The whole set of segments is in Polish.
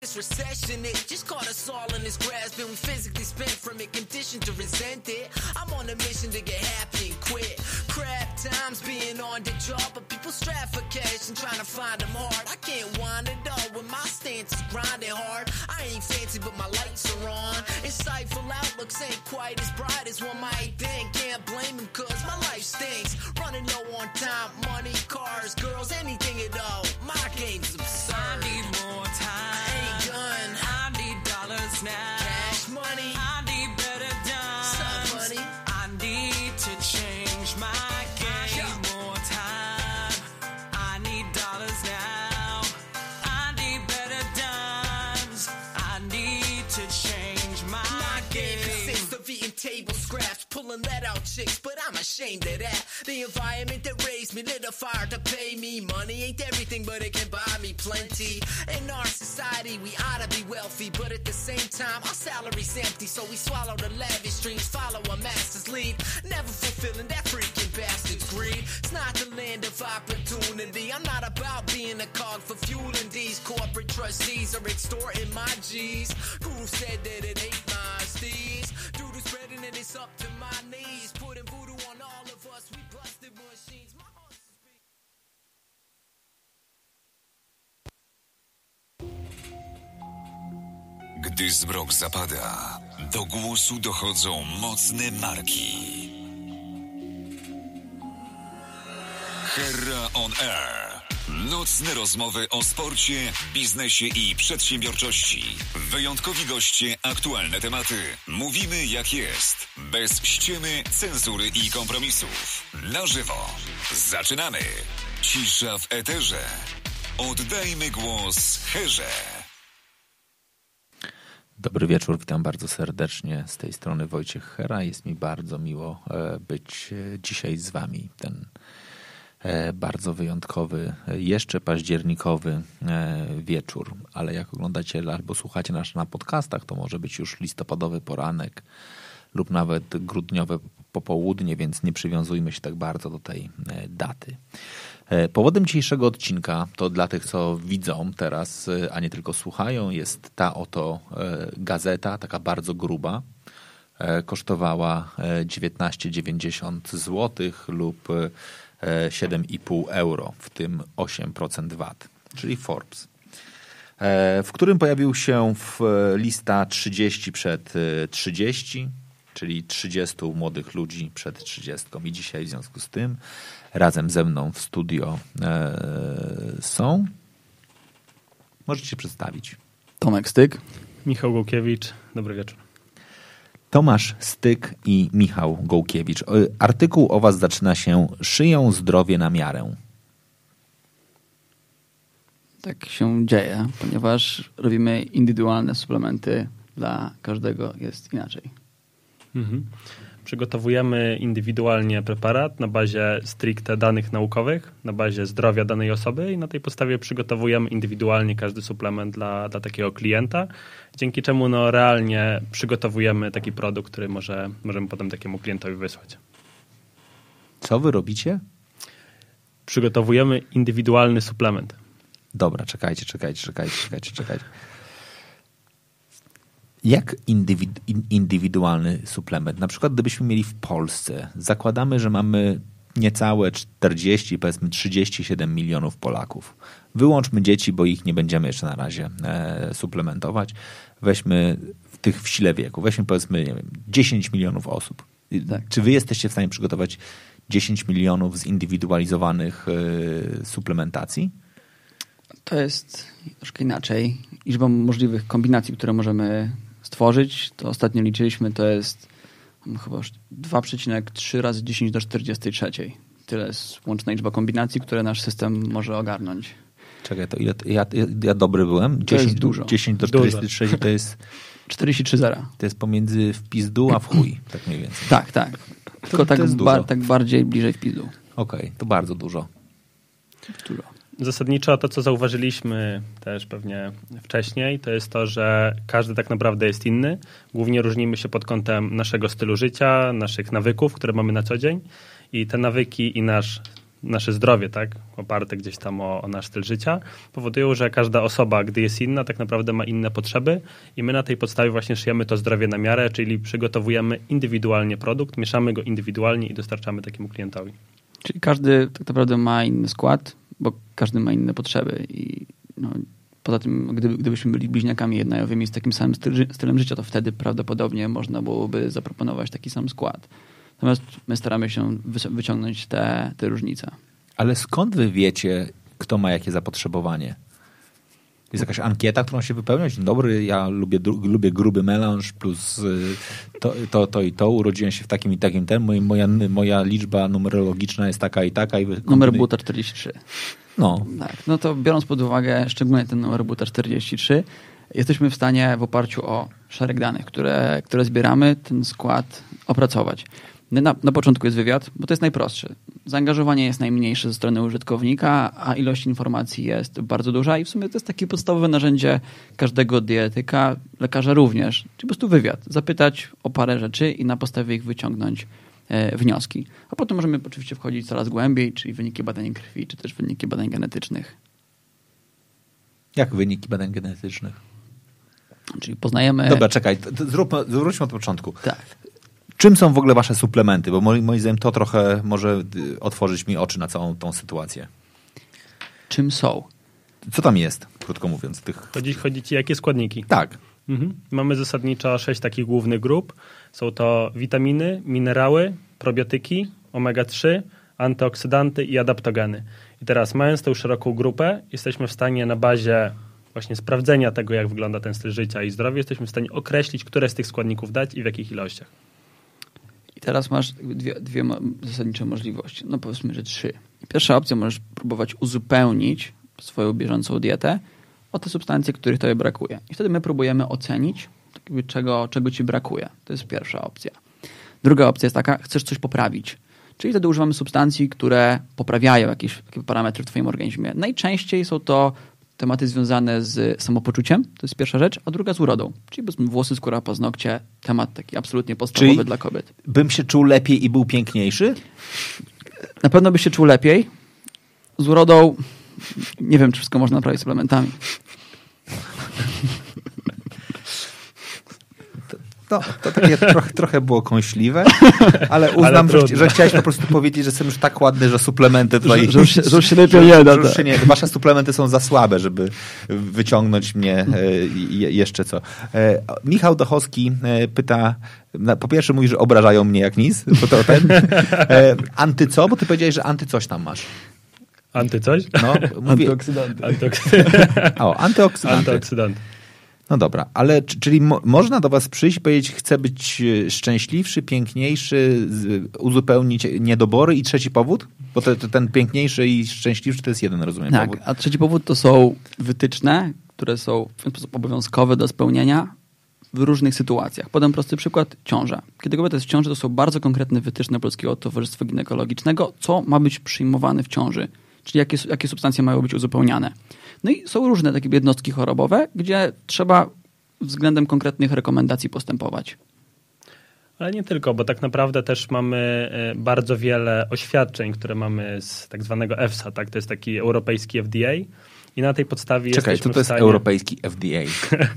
This recession, it just caught us all in this grasp, and we physically spent from it, conditioned to resent it. I'm on a mission to get happy and quit. Crap times being on the job, but people strap for cash and trying to find them hard. I can't wind it up when my stance is grinding hard. I ain't fancy, but my lights are on. Insightful outlooks ain't quite as bright as one might think. Can't blame them, cause my life stinks. Running low on time, money, cars, girls, anything at all. My game's absurd. I need more time. Now. Pulling that out chicks, but I'm ashamed of that. The environment that raised me lit a fire to pay me. Money ain't everything, but it can buy me plenty. In our society, we ought to be wealthy, but at the same time, our salary's empty, so we swallow the lavish dreams, follow a master's lead. Never fulfilling that freaking bastard's greed. It's not the land of opportunity. I'm not about being a cog for fueling these corporate trustees or extorting my G's. Guru said that it ain't my steez. Spreading and it's up to my knees. Putting voodoo on all of us. We busted machines. My. Gdy zmrok zapada, do głosu dochodzą mocne marki. Herra on Air. Nocne rozmowy o sporcie, biznesie i przedsiębiorczości. Wyjątkowi goście, aktualne tematy. Mówimy jak jest. Bez ściemy, cenzury i kompromisów. Na żywo. Zaczynamy. Cisza w eterze. Oddajmy głos Herze. Dobry wieczór, witam bardzo serdecznie. Z tej strony Wojciech Hera. Jest mi bardzo miło e, być e, dzisiaj z Wami. Ten bardzo wyjątkowy, e, jeszcze październikowy e, wieczór. Ale jak oglądacie albo słuchacie nas na podcastach, to może być już listopadowy poranek lub nawet grudniowe popołudnie, więc nie przywiązujmy się tak bardzo do tej e, daty. E, Powodem dzisiejszego odcinka to dla tych, co widzą teraz, e, a nie tylko słuchają, jest ta oto e, gazeta, taka bardzo gruba. E, Kosztowała e, 19,90 zł lub e, 7,5 euro, w tym 8% VAT, czyli Forbes e, w którym pojawił się w e, lista 30 przed e, 30, czyli 30 młodych ludzi przed 30. I dzisiaj w związku z tym razem ze mną w studio e, są. Możecie się przedstawić. Tomek Styk. Michał Gołkiewicz, dobry wieczór. Tomasz Styk i Michał Gołkiewicz. E, Artykuł o was zaczyna się Szyją zdrowie na miarę. Tak się dzieje, ponieważ robimy indywidualne suplementy dla każdego jest inaczej. Mhm. Przygotowujemy indywidualnie preparat na bazie stricte danych naukowych, na bazie zdrowia danej osoby i na tej podstawie przygotowujemy indywidualnie każdy suplement dla, dla takiego klienta, dzięki czemu no, realnie przygotowujemy taki produkt, który może, możemy potem takiemu klientowi wysłać. Co wy robicie? Przygotowujemy indywidualny suplement. Dobra, czekajcie, czekajcie, czekajcie, czekajcie, czekajcie. Jak indywid, in, indywidualny suplement? Na przykład gdybyśmy mieli w Polsce, zakładamy, że mamy niecałe 40, powiedzmy 37 milionów Polaków. Wyłączmy dzieci, bo ich nie będziemy jeszcze na razie e, suplementować. Weźmy w tych w sile wieku, weźmy powiedzmy nie wiem, 10 milionów osób. Tak. Czy wy jesteście w stanie przygotować 10 milionów zindywidualizowanych e, suplementacji? To jest troszkę inaczej. Liczba możliwych kombinacji, które możemy stworzyć, to ostatnio liczyliśmy, to jest mm, chyba już 2,3 razy 10 do 43. Tyle jest łączna liczba kombinacji, które nasz system może ogarnąć. Czekaj, to ile, ja, ja, ja dobry byłem? 10, jest dużo. 10 do Dużo. 43 to jest, 43 zera. to jest pomiędzy w pizdu a w chuj, tak mniej więcej. Tak, tak. Tylko to tak, jest ba- dużo. tak bardziej bliżej w pizdu. Okej, to bardzo dużo. Dużo. Zasadniczo to, co zauważyliśmy też pewnie wcześniej, to jest to, że każdy tak naprawdę jest inny. Głównie różnimy się pod kątem naszego stylu życia, naszych nawyków, które mamy na co dzień i te nawyki i nasz nasze zdrowie, tak, oparte gdzieś tam o, o, nasz styl życia, powodują, że każda osoba, gdy jest inna, tak naprawdę ma inne potrzeby i my na tej podstawie właśnie szyjemy to zdrowie na miarę, czyli przygotowujemy indywidualnie produkt, mieszamy go indywidualnie i dostarczamy takiemu klientowi. Czyli każdy tak naprawdę ma inny skład, każdy ma inne potrzeby i no, poza tym, gdyby, gdybyśmy byli bliźniakami jednajowymi z takim samym styl, stylem życia, to wtedy prawdopodobnie można byłoby zaproponować taki sam skład. Natomiast my staramy się wyciągnąć te, te różnice. Ale skąd wy wiecie, kto ma jakie zapotrzebowanie? Jest jakaś ankieta, którą się wypełnia? Dzień dobry, ja lubię, lubię gruby melanż plus y, to, to, to i to. Urodziłem się w takim i takim ten. Moja, moja liczba numerologiczna jest taka i taka. I Numer buta 43. No. Tak, no to biorąc pod uwagę szczególnie ten numer buta 43, jesteśmy w stanie w oparciu o szereg danych, które, które zbieramy, ten skład opracować. Na, na początku jest wywiad, bo to jest najprostsze. Zaangażowanie jest najmniejsze ze strony użytkownika, a ilość informacji jest bardzo duża i w sumie to jest takie podstawowe narzędzie każdego dietetyka, lekarza również. Czyli po prostu wywiad, zapytać o parę rzeczy i na podstawie ich wyciągnąć e, wnioski. A potem możemy oczywiście wchodzić coraz głębiej, czyli wyniki badań krwi, czy też wyniki badań genetycznych. Jak wyniki badań genetycznych? Czyli poznajemy... Dobra, czekaj, zróbmy, zwróćmy od początku. Tak. Czym są w ogóle wasze suplementy? Bo moim, moim zdaniem to trochę może y, otworzyć mi oczy na całą tą sytuację. Czym są? Co tam jest, krótko mówiąc? Tych... Chodzi, chodzi ci, jakie składniki? Tak. Mhm. Mamy zasadniczo sześć takich głównych grup. Są to witaminy, minerały, probiotyki, omega-3, antyoksydanty i adaptogeny. I teraz mając tę szeroką grupę, jesteśmy w stanie na bazie właśnie sprawdzenia tego, jak wygląda ten styl życia i zdrowie, jesteśmy w stanie określić, które z tych składników dać i w jakich ilościach. I teraz masz dwie, dwie zasadnicze możliwości. No powiedzmy, że trzy. Pierwsza opcja możesz próbować uzupełnić swoją bieżącą dietę o te substancje, których tobie brakuje. I wtedy my próbujemy ocenić, tak czego, czego ci brakuje. To jest pierwsza opcja. Druga opcja jest taka, chcesz coś poprawić. Czyli wtedy używamy substancji, które poprawiają jakieś, jakieś parametry w twoim organizmie. Najczęściej są to tematy związane z samopoczuciem, to jest pierwsza rzecz, a druga z urodą, czyli włosy, skóra, paznokcie, temat taki absolutnie podstawowy czyli dla kobiet. bym się czuł lepiej i był piękniejszy? Na pewno byś się czuł lepiej. Z urodą nie wiem, czy wszystko można naprawić suplementami. No, to takie trochę, trochę było kąśliwe, ale uznam, ale że, że, chciałeś po prostu powiedzieć, że są już tak ładne, że suplementy tutaj... Że, że, że już się lepiej nie da. Że, nie, wasze suplementy są za słabe, żeby wyciągnąć mnie e, jeszcze co. E, Michał Dochowski e, pyta, po pierwsze mówi, że obrażają mnie jak nic, bo to ten. Anty co? Bo ty powiedziałeś, że anty coś tam masz. Anty coś? No, mówię... Antyoksydanty. Antyoksydanty. o, antyoksydanty. Antyoksydanty. No dobra, ale czyli mo można do was przyjść i powiedzieć, chcę być e, szczęśliwszy, piękniejszy, uzupełnić niedobory i trzeci powód? Bo te, ten piękniejszy i szczęśliwszy to jest jeden, rozumiem, tak, powód. a trzeci powód to są wytyczne, które są w ten sposób obowiązkowe do spełnienia w różnych sytuacjach. Podam prosty przykład, ciąża. Kiedy kobieta jest w ciąży, to są bardzo konkretne wytyczne Polskiego Towarzystwa Ginekologicznego, co ma być przyjmowane w ciąży, czyli jakie, jakie substancje mają być uzupełniane. No i są różne takie jednostki chorobowe, gdzie trzeba względem konkretnych rekomendacji postępować. Ale nie tylko, bo tak naprawdę też mamy e, bardzo wiele oświadczeń, które mamy z tak zwanego EFSA, tak? to jest taki europejski FDA, i na tej podstawie Czekaj, co to jest stanie... europejski FDA?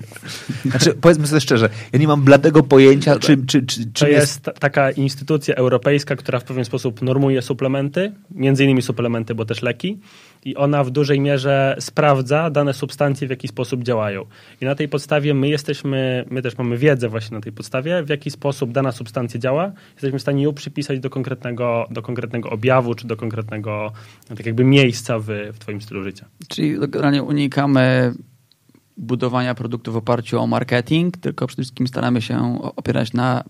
znaczy, powiedzmy sobie szczerze, ja nie mam bladego pojęcia, czy, czy, czy, To jest, jest taka instytucja europejska, która w pewien sposób normuje suplementy, między innymi suplementy, bo też leki i ona w dużej mierze sprawdza dane substancje, w jaki sposób działają. I na tej podstawie my jesteśmy, my też mamy wiedzę właśnie na tej podstawie, w jaki sposób dana substancja działa. Jesteśmy w stanie ją przypisać do konkretnego, do konkretnego objawu, czy do konkretnego tak jakby miejsca w, w twoim stylu życia. Czyli generalnie unikamy budowania produktu w oparciu o marketing, tylko przede wszystkim staramy się opierać na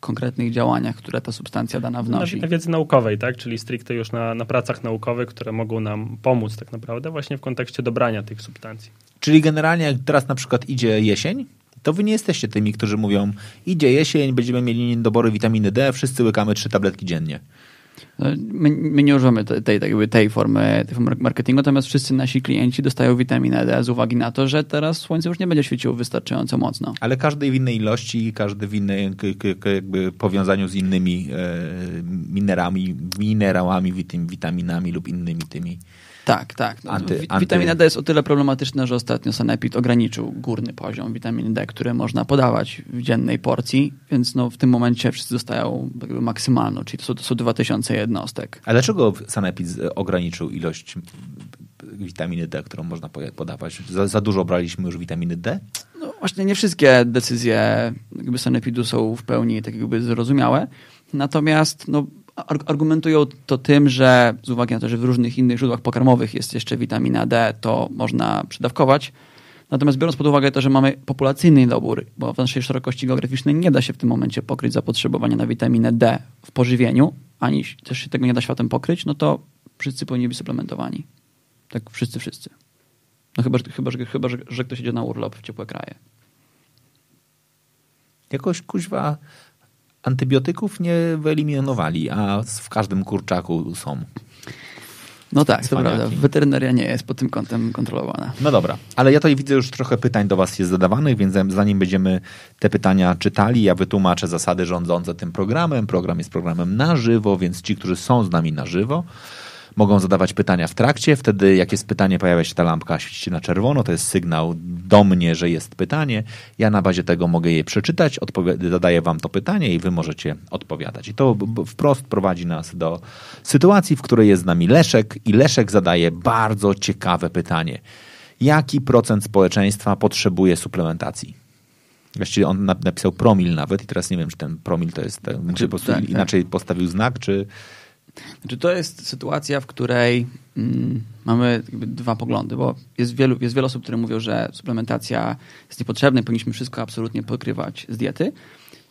konkretnych działaniach, które ta substancja dana wnosi. Na, na wiedzy naukowej, tak? czyli stricte już na, na pracach naukowych, które mogą nam pomóc tak naprawdę właśnie w kontekście dobrania tych substancji. Czyli generalnie jak teraz na przykład idzie jesień, to wy nie jesteście tymi, którzy mówią idzie jesień, będziemy mieli niedobory witaminy D, wszyscy łykamy trzy tabletki dziennie. No, My, my nie używamy tej, tej, jakby tej, formy, tej formy marketingu, natomiast wszyscy nasi klienci dostają witaminę D z uwagi na to, że teraz słońce już nie będzie świeciło wystarczająco mocno. Ale każdy w innej ilości, każdy w jakby powiązaniu z innymi e, minerami, minerałami, witam- witaminami lub innymi tymi. Tak, tak. No, Anty- anty- Witamina D jest o tyle problematyczna, że ostatnio Sanepid ograniczył górny poziom witaminy D, który można podawać w dziennej porcji, więc no, w tym momencie wszyscy dostają maksymalną, czyli to są, to są 2000 jednostek. A dlaczego Sanepid ograniczył ilość witaminy D, którą można po- podawać? Za, za dużo braliśmy już witaminy D? No właśnie nie wszystkie decyzje jakby Sanepidu są w pełni tak jakby zrozumiałe, natomiast no, argumentują to tym, że z uwagi na to, że w różnych innych źródłach pokarmowych jest jeszcze witamina D, to można przydawkować. Natomiast biorąc pod uwagę to, że mamy populacyjny niedobór, bo w naszej szerokości geograficznej nie da się w tym momencie pokryć zapotrzebowania na witaminę D w pożywieniu, ani też się tego nie da światem pokryć, no to wszyscy powinni być suplementowani. Tak wszyscy, wszyscy. No chyba, chyba, że, chyba że, że ktoś idzie na urlop w ciepłe kraje. Jakoś kuźwa antybiotyków nie wyeliminowali, a w każdym kurczaku są. No tak, to prawda. Weterynaria nie jest pod tym kątem kontrolowana. No dobra, ale ja tutaj widzę już trochę pytań do Was jest zadawanych, więc zanim będziemy te pytania czytali, ja wytłumaczę zasady rządzące tym programem. Program jest programem na żywo, więc ci, którzy są z nami na żywo, mogą zadawać pytania w trakcie. Wtedy, jak jest pytanie, pojawia się ta lampka, świeci się na czerwono. To jest sygnał do mnie, że jest pytanie. Ja na bazie tego mogę je przeczytać, zadaję Wam to pytanie i Wy możecie odpowiadać. I to wprost prowadzi nas do sytuacji, w której jest z nami Leszek i Leszek zadaje bardzo ciekawe pytanie. Jaki procent społeczeństwa potrzebuje suplementacji? Właściwie on na- napisał promil nawet i teraz nie wiem, czy ten promil to jest, ten, czy po prostu tak, tak. inaczej postawił znak, czy... Znaczy, to jest sytuacja, w której mm, mamy dwa poglądy, bo jest wielu, jest wiele osób, które mówią, że suplementacja jest niepotrzebna i powinniśmy wszystko absolutnie pokrywać z diety.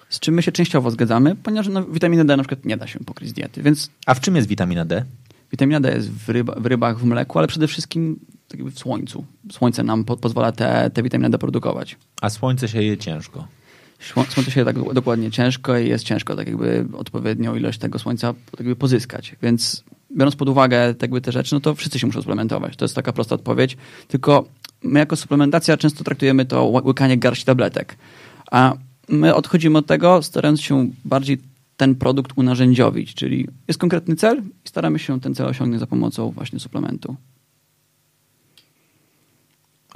Z czym my się częściowo zgadzamy, ponieważ no, witaminę D na przykład nie da się pokryć z diety. Więc A w czym jest witamina D? witamina D jest w, ryba, w rybach, w mleku, ale przede wszystkim tak w słońcu. Słońce nam po, pozwala te, te witaminę D produkować. A słońce się je ciężko. Sło- Słońce się tak dokładnie ciężko i jest ciężko tak jakby odpowiednią ilość tego słońca tak jakby pozyskać. Więc biorąc pod uwagę tak jakby te rzeczy, no to wszyscy się muszą suplementować. To jest taka prosta odpowiedź. Tylko my jako suplementacja często traktujemy to ły- łykanie garści tabletek. A my odchodzimy od tego, starając się bardziej ten produkt unarzędziowić, czyli jest konkretny cel i staramy się ten cel osiągnąć za pomocą właśnie suplementu.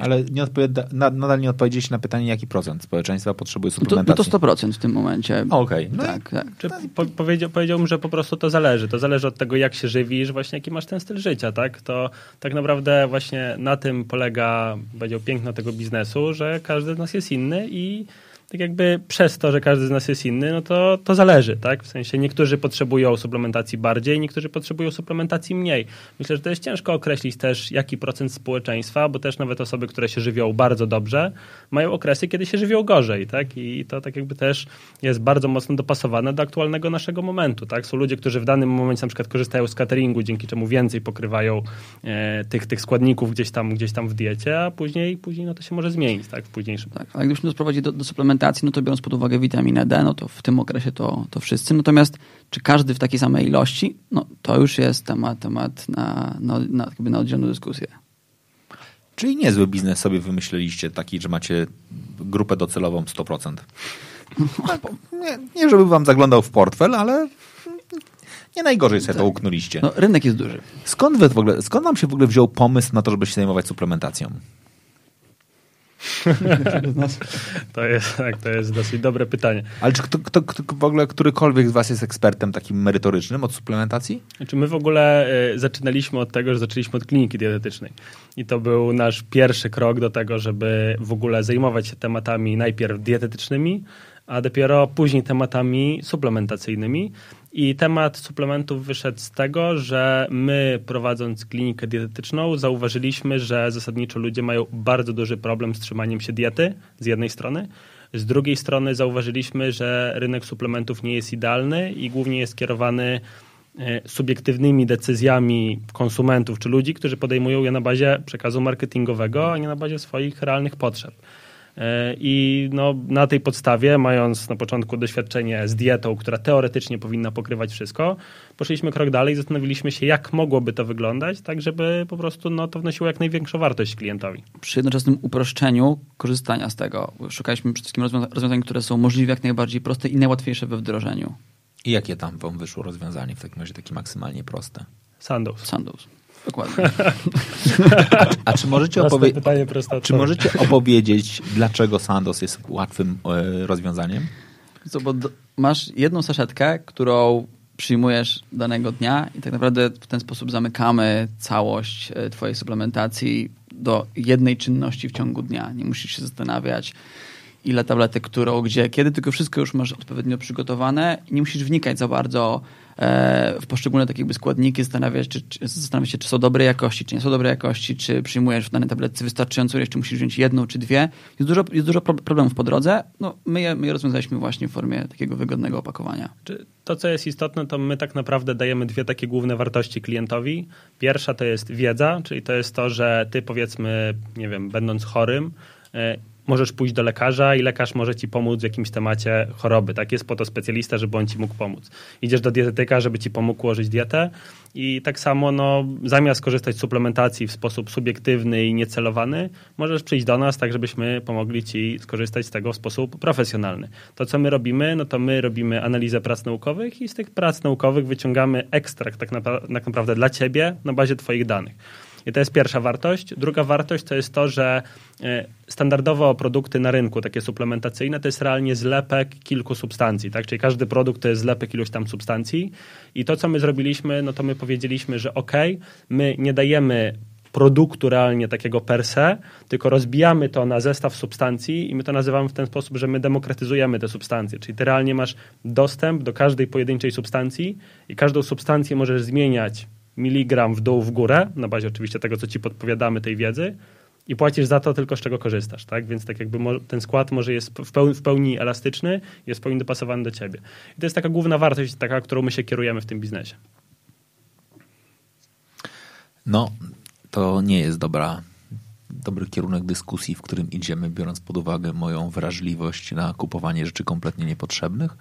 Ale nie odpowiada, na, nadal nie odpowiedzieliście na pytanie, jaki procent społeczeństwa potrzebuje No to, no suplementacji. to 100% w tym momencie. Okej, no tak, tak. Czy po, powiedział, powiedziałbym, że po prostu to zależy. To zależy od tego, jak się żywisz, właśnie jaki masz ten styl życia, tak? To tak naprawdę właśnie na tym polega, powiedział, piękno tego biznesu, że każdy z nas jest inny i tak jakby przez to, że każdy z nas jest inny, no to, to zależy, tak? W sensie niektórzy potrzebują suplementacji bardziej, niektórzy potrzebują suplementacji mniej. Myślę, że to jest ciężko określić też, jaki procent społeczeństwa, bo też nawet osoby, które się żywią bardzo dobrze, mają okresy, kiedy się żywią gorzej, tak? I to tak jakby też jest bardzo mocno dopasowane do aktualnego naszego momentu, tak? Są ludzie, którzy w danym momencie na przykład korzystają z cateringu, dzięki czemu więcej pokrywają e, tych, tych składników gdzieś tam, gdzieś tam w diecie, a później, później no to się może zmienić, tak? W późniejszym Tak, a gdybyśmy to sprowadzili do, do suplementacji, no to biorąc pod uwagę witaminę D, no to w tym okresie to, to wszyscy. Natomiast czy każdy w takiej samej ilości? No to już jest temat, temat na, na, na, na oddzielną dyskusję. Czyli niezły biznes sobie wymyśleliście taki, że macie grupę docelową 100%. Nie, nie żeby wam zaglądał w portfel, ale nie najgorzej sobie to uknuliście. No, rynek jest duży. Skąd, wy w ogóle, skąd wam się w ogóle wziął pomysł na to, żeby się zajmować suplementacją? To jest, tak, to jest dosyć dobre pytanie. Ale czy kto, kto, kto w ogóle którykolwiek z was jest ekspertem takim merytorycznym od suplementacji? Znaczy my w ogóle y, zaczynaliśmy od tego, że zaczęliśmy od kliniki dietetycznej. I to był nasz pierwszy krok do tego, żeby w ogóle zajmować się tematami najpierw dietetycznymi, a dopiero później tematami suplementacyjnymi. I temat suplementów wyszedł z tego, że my prowadząc klinikę dietetyczną zauważyliśmy, że zasadniczo ludzie mają bardzo duży problem z trzymaniem się diety z jednej strony. Z drugiej strony zauważyliśmy, że rynek suplementów nie jest idealny i głównie jest kierowany e, subiektywnymi decyzjami konsumentów czy ludzi, którzy podejmują je na bazie przekazu marketingowego, a nie na bazie swoich realnych potrzeb. E, I no, na tej podstawie, mając na początku doświadczenie z dietą, która teoretycznie powinna pokrywać wszystko, poszliśmy krok dalej i zastanowiliśmy się, jak mogłoby to wyglądać, tak żeby po prostu no, to wnosiło jak największą wartość klientowi. Przy jednoczesnym uproszczeniu korzystania z tego szukaliśmy przede wszystkim rozwiązań, rozwiązań które są możliwie jak najbardziej proste i najłatwiejsze we wdrożeniu. I jakie tam wam wyszło rozwiązanie w takim razie takie maksymalnie proste? Sandows. Sandows. Dokładnie. A czy możecie, opowie- czy możecie opowiedzieć, dlaczego Sandos jest łatwym e, rozwiązaniem? Co, bo masz jedną saszetkę, którą przyjmujesz danego dnia i tak naprawdę w ten sposób zamykamy całość e, twojej suplementacji do jednej czynności w ciągu dnia. Nie musisz się zastanawiać, ile tabletek, którą, gdzie, kiedy, tylko wszystko już masz odpowiednio przygotowane i nie musisz wnikać za bardzo e, w poszczególne takie jakby składniki, zastanawiać, czy, czy, zastanawiać się, czy są dobrej jakości, czy nie są dobrej jakości, czy przyjmujesz w danej tabletce wystarczającą ilość, czy musisz wziąć jedną, czy dwie. Jest dużo, jest dużo pro- problemów po drodze. No, my, je, my je rozwiązaliśmy właśnie w formie takiego wygodnego opakowania. To, co jest istotne, to my tak naprawdę dajemy dwie takie główne wartości klientowi. Pierwsza to jest wiedza, czyli to jest to, że ty powiedzmy, nie wiem, będąc chorym, e, możesz pójść do lekarza i lekarz może ci pomóc w jakimś temacie choroby. Tak jest po to specjalista, żeby on ci mógł pomóc. Idziesz do dietetyka, żeby ci pomógł ułożyć dietę i tak samo no, zamiast korzystać z suplementacji w sposób subiektywny i niecelowany, możesz przyjść do nas tak, żebyśmy pomogli ci skorzystać z tego w sposób profesjonalny. To, co my robimy, no to my robimy analizę prac naukowych i z tych prac naukowych wyciągamy ekstrakt tak, napra- tak naprawdę dla ciebie na bazie twoich danych. I to jest pierwsza wartość. Druga wartość to jest to, że e, standardowo produkty na rynku, takie suplementacyjne, to jest realnie zlepek kilku substancji, tak? Czyli każdy produkt to jest zlepek iluś tam substancji. I to, co my zrobiliśmy, no to my powiedzieliśmy, że ok, my nie dajemy produktu realnie takiego per se, tylko rozbijamy to na zestaw substancji i my to nazywamy w ten sposób, że my demokratyzujemy te substancje. Czyli ty realnie masz dostęp do każdej pojedynczej substancji i każdą substancję możesz zmieniać miligram w dół, w górę, na bazie oczywiście tego, co ci podpowiadamy, tej wiedzy i płacisz za to tylko, z czego korzystasz, tak? Więc tak jakby ten skład może jest w pełni, elastyczny, jest w pełni dopasowany do ciebie. I to jest taka główna wartość, taka, którą my się kierujemy w tym biznesie. No, to nie jest dobra, dobry kierunek dyskusji, w którym idziemy, biorąc pod uwagę moją wrażliwość na kupowanie rzeczy kompletnie niepotrzebnych.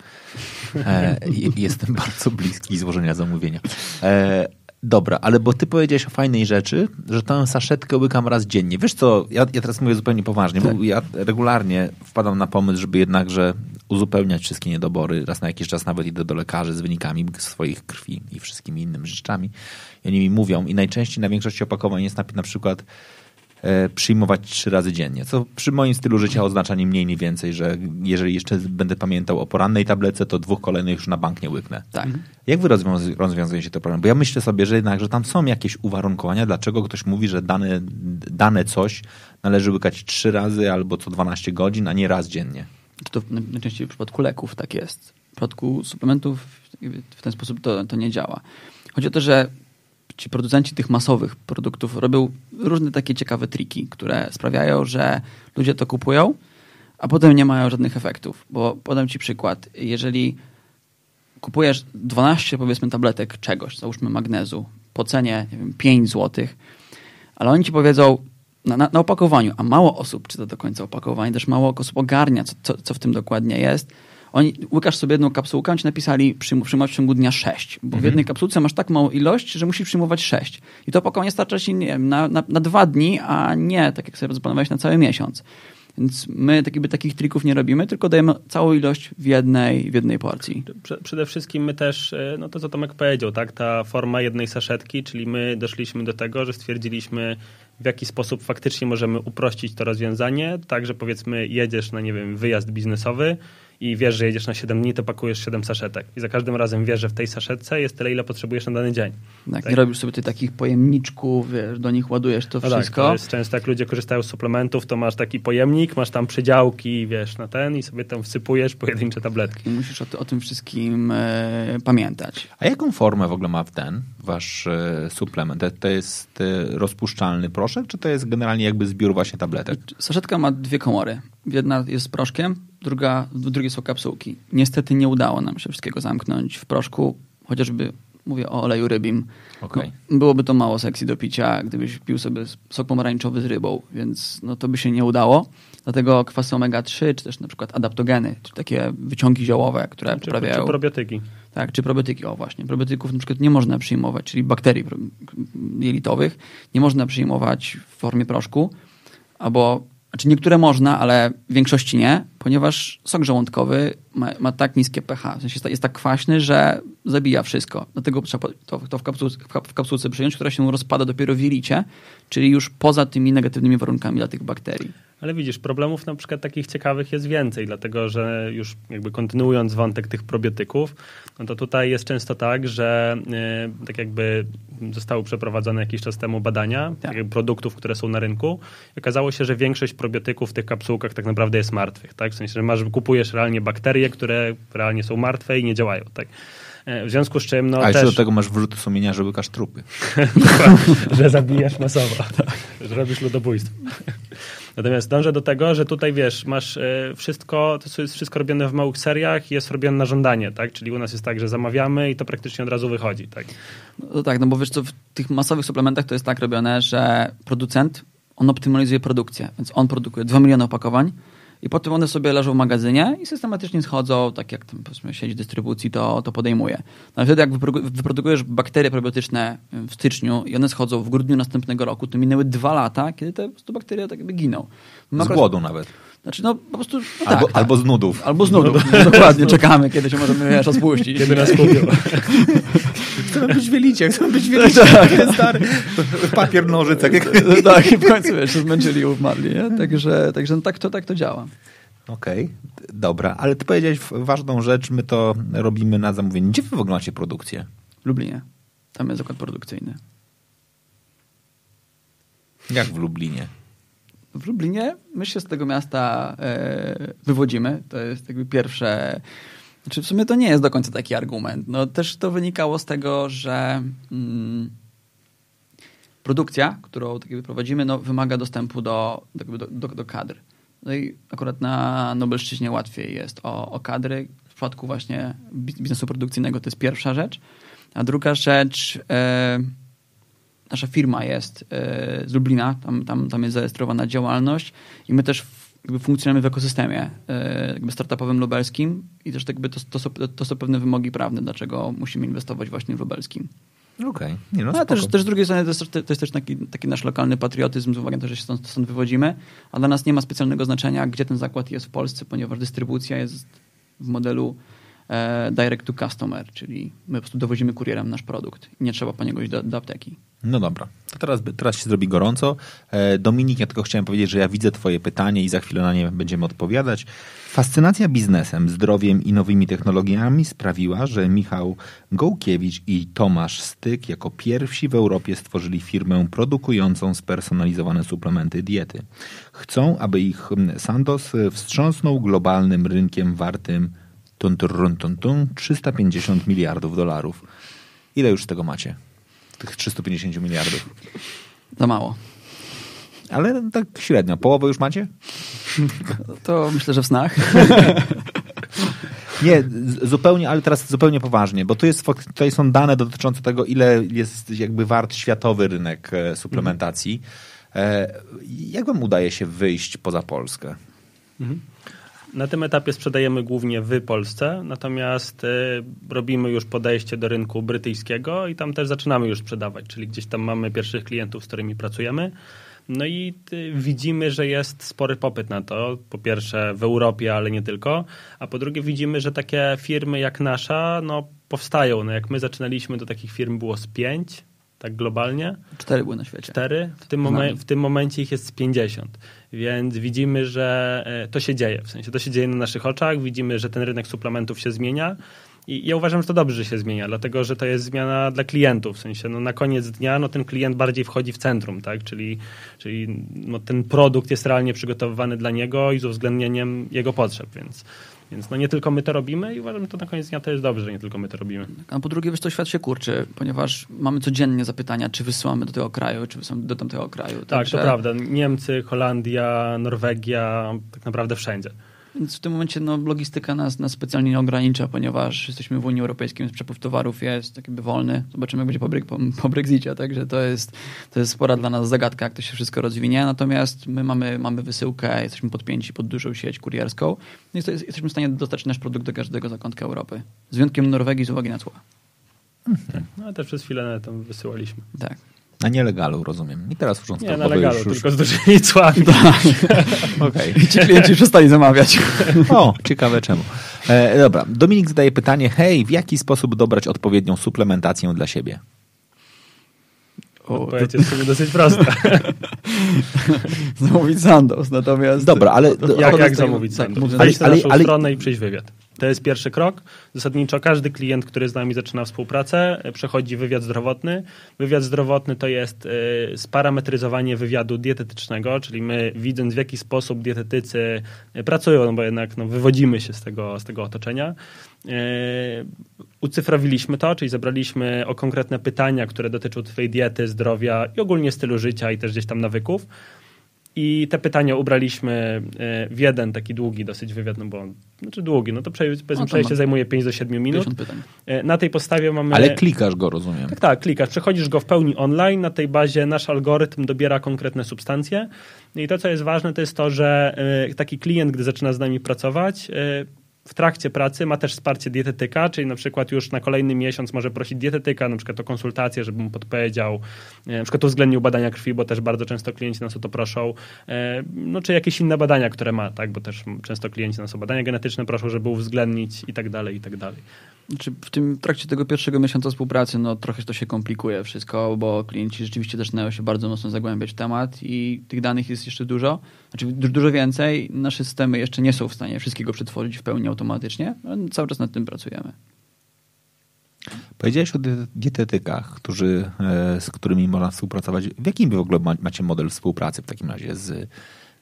E, jestem bardzo bliski złożenia zamówienia. E, dobra, ale bo ty powiedziałeś o fajnej rzeczy, że tę saszetkę łykam raz dziennie. Wiesz co, ja, ja teraz mówię zupełnie poważnie, bo ja regularnie wpadam na pomysł, żeby jednakże uzupełniać wszystkie niedobory. Raz na jakiś czas nawet idę do lekarzy z wynikami swoich krwi i wszystkimi innymi rzeczami. I oni mi mówią i najczęściej na większości opakowań jest napis na przykład przyjmować trzy razy dziennie. Co przy moim stylu życia oznacza nie mniej, nie więcej, że jeżeli jeszcze będę pamiętał o porannej tablece, to dwóch kolejnych już na bank nie łyknę. Tak. Jak wy rozwiąz- rozwiązujecie to problem? Bo ja myślę sobie, że jednak, że tam są jakieś uwarunkowania, dlaczego ktoś mówi, że dane, dane coś należy łykać trzy razy albo co 12 godzin, a nie raz dziennie. To w- najczęściej w przypadku leków tak jest. W przypadku suplementów w ten sposób to, to nie działa. Chodzi o to, że ci producenci tych masowych produktów robią różne takie ciekawe triki, które sprawiają, że ludzie to kupują, a potem nie mają żadnych efektów. Bo podam ci przykład. Jeżeli kupujesz 12 powiedzmy tabletek czegoś, załóżmy magnezu, po cenie nie wiem, 5 zł, ale oni ci powiedzą na, na, na opakowaniu, a mało osób czyta do końca opakowanie, też mało osób ogarnia, co, co, co w tym dokładnie jest. Oni, łykasz sobie jedną kapsułkę, oni ci napisali przyjm- przyjmować w ciągu dnia 6, bo w jednej kapsułce masz tak małą ilość, że musisz przyjmować 6. I to opakowanie starcza ci nie wiem, na, na, na dwa dni, a nie tak jak sobie zaplanowałeś na cały miesiąc. Więc my tak takich trików nie robimy, tylko dajemy całą ilość w jednej, w jednej porcji. Prze- Przede wszystkim my też, e, no to co Tomek powiedział, tak, ta forma jednej saszetki, czyli my doszliśmy do tego, że stwierdziliśmy w jaki sposób faktycznie możemy uprościć to rozwiązanie, tak, że powiedzmy jedziesz na, nie wiem, wyjazd biznesowy i wiesz, że jedziesz na 7 dni, to pakujesz 7 saszetek i za każdym razem wiesz, że w tej saszetce jest tyle, ile potrzebujesz na dany dzień. Tak, Tak. Nie robisz sobie tutaj takich pojemniczków, wiesz, do nich ładujesz to No tak, wszystko. to jest często jak ludzie korzystają z suplementów, to masz taki pojemnik, masz tam przydziałki, wiesz, na ten i sobie tam wsypujesz pojedyncze tabletki. I musisz o, o tym wszystkim e, pamiętać. A jaką formę w ogóle ma ten wasz e, suplement? To- To jest e, rozpuszczalny proszek, czy to jest generalnie jakby zbiór właśnie tabletek? Saszetka ma dwie komory. Jedna jest z proszkiem, druga, w drugiej są kapsułki. Niestety nie udało nam się wszystkiego zamknąć w proszku, chociażby mówię o oleju rybim. Okej. No, byłoby to mało sekcji do picia, gdybyś pił sobie sok pomarańczowy z rybą, więc no, to by się nie udało. Dlatego kwasy omega-3, czy też na przykład adaptogeny, czy takie wyciągi ziołowe, które Czy, poprawiają... czy probiotyki. Tak, czy probiotyki, o właśnie. Probiotyków na przykład nie można przyjmować, czyli bakterii jelitowych, nie można przyjmować w formie proszku, albo, znaczy niektóre można, ale w większości nie, ponieważ sok żołądkowy ma, ma tak niskie pH, w sensie jest, tak- kwaśny, że zabija wszystko. Dlatego trzeba to, to w, kapsułce, w kap- w kapsułce przyjąć, która się rozpada dopiero w jelicie, czyli już poza tymi negatywnymi warunkami dla tych bakterii. Ale widzisz, problemów na przykład takich ciekawych jest więcej, dlatego że już jakby kontynuując wątek tych probiotyków, no to tutaj jest często tak, że e, tak jakby zostały przeprowadzone jakiś czas temu badania Tak. tak. produktów, które są na rynku okazało się, że większość probiotyków w tych kapsułkach tak naprawdę jest martwych, tak? W sensie, że masz, kupujesz realnie bakterie, które realnie są martwe i nie działają, tak? E, W związku z czym, no A jeszcze też... do tego masz wyrzuty sumienia, że łykasz trupy. że zabijasz masowo, że robisz ludobójstwo. Natomiast dążę do tego, że tutaj wiesz, masz e, wszystko, to jest wszystko robione w małych seriach i jest robione na żądanie, tak? Czyli u nas jest tak, że zamawiamy i to praktycznie od razu wychodzi, tak? No tak, no bo wiesz co, w tych masowych suplementach to jest tak robione, że producent, on optymalizuje produkcję, więc on produkuje 2 miliony opakowań i potem one sobie leżą w magazynie i systematycznie schodzą, tak jak tam powiedzmy sieć dystrybucji to, to podejmuje. No wtedy jak wyprodu- wyprodukujesz bakterie probiotyczne w styczniu i one schodzą w grudniu następnego roku, to minęły dwa lata, kiedy te po prostu bakterie tak jakby giną. Z Makro- głodu nawet. Znaczy no po prostu... No Albo, tak, albo tak. z nudów. Albo z nudów. No, dokładnie, czekamy, kiedy się możemy wiesz, rozpuścić. Kiedy nas kupią. Chcemy być wielicie, chcemy być wielicie. Stary. Papier, nożyce. tak, i w końcu wiesz, zmęczyli i umarli, nie? Także, także no, tak, to, tak to działa. Okej, dobra, ale ty powiedziałeś ważną rzecz, my to robimy na zamówienie. Gdzie wy w ogóle macie produkcję? W Lublinie. Tam jest zakład produkcyjny. Jak w Lublinie? W Lublinie my się z tego miasta e, wywodzimy. To jest jakby pierwsze. Znaczy w sumie to nie jest do końca taki argument. No też to wynikało z tego, że mm, produkcja, którą tak jakby prowadzimy, no, wymaga dostępu do, do, do, do, kadr. No i akurat na Nobelszczyźnie łatwiej jest o, o kadry. W przypadku właśnie bi- biznesu produkcyjnego to jest pierwsza rzecz. A druga rzecz, e, nasza firma jest e, z Lublina, tam, tam, tam jest zarejestrowana działalność i my też jakby funkcjonujemy w ekosystemie e, jakby startupowym lubelskim i też jakby to, to, są, to są pewne wymogi prawne, dlaczego musimy inwestować właśnie w lubelskim. Okej, nie no No, a też, też z drugiej strony to jest, to jest też taki, taki nasz lokalny patriotyzm, z uwagi na to, że się stąd, stąd wywodzimy, a dla nas nie ma specjalnego znaczenia, gdzie ten zakład jest w Polsce, ponieważ dystrybucja jest w modelu e, direct to customer, czyli my po prostu dowozimy kurierem nasz produkt i nie trzeba po niego iść do, do apteki. No dobra, to teraz, teraz się zrobi gorąco. E, Dominik, ja tylko chciałem powiedzieć, że ja widzę twoje pytanie i za chwilę na nie będziemy odpowiadać. Fascynacja biznesem, zdrowiem i nowymi technologiami sprawiła, że Michał Gołkiewicz i Tomasz Styk jako pierwsi w Europie stworzyli firmę produkującą spersonalizowane suplementy diety. Chcą, aby ich mm, Sandoz wstrząsnął globalnym rynkiem wartym tun, tun, tun, 350 miliardów dolarów. Ile już z tego macie? Tych 350 miliardów. Za mało. Ale tak średnio. Połowę już macie? To myślę, że w snach. Nie, zupełnie, ale teraz zupełnie poważnie, bo tu jest, tutaj są dane dotyczące tego, ile jest jakby wart światowy rynek e, suplementacji. E, Jak wam udaje się wyjść poza Polskę? Na tym etapie sprzedajemy głównie w Polsce, natomiast y, robimy już podejście do rynku brytyjskiego i tam też zaczynamy już sprzedawać, czyli gdzieś tam mamy pierwszych klientów, z którymi pracujemy. No i y, widzimy, że jest spory popyt na to. Po pierwsze w Europie, ale nie tylko. A po drugie widzimy, że takie firmy jak nasza no, powstają. No, jak my zaczynaliśmy, to takich firm było z pięć, tak globalnie. Cztery były na świecie. Cztery. W tym, momen- w tym momencie ich jest z 50. Więc widzimy, że e, to się dzieje. W sensie to się dzieje na naszych oczach. Widzimy, że ten rynek suplementów się zmienia. I ja uważam, że to dobrze, że się zmienia, dlatego że to jest zmiana dla klientów. W sensie no, na koniec dnia no, ten klient bardziej wchodzi w centrum, tak? czyli, czyli no, ten produkt jest realnie przygotowywany dla niego i z uwzględnieniem jego potrzeb. Więc, więc no, nie tylko my to robimy i uważam, że to na koniec dnia to jest dobrze, że nie tylko my to robimy. A po drugie, wiesz, to świat się kurczy, ponieważ mamy codziennie zapytania, czy wysyłamy do tego kraju, czy wysyłamy do tamtego kraju. Tak, Także- to prawda. Niemcy, Holandia, Norwegia, tak naprawdę wszędzie. Więc w tym momencie no, logistyka nas, nas specjalnie nie ogranicza, ponieważ jesteśmy w Unii Europejskiej, więc przepływ towarów jest tak jakby wolny. Zobaczymy, jak będzie po, po, po Brexicie, także to jest, to jest spora dla nas zagadka, jak to się wszystko rozwinie. Natomiast my mamy, mamy wysyłkę, jesteśmy podpięci pod dużą sieć kurierską no i to jest, jesteśmy w stanie dostać nasz produkt do każdego zakątka Europy. Z wyjątkiem Norwegii z uwagi na cła. No ale też przez chwilę tam wysyłaliśmy. Tak. Na nielegalu, rozumiem. I teraz urząd Nie, na legalu, już, już... tylko z dużymi cłami. Okej. I ci klienci przestali zamawiać. O, ciekawe czemu. E, dobra, Dominik zadaje pytanie, hej, w jaki sposób dobrać odpowiednią suplementację dla siebie? O, Odpowiedź jest sobie dosyć prosta. zamówić Sandoz, natomiast... Dobra, ale- Jak, jak zamówić tak, Sandoz? ale- naszą ale- stronę i przejść wywiad. To jest pierwszy krok. Zasadniczo każdy klient, który z nami zaczyna współpracę, e, przechodzi wywiad zdrowotny. Wywiad zdrowotny to jest e, sparametryzowanie wywiadu dietetycznego, czyli my widząc w jaki sposób dietetycy e, pracują, no bo jednak no, wywodzimy się z tego, z tego otoczenia. Ucyfrowiliśmy to, czyli zebraliśmy o konkretne pytania, które dotyczą twojej diety, zdrowia i ogólnie stylu życia i też gdzieś tam nawyków. I te pytania ubraliśmy e, w jeden taki długi dosyć wywiad, no bo znaczy długi, no to powiedzmy to przejście zajmuje 5 do 7 minut. 50 pytań. E, Na tej podstawie mamy... Ale klikasz go, rozumiem. Tak, tak, klikasz, przechodzisz go w pełni online, na tej bazie nasz algorytm dobiera konkretne substancje i to, co jest ważne, to jest to, że e, taki klient, gdy zaczyna z nami pracować, w trakcie pracy ma też wsparcie dietetyka, czyli na przykład już na kolejny miesiąc może prosić dietetyka, na przykład o konsultację, żeby mu podpowiedział, e, na przykład uwzględnił badania krwi, bo też bardzo często klienci nas o to proszą, e, no czy jakieś inne badania, które ma, tak, bo też często klienci nas o badania genetyczne proszą, żeby uwzględnić i tak dalej, i tak dalej. Znaczy w tym trakcie tego pierwszego miesiąca współpracy, no trochę to się komplikuje wszystko, bo klienci rzeczywiście zaczynają się bardzo mocno zagłębiać w temat i tych danych jest jeszcze dużo, znaczy du- dużo więcej. Nasze systemy jeszcze nie są w stanie wszystkiego przetworzyć w pełni automatycznie, ale cały czas nad tym pracujemy. Powiedziałeś o dietetykach, którzy, e, z którymi można współpracować. W jakim wy w ogóle ma- macie model współpracy w takim razie z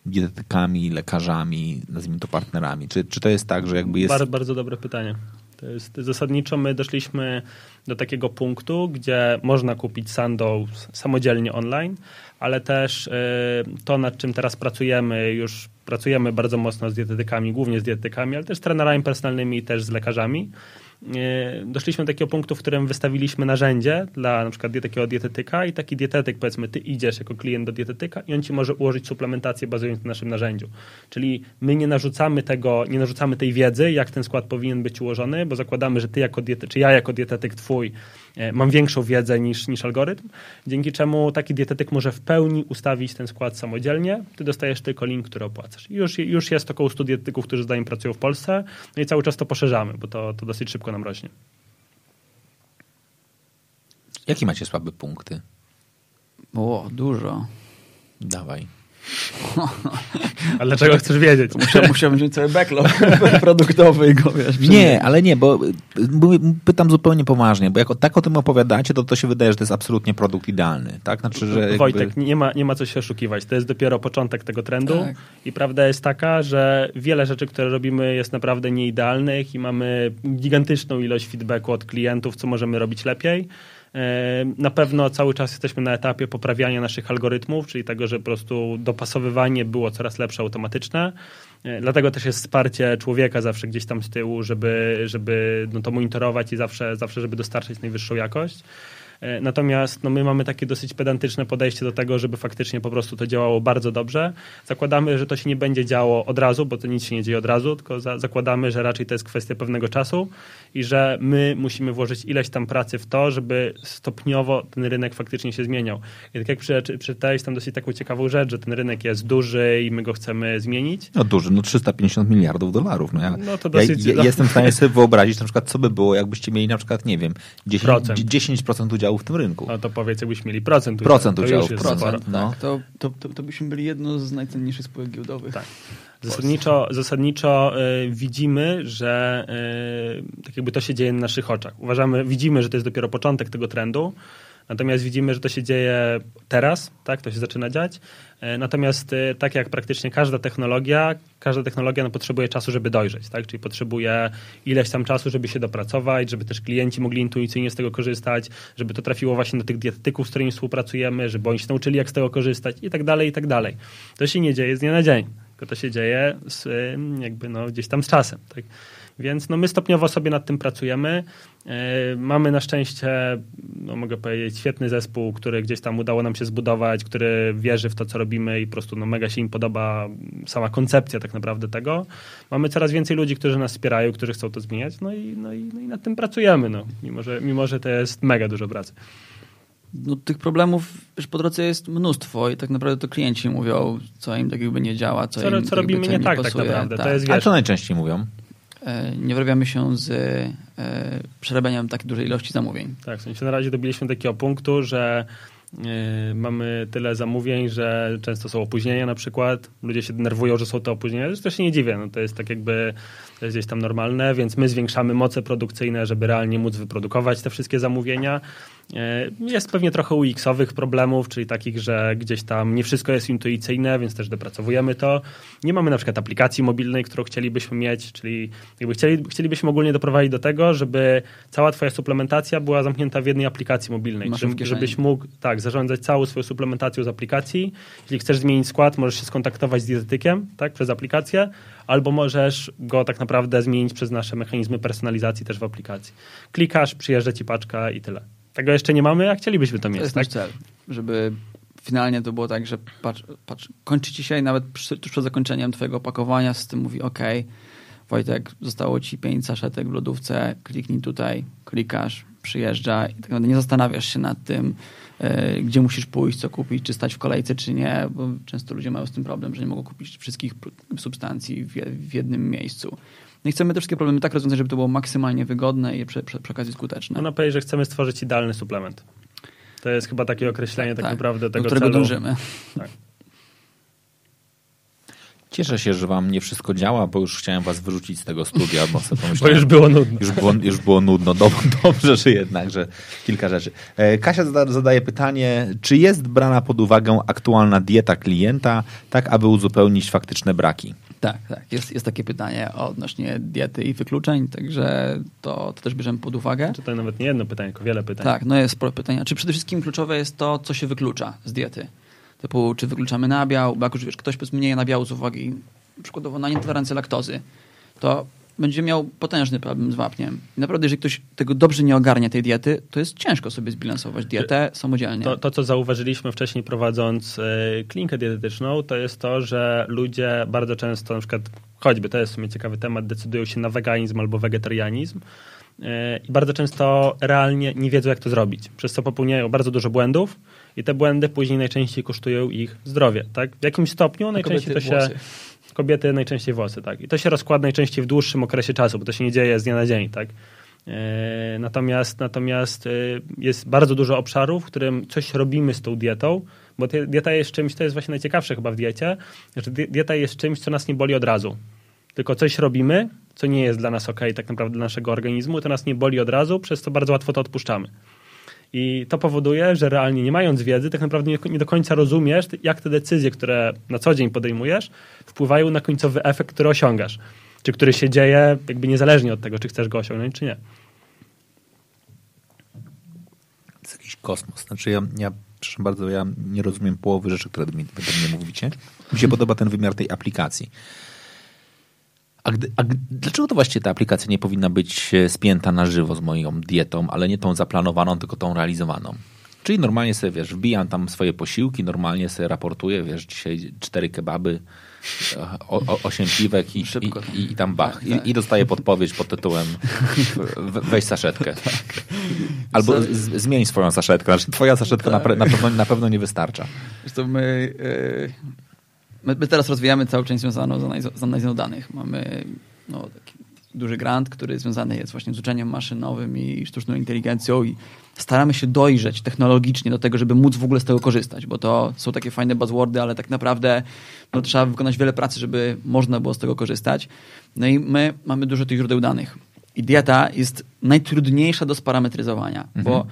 dietetykami, lekarzami, nazwijmy to partnerami? Czy, czy to jest tak, że jakby jest... Bardzo, bardzo dobre pytanie. To jest zasadniczo my doszliśmy do takiego punktu, gdzie można kupić Sandoz samodzielnie online, ale też y, to, nad czym teraz pracujemy, już pracujemy bardzo mocno z dietetykami, głównie z dietetykami, ale też z trenerami personalnymi i też z lekarzami. Y, Doszliśmy do takiego punktu, w którym wystawiliśmy narzędzie dla na przykład takiego dietetyka i taki dietetyk, powiedzmy, ty idziesz jako klient do dietetyka i on ci może ułożyć suplementację bazując na naszym narzędziu. Czyli my nie narzucamy tego, nie narzucamy tej wiedzy, jak ten skład powinien być ułożony, bo zakładamy, że ty jako diety, czy ja jako dietetyk twój mam większą wiedzę niż, niż algorytm, dzięki czemu taki dietetyk może w pełni ustawić ten skład samodzielnie, ty dostajesz tylko link, który opłacasz. I już, już jest około 100 dietetyków, którzy z nami pracują w Polsce, no i cały czas to poszerzamy, bo to, to dosyć szybko nam rośnie. Jakie macie słabe punkty? O, dużo. Dawaj. A dlaczego chcesz wiedzieć? Musiał, musiałbym wziąć cały backlog produktowy i go, wiesz, Nie, ale nie, bo bo pytam zupełnie poważnie, bo jak tak o tym opowiadacie, to to się wydaje, że to jest absolutnie produkt idealny, tak? Znaczy, że jakby... Wojtek, nie ma, nie ma co się oszukiwać. To jest dopiero początek tego trendu Tak. i prawda jest taka, że wiele rzeczy, które robimy jest naprawdę nieidealnych i mamy gigantyczną ilość feedbacku od klientów, co możemy robić lepiej. Na pewno cały czas jesteśmy na etapie poprawiania naszych algorytmów, czyli tego, że po prostu dopasowywanie było coraz lepsze automatyczne. E, Dlatego też jest wsparcie człowieka zawsze gdzieś tam z tyłu, żeby, żeby no to monitorować i zawsze, zawsze, żeby dostarczyć najwyższą jakość. E, Natomiast no, my mamy takie dosyć pedantyczne podejście do tego, żeby faktycznie po prostu to działało bardzo dobrze. Zakładamy, że to się nie będzie działo od razu, bo to nic się nie dzieje od razu, tylko za, zakładamy, że raczej to jest kwestia pewnego czasu i że my musimy włożyć ileś tam pracy w to, żeby stopniowo ten rynek faktycznie się zmieniał. I tak jak przeczy- przeczytałeś tam dosyć taką ciekawą rzecz, że ten rynek jest duży i my go chcemy zmienić. No duży, no 350 miliardów dolarów. No ja, No to ja, dosyć- ja, jestem w stanie sobie wyobrazić na przykład, co by było, jakbyście mieli na przykład, nie wiem, 10%, Procent. 10% udziału w tym rynku. No to powiedz, jakbyś mieli procent udziału. Procent to udziału, jest procent. No. Tak, to, to, to, to byśmy byli jedną z najcenniejszych spółek giełdowych. Tak. Zasadniczo, zasadniczo y, widzimy, że y, tak jakby to się dzieje na naszych oczach. Uważamy, widzimy, że to jest dopiero początek tego trendu, natomiast widzimy, że to się dzieje teraz, tak, to się zaczyna dziać. Y, natomiast y, tak jak praktycznie każda technologia, każda technologia no, potrzebuje czasu, żeby dojrzeć, tak, czyli potrzebuje ileś tam czasu, żeby się dopracować, żeby też klienci mogli intuicyjnie z tego korzystać, żeby to trafiło właśnie do tych dietetyków, z którymi współpracujemy, żeby oni się nauczyli, jak z tego korzystać i tak dalej, i tak dalej. To się nie dzieje z dnia na dzień. Tylko to się dzieje z, jakby no, gdzieś tam z czasem. Tak? Więc no, my stopniowo sobie nad tym pracujemy. E, mamy na szczęście, no, mogę powiedzieć, świetny zespół, który gdzieś tam udało nam się zbudować, który wierzy w to, co robimy i po prostu no, mega się im podoba sama koncepcja tak naprawdę tego. Mamy coraz więcej ludzi, którzy nas wspierają, którzy chcą to zmieniać, no i, no i, no i nad tym pracujemy, no, mimo, że, mimo że to jest mega dużo pracy. No, tych problemów wiesz, po drodze jest mnóstwo i tak naprawdę to klienci mówią, co im tak jakby nie działa, co, Co, im co tak robimy jakby, co nie tak tak pasuje. naprawdę. To Tak. jest, A wiesz, co najczęściej mówią? E, Nie wyrabiamy się z e, przerabianiem tak dużej ilości zamówień. Tak, w sensie na razie dobiliśmy do takiego punktu, że yy, mamy tyle zamówień, że często są opóźnienia na przykład. Ludzie się denerwują, że są te opóźnienia. Zresztą się nie dziwię, no to jest tak jakby to jest gdzieś tam normalne, więc my zwiększamy moce produkcyjne, żeby realnie móc wyprodukować te wszystkie zamówienia. Yy, Jest pewnie trochę UX-owych problemów, czyli takich, że gdzieś tam nie wszystko jest intuicyjne, więc też dopracowujemy to. Nie mamy na przykład aplikacji mobilnej, którą chcielibyśmy mieć, czyli jakby chcieli, chcielibyśmy ogólnie doprowadzić do tego, żeby cała twoja suplementacja była zamknięta w jednej aplikacji mobilnej. Żeby- żebyś mógł tak, zarządzać całą swoją suplementacją z aplikacji. Jeśli chcesz zmienić skład, możesz się skontaktować z dietetykiem tak, przez aplikację, albo możesz go tak naprawdę zmienić przez nasze mechanizmy personalizacji też w aplikacji. Klikasz, przyjeżdża ci paczka i tyle. Tego jeszcze nie mamy, a chcielibyśmy to To mieć. jest tak? nasz cel, żeby finalnie to było tak, że patrz, patrz kończy ci się i nawet przy, tuż przed zakończeniem twojego opakowania system mówi ok, Wojtek, zostało ci pięć saszetek w lodówce, kliknij tutaj, klikasz, przyjeżdża i tak naprawdę nie zastanawiasz się nad tym, e, gdzie musisz pójść, co kupić, czy stać w kolejce, czy nie, bo często ludzie mają z tym problem, że nie mogą kupić wszystkich substancji w, w jednym miejscu. No i chcemy te wszystkie problemy tak rozwiązać, żeby to było maksymalnie wygodne i przy, przy, przy okazji skuteczne. Można powiedzieć, że chcemy stworzyć idealny suplement. To jest chyba takie określenie tak, naprawdę do tego którego celu. dążymy. Cieszę się, że wam nie wszystko działa, bo już chciałem was wyrzucić z tego studia, bo sobie Bo pomyślałem, już było nudno. Już było, już było nudno. Dob- Dobrze, że jednak, że kilka rzeczy. E, Kasia zada, zadaje pytanie, czy jest brana pod uwagę aktualna dieta klienta, tak aby uzupełnić faktyczne braki? Tak, tak. Jest, jest takie pytanie odnośnie diety i wykluczeń, także to, to też bierzemy pod uwagę. Tutaj nawet nie jedno pytanie, tylko wiele pytań. Tak, no jest sporo pytania. Czy przede wszystkim kluczowe jest to, co się wyklucza z diety? Typu, czy wykluczamy nabiał, bo jak już wiesz, ktoś powiedzmy nie je nabiału z uwagi przykładowo na nietolerancję laktozy, to będzie miał potężny problem z wapniem. I naprawdę, jeżeli ktoś tego dobrze nie ogarnia, tej diety, to jest ciężko sobie zbilansować dietę samodzielnie. To, to, co zauważyliśmy wcześniej prowadząc e, klinikę dietetyczną, to jest to, że ludzie bardzo często, na przykład, choćby to jest w sumie ciekawy temat, decydują się na weganizm albo wegetarianizm e, i bardzo często realnie nie wiedzą, jak to zrobić, przez co popełniają bardzo dużo błędów i te błędy później najczęściej kosztują ich zdrowie. Tak? W jakimś stopniu najczęściej to się... włosy. Kobiety najczęściej włosy, tak. I to się rozkłada najczęściej w dłuższym okresie czasu, bo to się nie dzieje z dnia na dzień, tak. E, Natomiast, natomiast e, jest bardzo dużo obszarów, w którym coś robimy z tą dietą, bo dieta jest czymś, to jest właśnie najciekawsze chyba w diecie, że di- dieta jest czymś, co nas nie boli od razu. Tylko coś robimy, co nie jest dla nas ok, tak naprawdę dla naszego organizmu, to nas nie boli od razu, przez co bardzo łatwo to odpuszczamy. I to powoduje, że realnie nie mając wiedzy, tak naprawdę nie, do końca rozumiesz, jak te decyzje, które na co dzień podejmujesz, wpływają na końcowy efekt, który osiągasz. Czy który się dzieje jakby niezależnie od tego, czy chcesz go osiągnąć, czy nie. To jest jakiś kosmos. Znaczy ja, ja przepraszam bardzo, ja nie rozumiem połowy rzeczy, które do mnie, do mnie mówicie. Mi się podoba ten wymiar tej aplikacji. A, gdy, a dlaczego to właściwie ta aplikacja nie powinna być e, spięta na żywo z moją dietą, ale nie tą zaplanowaną, tylko tą realizowaną? Czyli normalnie sobie, wiesz, wbijam tam swoje posiłki, normalnie sobie raportuję, wiesz, dzisiaj cztery kebaby, e, o, o, osiem piwek i, i, i, i tam bach. Tak, tak. I, I dostaję podpowiedź pod tytułem we- weź saszetkę. Albo z, zmień swoją saszetkę. Znaczy, twoja saszetka na, pre- na, pewno, na pewno nie wystarcza. Zresztą my, yy, my, my teraz rozwijamy całą część związaną z, analiz- z analizą danych. Mamy no, taki duży grant, który związany jest właśnie z uczeniem maszynowym i sztuczną inteligencją i staramy się dojrzeć technologicznie do tego, żeby móc w ogóle z tego korzystać, bo to są takie fajne buzzwordy, ale tak naprawdę no, trzeba wykonać wiele pracy, żeby można było z tego korzystać. No i my mamy dużo tych źródeł danych. I dieta jest najtrudniejsza do sparametryzowania, bo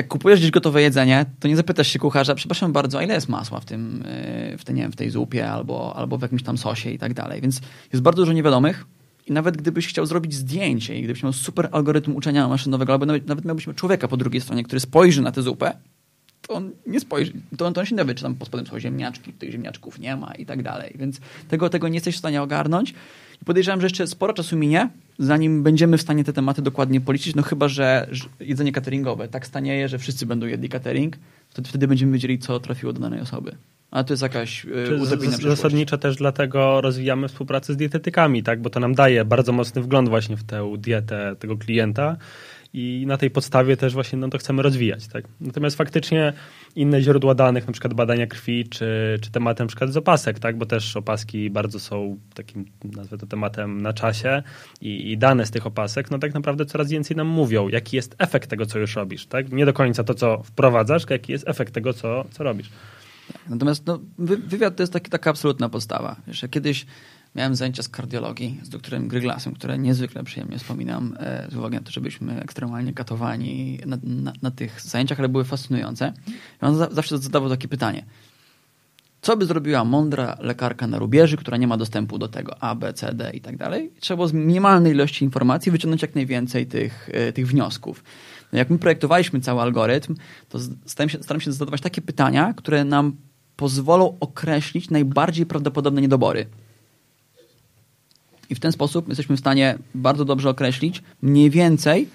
jak kupujesz gdzieś gotowe jedzenie, to nie zapytasz się kucharza, przepraszam bardzo, a ile jest masła w tym, yy, w, tej, nie wiem, w tej zupie albo, albo w jakimś tam sosie i tak dalej. Więc jest bardzo dużo niewiadomych i nawet gdybyś chciał zrobić zdjęcie i gdybyś miał super algorytm uczenia maszynowego, albo nawet, nawet miałbyś człowieka po drugiej stronie, który spojrzy na tę zupę, to on nie spojrzy, to on, to on się dowie, czy tam pod spodem są ziemniaczki, tych ziemniaczków nie ma i tak dalej. Więc tego, tego nie jesteś w stanie ogarnąć. I podejrzewam, że jeszcze sporo czasu minie, zanim będziemy w stanie te tematy dokładnie policzyć, no chyba, że jedzenie cateringowe tak stanieje, że wszyscy będą jedli catering, wtedy, wtedy będziemy wiedzieli, co trafiło do danej osoby. Ale to jest jakaś z- utopijna. Zasadniczo też dlatego rozwijamy współpracę z dietetykami, tak? bo to nam daje bardzo mocny wgląd właśnie w tę dietę tego klienta i na tej podstawie też właśnie no, to chcemy rozwijać. Tak? Natomiast faktycznie inne źródła danych, na przykład badania krwi, czy, czy tematem na przykład z opasek, tak? bo też opaski bardzo są takim, nazwę to tematem na czasie i, i dane z tych opasek, no tak naprawdę coraz więcej nam mówią, jaki jest efekt tego, co już robisz. Tak? Nie do końca to, co wprowadzasz, tylko jaki jest efekt tego, co, co robisz. Natomiast no, wy, wywiad to jest taki, taka absolutna podstawa. Wiesz, kiedyś miałem zajęcia z kardiologii z doktorem Gryglasem, które niezwykle przyjemnie wspominam, e, z uwagi na to, że byliśmy ekstremalnie katowani na, na, na tych zajęciach, ale były fascynujące. I on za, zawsze zadawał takie pytanie. Co by zrobiła mądra lekarka na rubieży, która nie ma dostępu do tego A, B, C, D i tak dalej? Trzeba z minimalnej ilości informacji wyciągnąć jak najwięcej tych, e, tych wniosków. No jak my projektowaliśmy cały algorytm, to staram się, staram się zadawać takie pytania, które nam pozwolą określić najbardziej prawdopodobne niedobory. I w ten sposób jesteśmy w stanie bardzo dobrze określić mniej więcej,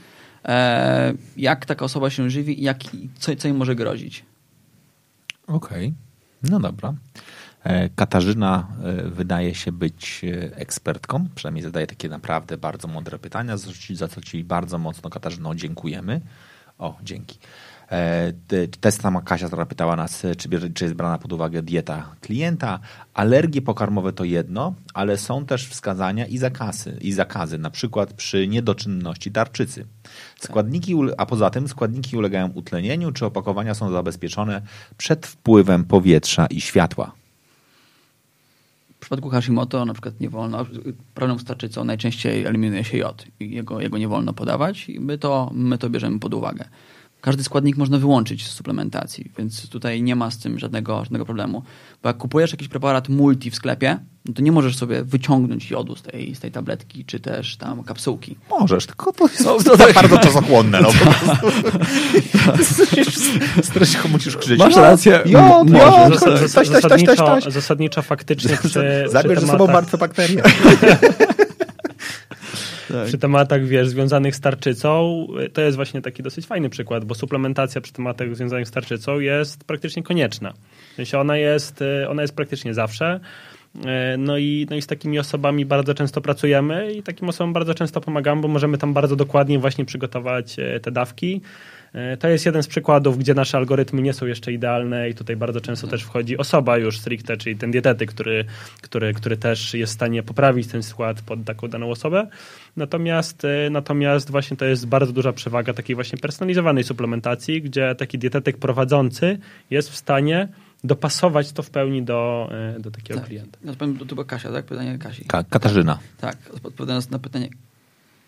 e, jak taka osoba się żywi i jak, co, co im może grozić. Okej, no dobra. E, Katarzyna e, wydaje się być e, ekspertką, przynajmniej zadaje takie naprawdę bardzo mądre pytania, za co Ci bardzo mocno, Katarzyno, dziękujemy. O, dzięki. E, te- Ta sama Kasia, która pytała nas, czy, bierze, czy jest brana pod uwagę dieta klienta. Alergie pokarmowe to jedno, ale są też wskazania i zakazy, i zakazy na przykład przy niedoczynności tarczycy. Składniki, a poza tym składniki ulegają utlenieniu, czy opakowania są zabezpieczone przed wpływem powietrza i światła. W przypadku Hashimoto na przykład nie wolno, problem z tarczycą najczęściej eliminuje się jod jego, jego nie wolno podawać i my to, my to bierzemy pod uwagę. Każdy składnik można wyłączyć z suplementacji, więc tutaj nie ma z tym żadnego, żadnego problemu. Bo jak kupujesz jakiś preparat multi w sklepie, no to nie możesz sobie wyciągnąć jodu z tej, z tej tabletki, czy też tam kapsułki. Możesz, tylko to jest No, to tak. bardzo czasochłonne. No, po prostu. Stres musisz krzyczeć. Masz "Jo, rację, Jo, m- jo, możesz. Zas- taś, zas- taś, taś, taś, zasadniczo, zasadniczo faktycznie przy, przy Zabierz ze sobą martwe bakterie. Przy tematach wiesz, związanych z tarczycą, to jest właśnie taki dosyć fajny przykład, bo suplementacja przy tematach związanych z tarczycą jest praktycznie konieczna. Ona jest, y, ona jest praktycznie zawsze. Y, No i, no i z takimi osobami bardzo często pracujemy i takim osobom bardzo często pomagamy, bo możemy tam bardzo dokładnie właśnie przygotować y, te dawki. Y, To jest jeden z przykładów, gdzie nasze algorytmy nie są jeszcze idealne i tutaj bardzo często też wchodzi osoba już stricte, czyli ten dietetyk, który, który, który też jest w stanie poprawić ten skład pod taką daną osobę. Natomiast, y, natomiast właśnie to jest bardzo duża przewaga takiej właśnie personalizowanej suplementacji, gdzie taki dietetyk prowadzący jest w stanie dopasować to w pełni do, y, do takiego Tak. klienta. Ja powiem, to była Kasia, tak? Pytanie Kasi. Ka- Katarzyna. Tak, odpowiadając na pytanie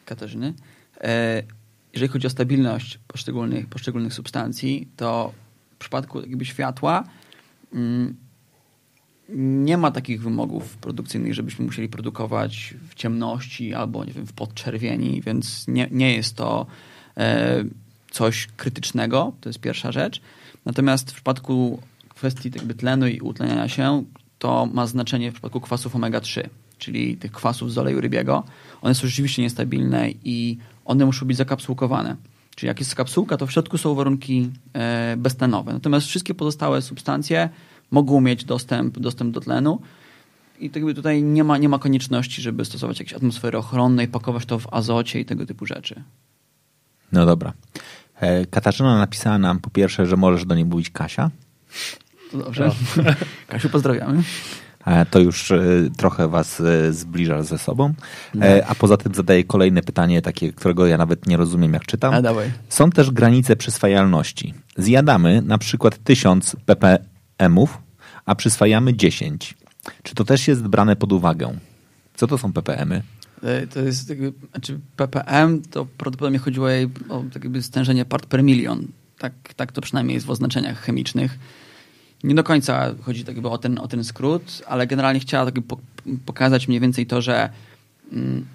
Katarzyny. E, jeżeli chodzi o stabilność poszczególnych, poszczególnych substancji, to w przypadku jakby światła mm, nie ma takich wymogów produkcyjnych, żebyśmy musieli produkować w ciemności albo nie wiem, w podczerwieni, więc nie, nie jest to e, coś krytycznego, to jest pierwsza rzecz. Natomiast w przypadku kwestii jakby tlenu i utleniania się, to ma znaczenie w przypadku kwasów omega-3, czyli tych kwasów z oleju rybiego. One są rzeczywiście niestabilne i one muszą być zakapsułkowane. Czyli jak jest kapsułka, to w środku są warunki e, beztlenowe. Natomiast wszystkie pozostałe substancje mogą mieć dostęp, dostęp do tlenu i tak tutaj nie ma, nie ma konieczności, żeby stosować jakieś atmosfery ochronne i pakować to w azocie i tego typu rzeczy. No dobra. E, Katarzyna napisała nam po pierwsze, że możesz do niej mówić Kasia. To dobrze. Kasiu, pozdrawiamy. E, To już e, trochę was e, zbliża ze sobą. E, A poza tym zadaję kolejne pytanie, takie, którego ja nawet nie rozumiem, jak czytam. A, dawaj. Są też granice przyswajalności. Zjadamy na przykład 1000 ppmów, a przyswajamy 10. Czy to też jest brane pod uwagę? Co to są ppmy? To jest jakby, znaczy ppm to prawdopodobnie chodziło jej o tak jakby stężenie part per milion. Tak, tak to przynajmniej jest w oznaczeniach chemicznych. Nie do końca chodzi tak jakby o ten, o ten skrót, ale generalnie chciała tak pokazać mniej więcej to, że mm,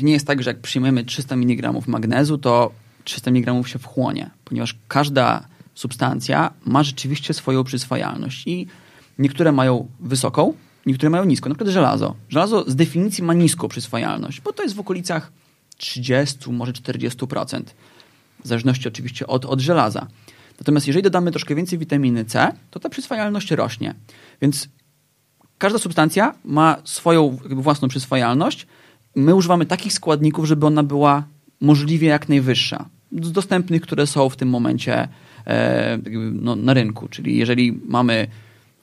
nie jest tak, że jak przyjmiemy 300 mg magnezu, to 300 mg się wchłonie, ponieważ każda substancja ma rzeczywiście swoją przyswajalność i niektóre mają wysoką, niektóre mają niską. Na przykład żelazo. Żelazo z definicji ma niską przyswajalność, bo to jest w okolicach 30, może 40%. W zależności oczywiście od, od żelaza. Natomiast jeżeli dodamy troszkę więcej witaminy C, to ta przyswajalność rośnie. Więc każda substancja ma swoją własną przyswajalność. My używamy takich składników, żeby ona była możliwie jak najwyższa. Z dostępnych, które są w tym momencie e, no, na rynku. Czyli jeżeli mamy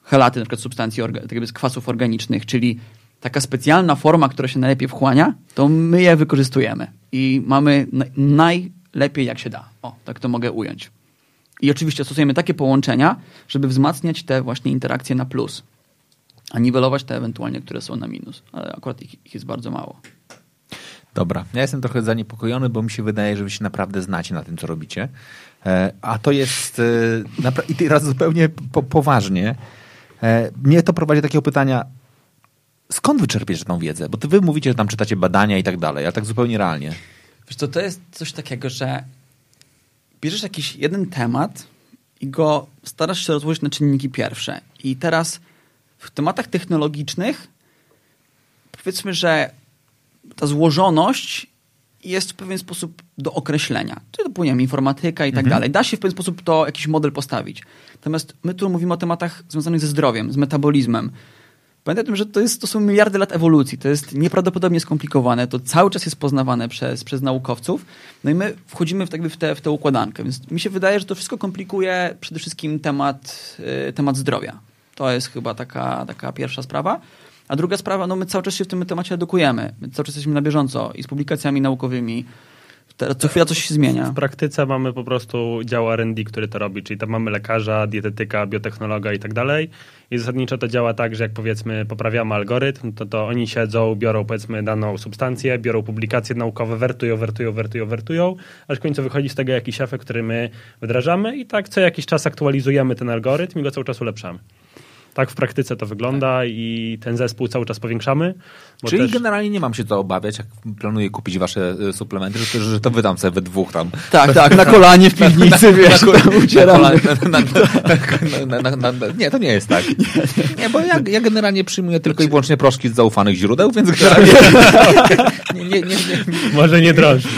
helaty, na przykład substancji tak z kwasów organicznych, czyli taka specjalna forma, która się najlepiej wchłania, to my je wykorzystujemy. I mamy na, najlepiej jak się da. O, tak to mogę ująć. I oczywiście stosujemy takie połączenia, żeby wzmacniać te właśnie interakcje na plus, a niwelować te ewentualnie, które są na minus. Ale akurat ich, ich jest bardzo mało. Dobra, ja jestem trochę zaniepokojony, bo mi się wydaje, że wy się naprawdę znacie na tym, co robicie. E, a to jest, e, i teraz zupełnie po, poważnie, e, mnie to prowadzi do takiego pytania, skąd wy czerpiecie tą wiedzę? Bo ty wy mówicie, że tam czytacie badania i tak dalej, ale tak zupełnie realnie. Wiesz co, to jest coś takiego, że bierzesz jakiś jeden temat i go starasz się rozłożyć na czynniki pierwsze. I teraz w tematach technologicznych powiedzmy, że ta złożoność jest w pewien sposób do określenia. To powiem informatyka i tak Mhm. dalej. Da się w pewien sposób to jakiś model postawić. Natomiast my tu mówimy o tematach związanych ze zdrowiem, z metabolizmem. Pamiętaj o tym, że to, jest, to są miliardy lat ewolucji. To jest nieprawdopodobnie skomplikowane. To cały czas jest poznawane przez, przez naukowców. No i my wchodzimy w, tak w, w tę układankę. Więc mi się wydaje, że to wszystko komplikuje przede wszystkim temat, y, temat zdrowia. To jest chyba taka, taka pierwsza sprawa. A druga sprawa, no my cały czas się w tym temacie edukujemy. My cały czas jesteśmy na bieżąco i z publikacjami naukowymi. Teraz co chwila coś się zmienia. W praktyce mamy po prostu dział R&D, który to robi, czyli tam mamy lekarza, dietetyka, biotechnologa i tak dalej. I zasadniczo to działa tak, że jak powiedzmy poprawiamy algorytm, to, to oni siedzą, biorą powiedzmy daną substancję, biorą publikacje naukowe, wertują, wertują, wertują, wertują, aż w końcu wychodzi z tego jakiś efekt, który my wdrażamy i tak co jakiś czas aktualizujemy ten algorytm i go cały czas ulepszamy. Tak w praktyce to wygląda i ten zespół cały czas powiększamy. bo Czyli też- generalnie nie mam się co obawiać, jak planuję kupić wasze y, suplementy, że, to- że to wydam sobie we dwóch tam. Tak, tak, na kolanie w piwnicy, wiesz, Nie, to nie jest tak. Nie, bo ja, ja generalnie przyjmuję tylko i wyłącznie proszki z zaufanych źródeł, więc generalnie nie, nie, nie, nie, Może nie droższy.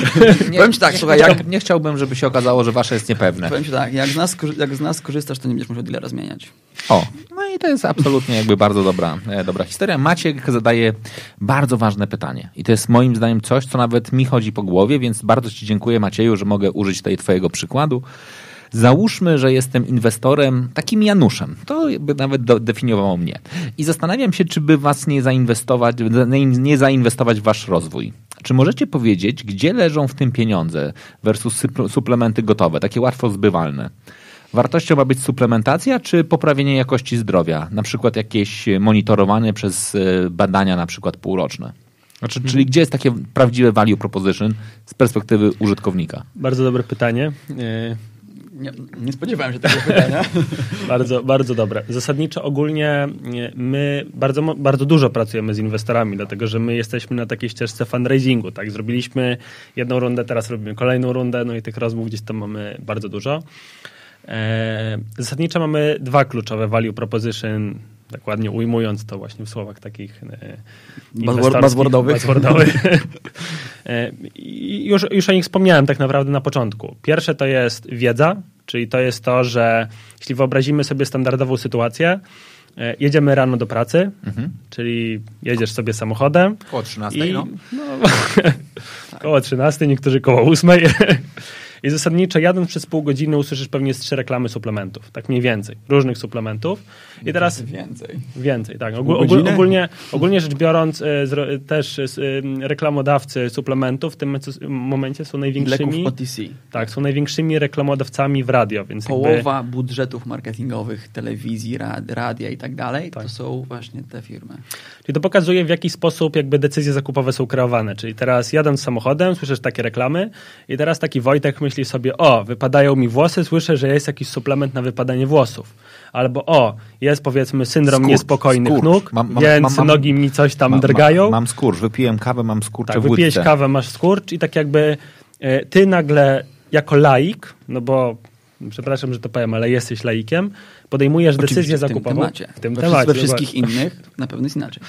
nie, Powiem ci tak, nie, słuchaj, nie, jak- chciałbym- nie chciałbym, żeby się okazało, że wasze jest niepewne. Powiem ci tak, jak z, nas, jak z nas korzystasz, to nie będziesz musiał dealera zmieniać. O, no i to jest absolutnie jakby bardzo dobra, e, dobra historia. Maciek zadaje bardzo ważne pytanie. I to jest moim zdaniem coś, co nawet mi chodzi po głowie, więc bardzo Ci dziękuję Macieju, że mogę użyć tutaj Twojego przykładu. Załóżmy, że jestem inwestorem, takim Januszem. To jakby nawet do, definiowało mnie. I zastanawiam się, czy by Was nie zainwestować, nie- zainwestować w Wasz rozwój. Czy możecie powiedzieć, gdzie leżą w tym pieniądze versus suplementy gotowe, takie łatwo zbywalne? Wartością ma być suplementacja czy poprawienie jakości zdrowia? Na przykład jakieś monitorowane przez e, badania na przykład półroczne. Znaczy, Czyli gdzie jest takie prawdziwe value proposition z perspektywy użytkownika? Bardzo dobre pytanie. E, Nie, nie spodziewałem się tego pytania. Bardzo, bardzo dobre. Zasadniczo ogólnie nie, my bardzo, bardzo dużo pracujemy z inwestorami, dlatego że my jesteśmy na takiej ścieżce fundraisingu. Tak? Zrobiliśmy jedną rundę, teraz robimy kolejną rundę, no i tych rozmów gdzieś tam mamy bardzo dużo. E, zasadniczo mamy dwa kluczowe value proposition, tak ładnie ujmując to właśnie w słowach takich e, buzzwordowych. buzzwordowych. E, już, już o nich wspomniałem tak naprawdę na początku. Pierwsze to jest wiedza, czyli to jest to, że jeśli wyobrazimy sobie standardową sytuację, e, jedziemy rano do pracy, czyli jedziesz sobie samochodem, Koło 13, i, no. no, koło 13, niektórzy koło 8. I zasadniczo jadąc przez pół godziny usłyszysz pewnie z trzy reklamy suplementów, tak mniej więcej, różnych suplementów. I teraz Więcej. więcej, tak. Ogól, ogól, ogólnie, ogólnie rzecz biorąc, zro- też e, reklamodawcy suplementów w tym momencie- są największymi. leków OTC. Tak, są największymi reklamodawcami w radio, więc jakby, Połowa budżetów marketingowych telewizji, rad, radia i tak dalej, Tak. to są właśnie te firmy. Czyli to pokazuje, w jaki sposób jakby decyzje zakupowe są kreowane. Czyli teraz jadąc samochodem, słyszysz takie reklamy i teraz taki Wojtek myśli sobie, o, wypadają mi włosy, słyszę, że jest jakiś suplement na wypadanie włosów. Albo o, jest powiedzmy syndrom Skurcz, niespokojnych skurcz. nóg, Mam- mam- więc mam- mam- nogi mi coś tam drgają. Mam skurcz, wypiłem kawę, mam skurcze Tak, w wypijesz kawę, masz skurcz i tak jakby e, ty nagle jako laik, no bo przepraszam, że to powiem, ale jesteś laikiem, podejmujesz decyzję Oczywiście zakupową. W tym temacie. W tym we, temacie. we wszystkich innych na pewno jest inaczej.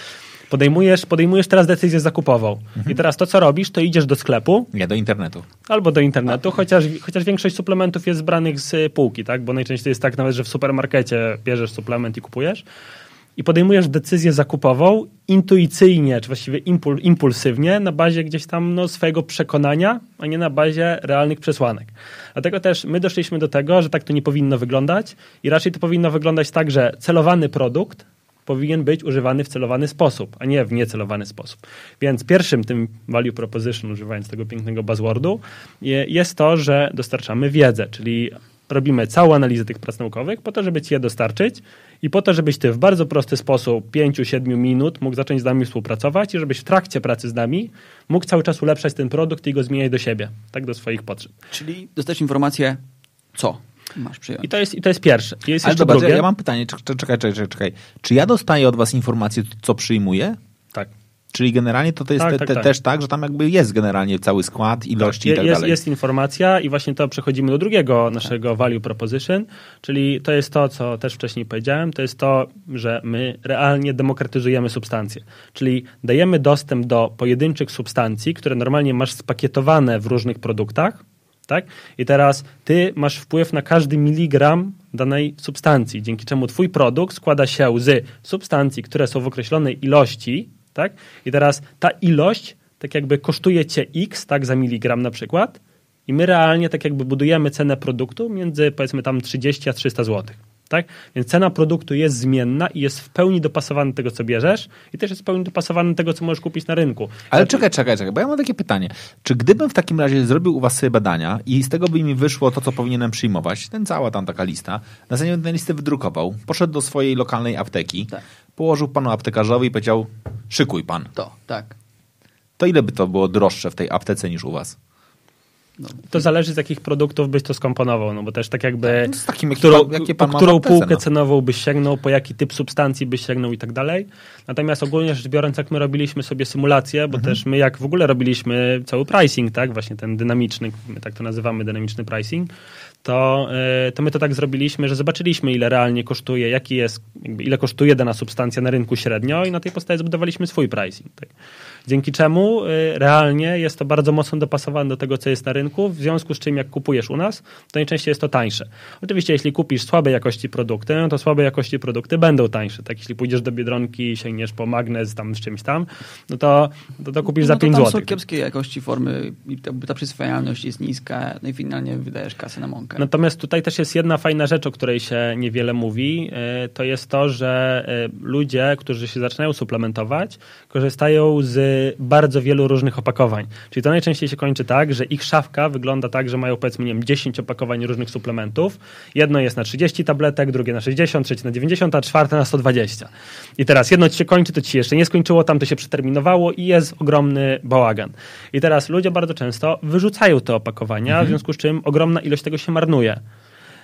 Podejmujesz, podejmujesz teraz decyzję zakupową. Mhm. I teraz to, co robisz, to idziesz do sklepu, Nie, do internetu. albo do internetu, chociaż, chociaż większość suplementów jest zbranych z półki, tak? Bo najczęściej jest tak nawet, że w supermarkecie bierzesz suplement i kupujesz. I podejmujesz decyzję zakupową intuicyjnie, czy właściwie impul, impulsywnie, na bazie gdzieś tam no, swojego przekonania, a nie na bazie realnych przesłanek. Dlatego też my doszliśmy do tego, że tak to nie powinno wyglądać i raczej to powinno wyglądać tak, że celowany produkt powinien być używany w celowany sposób, a nie w niecelowany sposób. Więc pierwszym tym value proposition, używając tego pięknego buzzwordu, je- jest to, że dostarczamy wiedzę, czyli robimy całą analizę tych prac naukowych po to, żeby ci je dostarczyć i po to, żebyś ty w bardzo prosty sposób 5-7 minut mógł zacząć z nami współpracować i żebyś w trakcie pracy z nami mógł cały czas ulepszać ten produkt i go zmieniać do siebie, tak do swoich potrzeb. Czyli dostać informację, co masz przyjąć. I to jest, i to jest pierwsze. I Jest Ale jeszcze dobra, drugie. ja mam pytanie, czek- czek- czekaj, czekaj, czekaj. Czy ja dostaję od was informację, co przyjmuję? Tak. Czyli generalnie to, to jest Tak, te, tak, te, tak. też tak, że tam jakby jest generalnie cały skład, ilości Je- i tak jest, dalej. jest informacja i właśnie to przechodzimy do drugiego naszego value proposition, czyli to jest to, co też wcześniej powiedziałem, to jest to, że my realnie demokratyzujemy substancje, czyli dajemy dostęp do pojedynczych substancji, które normalnie masz spakietowane w różnych produktach, tak? I teraz ty masz wpływ na każdy miligram danej substancji, dzięki czemu twój produkt składa się z substancji, które są w określonej ilości, tak? I teraz ta ilość tak jakby kosztuje cię x, tak, za miligram na przykład i my realnie tak jakby budujemy cenę produktu między powiedzmy tam 30 a 300 zł. Tak? Więc cena produktu jest zmienna i jest w pełni dopasowana do tego, co bierzesz i też jest w pełni dopasowana do tego, co możesz kupić na rynku. Ale Znaczy- czekaj, czekaj, czekaj, bo ja mam takie pytanie. Czy gdybym w takim razie zrobił u was sobie badania i z tego by mi wyszło to, co powinienem przyjmować, ten cała tam taka lista, następnie tę listę wydrukował, poszedł do swojej lokalnej apteki, Tak. położył panu aptekarzowi i powiedział, szykuj pan. To, tak. To ile by to było droższe w tej aptece niż u was? To zależy z jakich produktów byś to skomponował, no bo też tak jakby No takim, jaki którą, pan- jakie pan którą półkę no. cenową byś sięgnął, po jaki typ substancji byś sięgnął i tak dalej. Natomiast ogólnie rzecz biorąc, jak my robiliśmy sobie symulację, Mhm. bo też my jak w ogóle robiliśmy cały pricing, tak, właśnie ten dynamiczny, my tak to nazywamy, dynamiczny pricing, to, y, to my to tak zrobiliśmy, że zobaczyliśmy ile realnie kosztuje, jaki jest, ile kosztuje dana substancja na rynku średnio i na tej podstawie zbudowaliśmy swój pricing. Tak. Dzięki czemu y, realnie jest to bardzo mocno dopasowane do tego, co jest na rynku, w związku z czym jak kupujesz u nas, to najczęściej jest to tańsze. Oczywiście jeśli kupisz słabej jakości produkty, no to słabej jakości produkty będą tańsze. Tak? Jeśli pójdziesz do Biedronki i sięgniesz po magnes tam z czymś tam, no to, to, to kupisz no za to 5 tam zł. są kiepskiej jakości formy i ta, ta przyswajalność jest niska, no i finalnie wydajesz kasę na mąkę. Natomiast tutaj też jest jedna fajna rzecz, o której się niewiele mówi. e, To jest to, że e, ludzie, którzy się zaczynają suplementować, korzystają z bardzo wielu różnych opakowań. Czyli to najczęściej się kończy tak, że ich szafka wygląda tak, że mają powiedzmy nie wiem, 10 opakowań różnych suplementów. Jedno jest na 30 tabletek, drugie na 60, trzecie na 90, a czwarte na 120. I teraz jedno ci się kończy, to ci się jeszcze nie skończyło, tamto się przeterminowało i jest ogromny bałagan. I teraz ludzie bardzo często wyrzucają te opakowania, w związku z czym ogromna ilość tego się marnuje.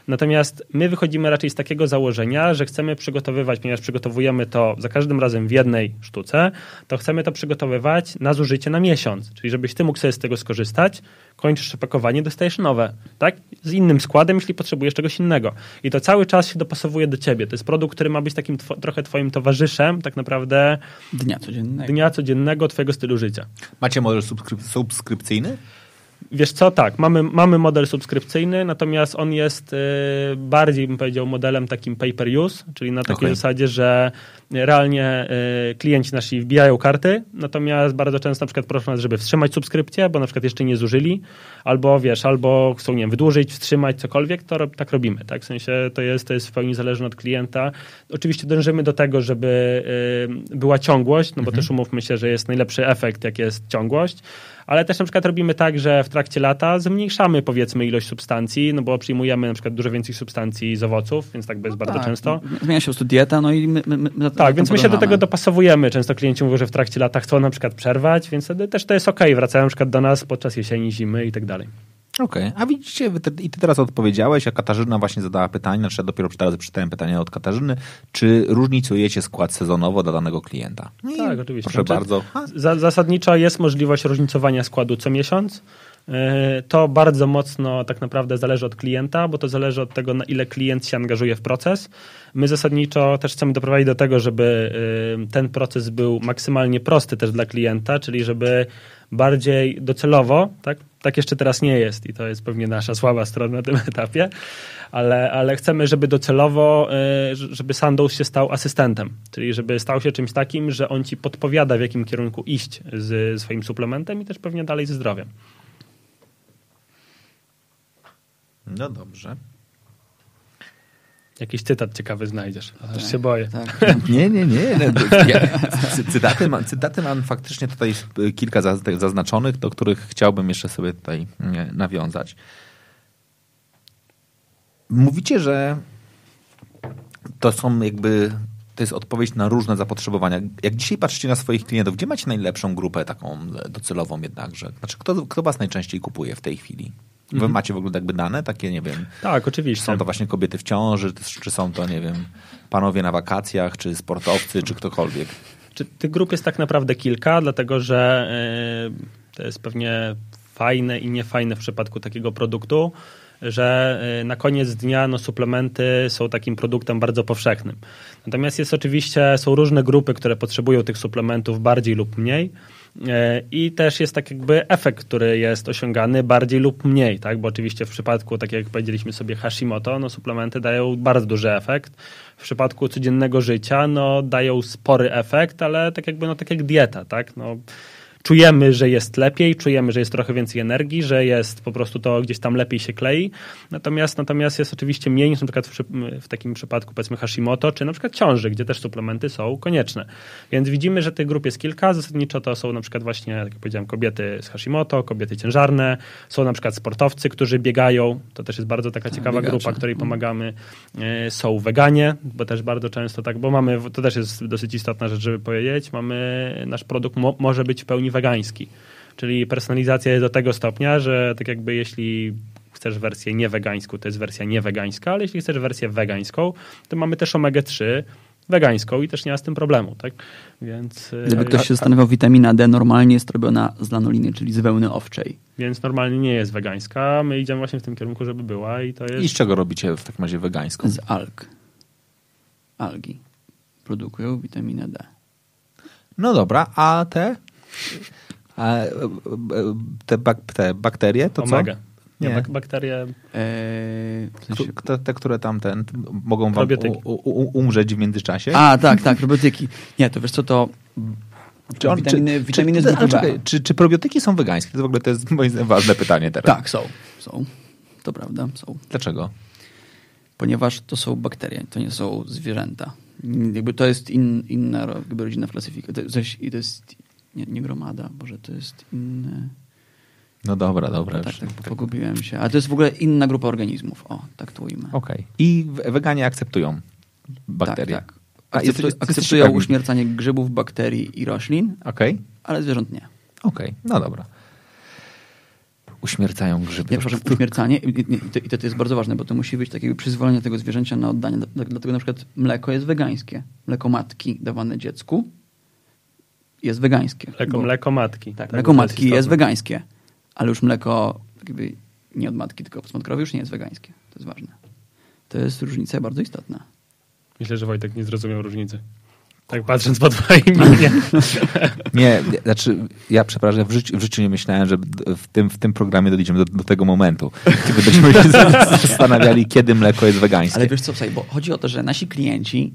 Natomiast my wychodzimy raczej z takiego założenia, że chcemy przygotowywać, ponieważ przygotowujemy to za każdym razem w jednej sztuce, to chcemy to przygotowywać na zużycie na miesiąc. Czyli żebyś ty mógł sobie z tego skorzystać, kończysz opakowanie, dostajesz nowe, tak? Z innym składem, jeśli potrzebujesz czegoś innego. I to cały czas się dopasowuje do ciebie. To jest produkt, który ma być takim two- trochę twoim towarzyszem, tak naprawdę Dnia codziennego. dnia codziennego twojego stylu życia. Macie model subskryp- subskrypcyjny? Wiesz co, tak, mamy, mamy model subskrypcyjny, natomiast on jest y, bardziej, bym powiedział, modelem takim pay per use, czyli na takiej Okej. zasadzie, że realnie y, klienci nasi wbijają karty, natomiast bardzo często na przykład proszą nas, żeby wstrzymać subskrypcję, bo na przykład jeszcze nie zużyli, albo wiesz, albo chcą, nie wiem, wydłużyć, wstrzymać, cokolwiek, to tak robimy, tak? W sensie to jest, to jest w pełni zależne od klienta. Oczywiście dążymy do tego, żeby y, była ciągłość, no bo też umówmy się, że jest najlepszy efekt, jak jest ciągłość, ale też na przykład robimy tak, że w trakcie lata zmniejszamy powiedzmy ilość substancji, no bo przyjmujemy na przykład dużo więcej substancji z owoców, więc tak jest bardzo Tak, często. Zmienia się po prostu dieta, no i my, my, my Tak, na więc my się do tego dopasowujemy. Często klienci mówią, że w trakcie lata chcą na przykład przerwać, więc wtedy też to jest okej. Wracają na przykład do nas podczas jesieni, zimy i tak dalej. Okej, a widzicie, i ty teraz odpowiedziałeś, a Katarzyna właśnie zadała pytanie, znaczy ja dopiero teraz przeczytałem pytanie od Katarzyny, czy różnicujecie skład sezonowo dla danego klienta? I Tak, oczywiście. Proszę Znaczy, bardzo. Za, zasadniczo jest możliwość różnicowania składu co miesiąc. E, to bardzo mocno tak naprawdę zależy od klienta, bo to zależy od tego, na ile klient się angażuje w proces. My zasadniczo też chcemy doprowadzić do tego, żeby e, ten proces był maksymalnie prosty też dla klienta, czyli żeby bardziej docelowo, tak? Tak jeszcze teraz nie jest i to jest pewnie nasza słaba strona na tym etapie, ale, ale chcemy, żeby docelowo, e, żeby Sandoz się stał asystentem, czyli żeby stał się czymś takim, że on ci podpowiada, w jakim kierunku iść z swoim suplementem i też pewnie dalej ze zdrowiem. No dobrze. Jakiś cytat ciekawy znajdziesz, aż tak, się boję. Tak. Nie, nie, nie. Ja, cytaty, mam, cytaty mam faktycznie tutaj kilka zaznaczonych, do których chciałbym jeszcze sobie tutaj nawiązać. Mówicie, że to są jakby to jest odpowiedź na różne zapotrzebowania. Jak dzisiaj patrzycie na swoich klientów, gdzie macie najlepszą grupę taką docelową jednakże? Znaczy, kto, kto was najczęściej kupuje w tej chwili? Wy mhm. macie w ogóle jakby dane takie, nie wiem. Tak, oczywiście. Są to właśnie kobiety w ciąży, czy są to, nie wiem, panowie na wakacjach, czy sportowcy, czy ktokolwiek. Czy tych grup jest tak naprawdę kilka, dlatego że yy, to jest pewnie fajne i niefajne w przypadku takiego produktu, że y, na koniec dnia no, suplementy są takim produktem bardzo powszechnym. Natomiast jest oczywiście, są różne grupy, które potrzebują tych suplementów bardziej lub mniej. E, I też jest tak jakby efekt, który jest osiągany bardziej lub mniej, tak? Bo oczywiście w przypadku, tak jak powiedzieliśmy sobie, Hashimoto, no suplementy dają bardzo duży efekt. W przypadku codziennego życia, no dają spory efekt, ale tak jakby, no tak jak dieta, tak? No, czujemy, że jest lepiej, czujemy, że jest trochę więcej energii, że jest po prostu to gdzieś tam lepiej się klei. Natomiast, natomiast jest oczywiście mniej niż na przykład w, w takim przypadku powiedzmy Hashimoto, czy na przykład ciąży, gdzie też suplementy są konieczne. Więc widzimy, że tych grup jest kilka. Zasadniczo to są na przykład właśnie, jak powiedziałem, kobiety z Hashimoto, kobiety ciężarne, są na przykład sportowcy, którzy biegają. To też jest bardzo taka ciekawa Biegacze. grupa, której mhm. pomagamy. E, są weganie, bo też bardzo często tak, bo mamy, to też jest dosyć istotna rzecz, żeby powiedzieć, mamy, nasz produkt mo, może być w pełni wegański. Czyli personalizacja jest do tego stopnia, że tak jakby jeśli chcesz wersję niewegańską, to jest wersja niewegańska, ale jeśli chcesz wersję wegańską, to mamy też omega-3 wegańską i też nie ma z tym problemu, tak? Więc, e, Gdyby ktoś się zastanawiał, witamina D normalnie jest robiona z lanoliny, czyli z wełny owczej. Więc normalnie nie jest wegańska. My idziemy właśnie w tym kierunku, żeby była i to jest... I z czego robicie w takim razie wegańską? Z alg. Algi produkują witaminę D. No dobra, a te a e, e, te, bak te bakterie to Omega. co? Nie, nie bakterie. Eee, w sensie... te, te, które tam ten, mogą wam u, u, umrzeć w międzyczasie? A, tak, tak, probiotyki. Nie, to wiesz co, to czy, on, witaminy, czy, witaminy czy, z grupy czekaj, czy, czy probiotyki są wegańskie? To w ogóle to jest moim zdaniem ważne pytanie teraz. Tak, są. Są. To prawda, są. Dlaczego? Ponieważ to są bakterie, to nie są zwierzęta. Jakby to jest in, inna jakby rodzina klasyfikacja. To, to jest nie, nie gromada, Boże, to jest inny... No dobra, dobra. Tak, tak, pogubiłem się. A to jest w ogóle inna grupa organizmów. O, tak to ujmę. Okej. Okay. I weganie akceptują bakterie? Tak, tak. Akceptują, akceptują uśmiercanie grzybów, bakterii i roślin, okay. ale zwierząt nie. Okej, okay. no dobra. Uśmiercają grzyby. Nie, przepraszam, uśmiercanie i to, i to jest bardzo ważne, bo to musi być takie przyzwolenie tego zwierzęcia na oddanie. Dlatego na przykład mleko jest wegańskie. Mleko matki dawane dziecku jest wegańskie. Mleko, bo, mleko matki. Tak, mleko matki jest, jest wegańskie, ale już mleko jakby nie od matki, tylko od krowy już nie jest wegańskie. To jest ważne. To jest różnica bardzo istotna. Myślę, że Wojtek nie zrozumiał różnicy. Tak patrząc po twoim minie. Nie, znaczy ja przepraszam, w życiu, w życiu nie myślałem, że w tym, w tym programie dojdziemy do, do tego momentu, kiedy będziemy się zastanawiali, kiedy mleko jest wegańskie. Ale wiesz co, bo chodzi o to, że nasi klienci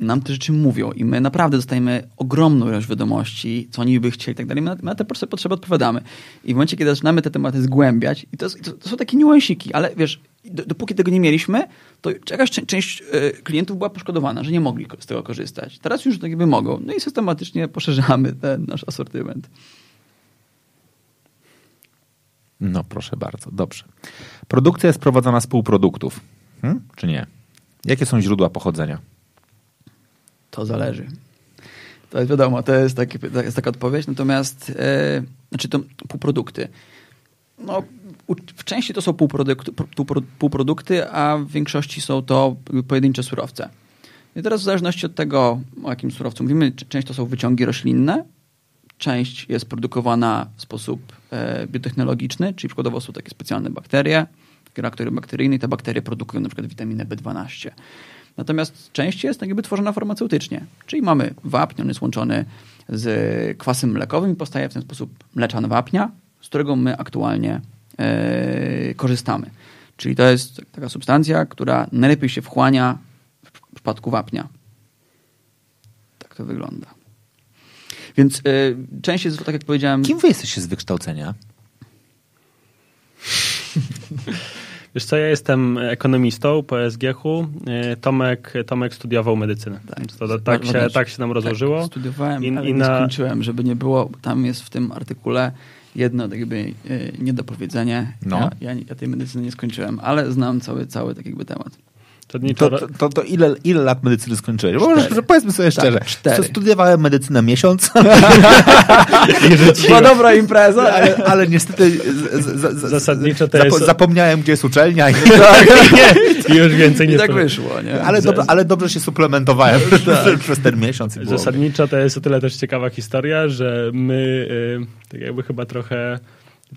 nam te rzeczy mówią i my naprawdę dostajemy ogromną ilość wiadomości, co oni by chcieli i tak dalej. My na te potrzeby odpowiadamy. I w momencie, kiedy zaczynamy te tematy zgłębiać, i to, to, to są takie niuansiki, ale wiesz, dopóki tego nie mieliśmy, to jakaś część e, klientów była poszkodowana, że nie mogli z tego korzystać. Teraz już tak jakby mogą. No i systematycznie poszerzamy ten nasz asortyment. No proszę bardzo, dobrze. Produkcja jest prowadzona z półproduktów, hmm? czy nie? Jakie są źródła pochodzenia? To zależy. To jest wiadomo, to jest, taki, to jest taka odpowiedź. Natomiast, e, znaczy to półprodukty. No, w części to są półprodukty, półprodukty, a w większości są to pojedyncze surowce. I teraz w zależności od tego, o jakim surowcu mówimy, część to są wyciągi roślinne, część jest produkowana w sposób e, biotechnologiczny, czyli przykładowo są takie specjalne bakterie, reaktory bakteryjne i te bakterie produkują przykład witaminę B12. Natomiast część jest tak jakby tworzona farmaceutycznie, czyli mamy wapń, on jest łączony z kwasem mlekowym i powstaje w ten sposób mleczan wapnia, z którego my aktualnie e, korzystamy. Czyli to jest taka substancja, która najlepiej się wchłania w przypadku wapnia. Tak to wygląda. Więc y, część jest, tak jak powiedziałem... Kim wy jesteście z wykształcenia? Wiesz co, ja jestem ekonomistą po SGH-u. E, Tomek, Tomek studiował medycynę. Tak. To, tak, się, tak się nam rozłożyło. Tak, studiowałem, I- ale i nie na- skończyłem, żeby nie było, tam jest w tym artykule jedno tak jakby y, niedopowiedzenie. No. Ja, ja, ja tej medycyny nie skończyłem, ale znam cały, cały tak jakby temat. To, to, to, to ile, ile lat medycyny skończyłeś? Bo Cztery. może, powiedzmy sobie Tak, szczerze. cztery. Co, studiowałem medycynę miesiąc, Była dobra impreza, ale... ale, ale niestety z, z, z, Zasadniczo to jest- zapomniałem, gdzie jest uczelnia. I, I już więcej nie I tak wyszło, nie? ale, dobrze, ale dobrze się suplementowałem przez, przez ten miesiąc. Zasadniczo to jest o tyle też ciekawa historia, że my y, tak jakby chyba trochę,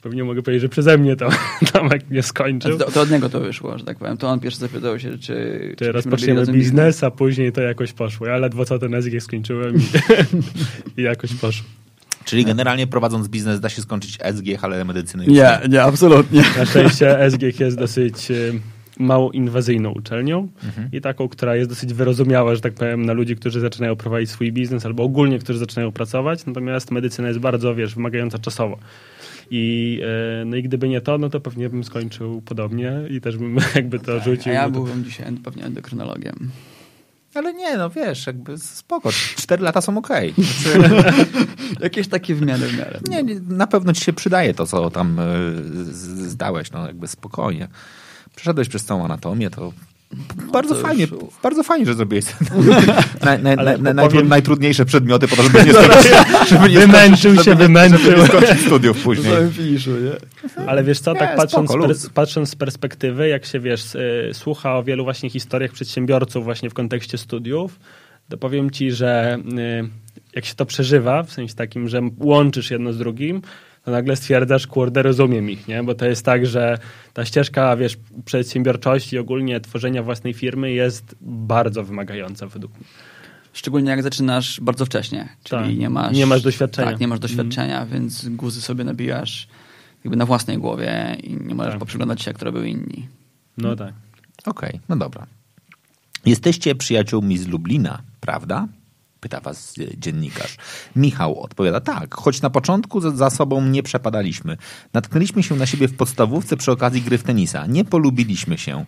pewnie mogę powiedzieć, że przeze mnie to Tomek nie skończył. To, to od niego to wyszło, że tak powiem. To on pierwszy zapytał się, czy... Czy rozpoczniemy biznes, a później to jakoś poszło. Ja ledwo co ten SG skończyłem i, i jakoś poszło. Czyli generalnie prowadząc biznes da się skończyć SG, ale medycyny już Nie, nie, absolutnie. Na szczęście SGH jest dosyć y, mało inwazyjną uczelnią Mhm. i taką, która jest dosyć wyrozumiała, że tak powiem, na ludzi, którzy zaczynają prowadzić swój biznes albo ogólnie, którzy zaczynają pracować. Natomiast medycyna jest bardzo, wiesz, wymagająca czasowo. I, e, no i gdyby nie to, no to pewnie bym skończył podobnie i też bym jakby to A rzucił. ja no to- byłem dzisiaj pewnie endokrynologiem. Ale nie, no wiesz, jakby spoko. Cztery lata są okej. Jakieś takie w miarę, w miarę. Nie, nie, na pewno ci się przydaje to, co tam e, z- zdałeś, no jakby spokojnie. Przeszedłeś przez całą anatomię, to bardzo to fajnie, już- bardzo fajnie, że zrobiłeś naj, naj, Ale naj, powiem- najtru- najtrudniejsze przedmioty po to, żeby nie skończyć, żeby nie Wymęczył skończyć, się, żeby, wymęczył. Żeby nie skończyć studiów później. finiszu, nie? Ale wiesz co, Nie, tak patrząc, spoko, patrząc z perspektywy, jak się wiesz, y, słucha o wielu właśnie historiach przedsiębiorców właśnie w kontekście studiów, to powiem ci, że y, jak się to przeżywa, w sensie takim, że łączysz jedno z drugim, to nagle stwierdzasz, kurde, rozumiem ich, nie? Bo to jest tak, że ta ścieżka, wiesz, przedsiębiorczości i ogólnie tworzenia własnej firmy jest bardzo wymagająca według mnie. Szczególnie jak zaczynasz bardzo wcześnie, czyli Tak. nie masz... Nie masz doświadczenia. Tak, nie masz doświadczenia, więc guzy sobie nabijasz jakby na własnej głowie i nie możesz Tak. poprzyglądać się, jak to robią inni. No tak. Okej, no dobra. Jesteście przyjaciółmi z Lublina, prawda? Pyta was e, dziennikarz. Michał odpowiada, tak, choć na początku za, sobą nie przepadaliśmy. Natknęliśmy się na siebie w podstawówce przy okazji gry w tenisa. Nie polubiliśmy się.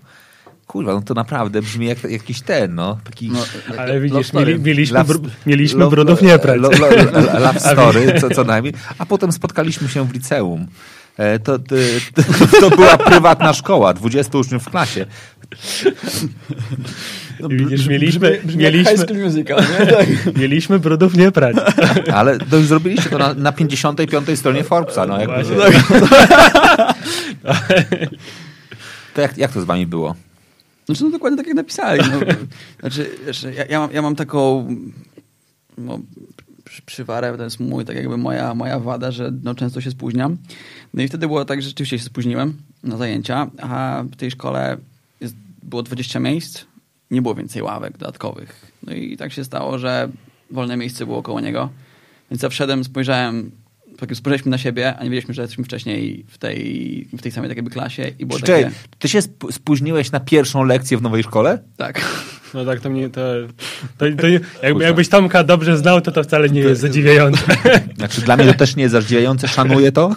Kurwa, no to naprawdę brzmi jak jakiś ten, no. Taki No, Ale love widzisz, mieli, mieliśmy, Love- br- mieliśmy lo- brudów nie prać. lo- lo- lo- Love story, co, co najmniej. A potem spotkaliśmy się w liceum. E, To, to, to, to była prywatna szkoła, 20 uczniów w klasie. Widzisz, mieliśmy, Brzmi mieliśmy, Musical? Tak. mieliśmy brudów nie prać. Ale to już zrobiliście to na, na 55 stronie Forbesa. No, jakby, Właśnie. to jak, jak to z wami było? Znaczy, no dokładnie tak jak napisali. No. Znaczy, wiesz, ja, ja, mam, ja mam taką no, przy- przywarę, to jest mój, tak jakby moja, moja wada, że no, często się spóźniam. No i wtedy było tak, że rzeczywiście się spóźniłem na zajęcia, a w tej szkole jest, było 20 miejsc, nie było więcej ławek dodatkowych. No i tak się stało, że wolne miejsce było koło niego. Więc ja wszedłem, spojrzałem, tak spojrzeliśmy na siebie, a nie wiedzieliśmy, że jesteśmy wcześniej w tej, w tej samej tak jakby klasie i było Czekaj, takie... ty się sp- spóźniłeś na pierwszą lekcję w nowej szkole? Tak. No tak, to mnie to, to, to jakby, jakbyś Tomka dobrze znał, to to wcale nie jest zadziwiające. Znaczy, dla mnie to też nie jest zadziwiające, szanuję to.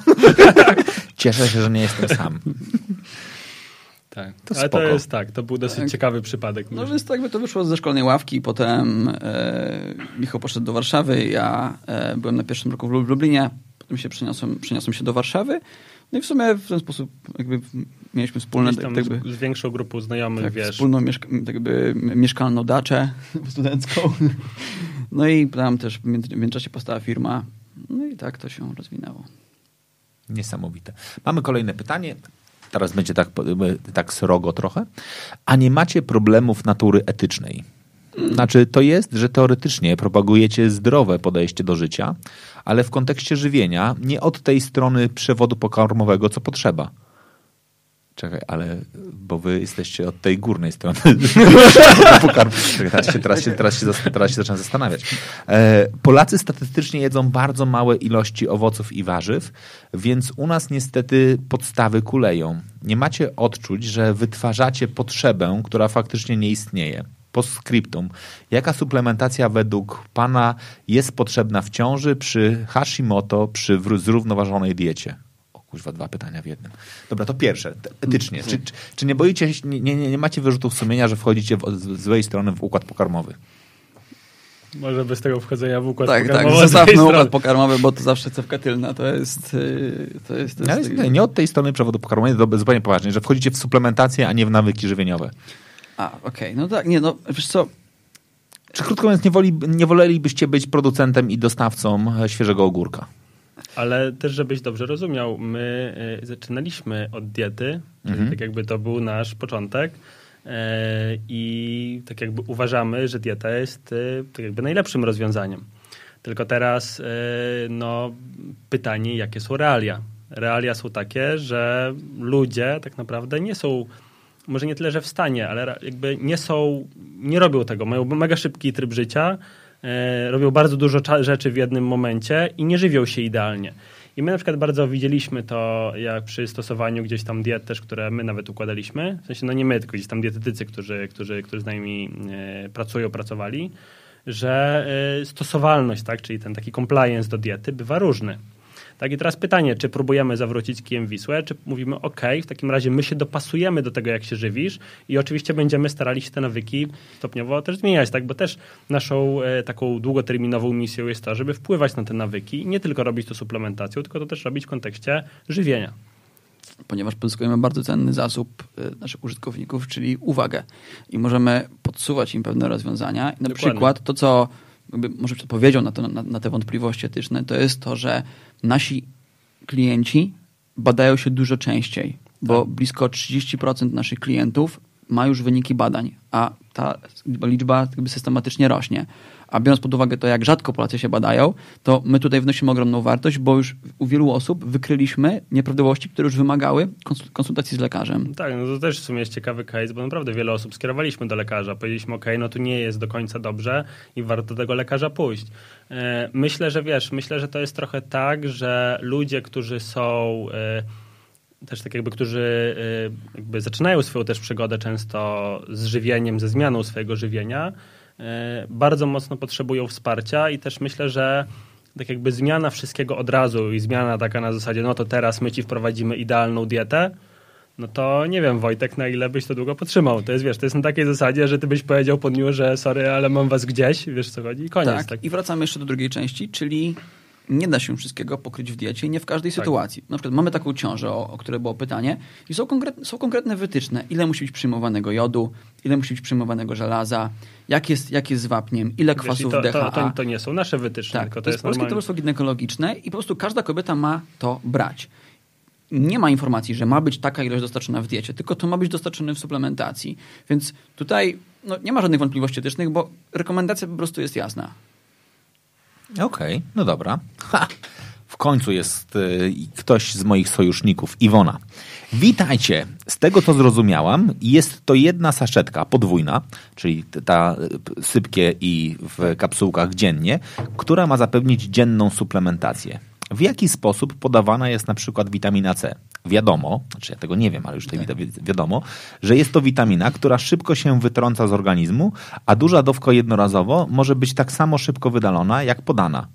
Cieszę się, że nie jestem sam. Tak. To Ale to spoko. jest tak, to był dosyć Tak. ciekawy przypadek. No myślę. więc to jakby to wyszło ze szkolnej ławki, potem e, Michał poszedł do Warszawy, ja e, byłem na pierwszym roku w Lub- w Lublinie, potem się przeniosłem, przeniosłem się do Warszawy, no i w sumie w ten sposób jakby mieliśmy wspólne, Gdzieś tak, tam jakby, z, większą grupą znajomych, tak, wiesz. wspólną mieszka tak jakby mieszkalną daczę studencką. No i tam też w międzyczasie powstała firma, no i tak to się rozwinęło. Niesamowite. Mamy kolejne pytanie. Teraz będzie tak, po- tak srogo trochę. A nie macie problemów natury etycznej? Znaczy, to jest, że teoretycznie propagujecie zdrowe podejście do życia, ale w kontekście żywienia nie od tej strony przewodu pokarmowego, co potrzeba. Czekaj, ale bo wy jesteście od tej górnej strony. Czekaj, teraz, się, teraz, się, teraz, się, teraz się zaczynam zastanawiać. E, Polacy statystycznie jedzą bardzo małe ilości owoców i warzyw, więc u nas niestety podstawy kuleją. Nie macie odczuć, że wytwarzacie potrzebę, która faktycznie nie istnieje. Postscriptum. Jaka suplementacja według Pana jest potrzebna w ciąży przy Hashimoto, przy zrównoważonej diecie? Kuźwa, dwa pytania w jednym. Dobra, to pierwsze, etycznie. Czy, czy, czy nie boicie się, nie, nie, nie macie wyrzutów sumienia, że wchodzicie w, z złej strony w układ pokarmowy? Może bez tego wchodzenia w układ Tak, tak, pokarmowy z tej zostawmy strony. układ pokarmowy, bo to zawsze cewka tylna, to jest... yy, To jest, to Ale jest nie, nie od tej strony przewodu pokarmowego, to zupełnie poważnie, że wchodzicie w suplementację, a nie w nawyki żywieniowe. A, okej, no tak, nie, no wiesz co, Czy krótko mówiąc, nie, woli, nie wolelibyście być producentem i dostawcą e, świeżego ogórka? Ale też, żebyś dobrze rozumiał, my y, zaczynaliśmy od diety, Mhm. tak jakby to był nasz początek y, i tak jakby uważamy, że dieta jest y, tak jakby najlepszym rozwiązaniem. Tylko teraz no, pytanie, jakie są realia? Realia są takie, że ludzie tak naprawdę nie są może nie tyle, że w stanie, ale jakby nie są, nie robią tego. Mają mega szybki tryb życia, robią bardzo dużo rzeczy w jednym momencie i nie żywią się idealnie. I my na przykład bardzo widzieliśmy to, jak przy stosowaniu gdzieś tam diet też, które my nawet układaliśmy, w sensie no nie my, tylko gdzieś tam dietetycy, którzy, którzy, którzy z nami e, pracują, pracowali, że e, stosowalność, tak, czyli ten taki compliance do diety bywa różny. Tak i teraz pytanie, czy próbujemy zawrócić kijem Wisłę, czy mówimy, ok, w takim razie my się dopasujemy do tego, jak się żywisz i oczywiście będziemy starali się te nawyki stopniowo też zmieniać, tak, bo też naszą e, taką długoterminową misją jest to, żeby wpływać na te nawyki i nie tylko robić to suplementacją, tylko to też robić w kontekście żywienia. ponieważ pozyskujemy bardzo cenny zasób y, naszych użytkowników, czyli uwagę. I możemy podsuwać im pewne rozwiązania. Na Dokładnie. przykład to, co jakby może odpowiedzią na, to, na, na te wątpliwości etyczne, to jest to, że nasi klienci badają się dużo częściej, bo blisko 30% naszych klientów ma już wyniki badań, a ta liczba jakby systematycznie rośnie. A biorąc pod uwagę to, jak rzadko Polacy się badają, to my tutaj wnosimy ogromną wartość, bo już u wielu osób wykryliśmy nieprawidłowości, które już wymagały konsul- konsultacji z lekarzem. Tak, no to też w sumie jest ciekawy case, bo naprawdę wiele osób skierowaliśmy do lekarza. Powiedzieliśmy, ok, no tu nie jest do końca dobrze i warto do tego lekarza pójść. E, Myślę, że wiesz, myślę, że to jest trochę tak, że ludzie, którzy są e, też tak jakby, którzy e, jakby zaczynają swoją też przygodę często z żywieniem, ze zmianą swojego żywienia, e, bardzo mocno potrzebują wsparcia i też myślę, że tak jakby zmiana wszystkiego od razu i zmiana taka na zasadzie, no to teraz my ci wprowadzimy idealną dietę, no to nie wiem, Wojtek, na ile byś to długo potrzymał. To jest, wiesz, to jest na takiej zasadzie, że ty byś powiedział po dniu, że sorry, ale mam was gdzieś, wiesz co chodzi i koniec. Tak. Tak. I wracamy jeszcze do drugiej części, czyli nie da się wszystkiego pokryć w diecie i nie w każdej sytuacji. Na przykład mamy taką ciążę, o, o której było pytanie i są, konkretne, są konkretne wytyczne, ile musi być przyjmowanego jodu, ile musi być przyjmowanego żelaza, jak jest, jak jest z wapniem, ile Wiesz, kwasów to, DHA. to, to, to nie są nasze wytyczne, Tak, tylko to, to, jest Polskie. Towarzystwo Ginekologiczne i po prostu każda kobieta ma to brać. Nie ma informacji, że ma być taka ilość dostarczona w diecie, tylko to ma być dostarczone w suplementacji. Więc tutaj no, nie ma żadnych wątpliwości etycznych, bo rekomendacja po prostu jest jasna. Okej, no dobra. Ha! W końcu jest y, ktoś z moich sojuszników, Iwona. Witajcie. Z tego co zrozumiałam, jest to jedna saszetka podwójna, czyli ta y, sypkie i w kapsułkach dziennie, która ma zapewnić dzienną suplementację. W jaki sposób podawana jest na przykład witamina C? Wiadomo, znaczy ja tego nie wiem, ale już tutaj wi- wiadomo, że jest to witamina, która szybko się wytrąca z organizmu, a duża dawka jednorazowo może być tak samo szybko wydalona, jak podana.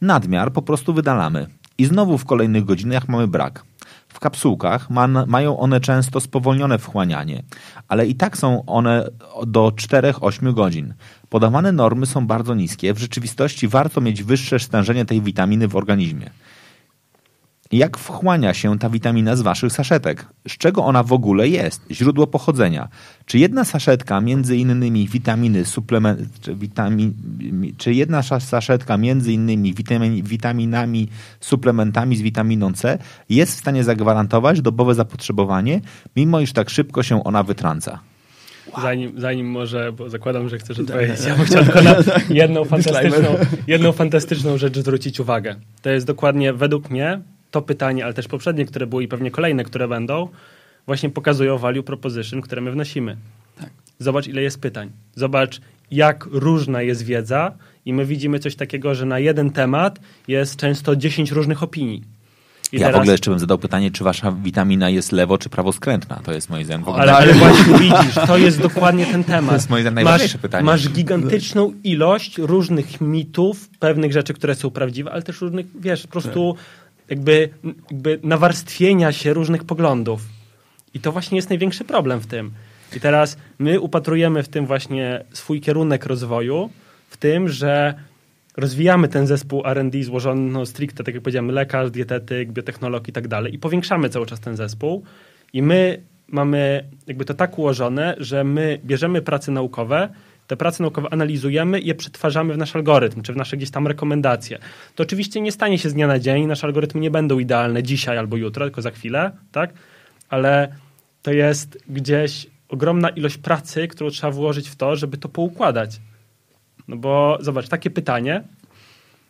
Nadmiar po prostu wydalamy i znowu w kolejnych godzinach mamy brak. W kapsułkach ma, mają one często spowolnione wchłanianie, ale i tak są one do 4-8 godzin. Podawane normy są bardzo niskie. W rzeczywistości warto mieć wyższe stężenie tej witaminy w organizmie. Jak wchłania się ta witamina z waszych saszetek? Z czego ona w ogóle jest? Źródło pochodzenia. Czy jedna saszetka między innymi witaminy suplement, czy, witamin, czy jedna saszetka między innymi witamin, witaminami, suplementami z witaminą C jest w stanie zagwarantować dobowe zapotrzebowanie, mimo iż tak szybko się ona wytrąca? Zanim, zanim może, bo zakładam, że chcesz odpowiedzieć, ja bym chciał tylko na jedną fantastyczną, jedną fantastyczną rzecz zwrócić uwagę. To jest dokładnie, według mnie, to pytanie, ale też poprzednie, które były i pewnie kolejne, które będą, właśnie pokazują value proposition, które my wnosimy. Tak. Zobacz, ile jest pytań. Zobacz, jak różna jest wiedza i my widzimy coś takiego, że na jeden temat jest często 10 różnych opinii. I ja w ogóle jeszcze bym zadał pytanie, czy wasza witamina jest lewo czy prawoskrętna? To jest moim zdaniem. Ale, ale właśnie widzisz, to jest dokładnie ten temat. To jest moim zdaniem najważniejsze masz, pytanie. Masz gigantyczną ilość różnych mitów, pewnych rzeczy, które są prawdziwe, ale też różnych, wiesz, po prostu jakby, jakby nawarstwienia się różnych poglądów. I to właśnie jest największy problem w tym. I teraz my upatrujemy w tym właśnie swój kierunek rozwoju, w tym, że rozwijamy ten zespół R&D złożony no, stricte, tak jak powiedziałem, lekarz, dietetyk, biotechnolog i tak dalej i powiększamy cały czas ten zespół i my mamy jakby to tak ułożone, że my bierzemy prace naukowe, te prace naukowe analizujemy i je przetwarzamy w nasz algorytm, czy w nasze gdzieś tam rekomendacje. To oczywiście nie stanie się z dnia na dzień, nasze algorytmy nie będą idealne dzisiaj albo jutro, tylko za chwilę, tak? Ale to jest gdzieś ogromna ilość pracy, którą trzeba włożyć w to, żeby to poukładać. No bo zobacz, takie pytanie.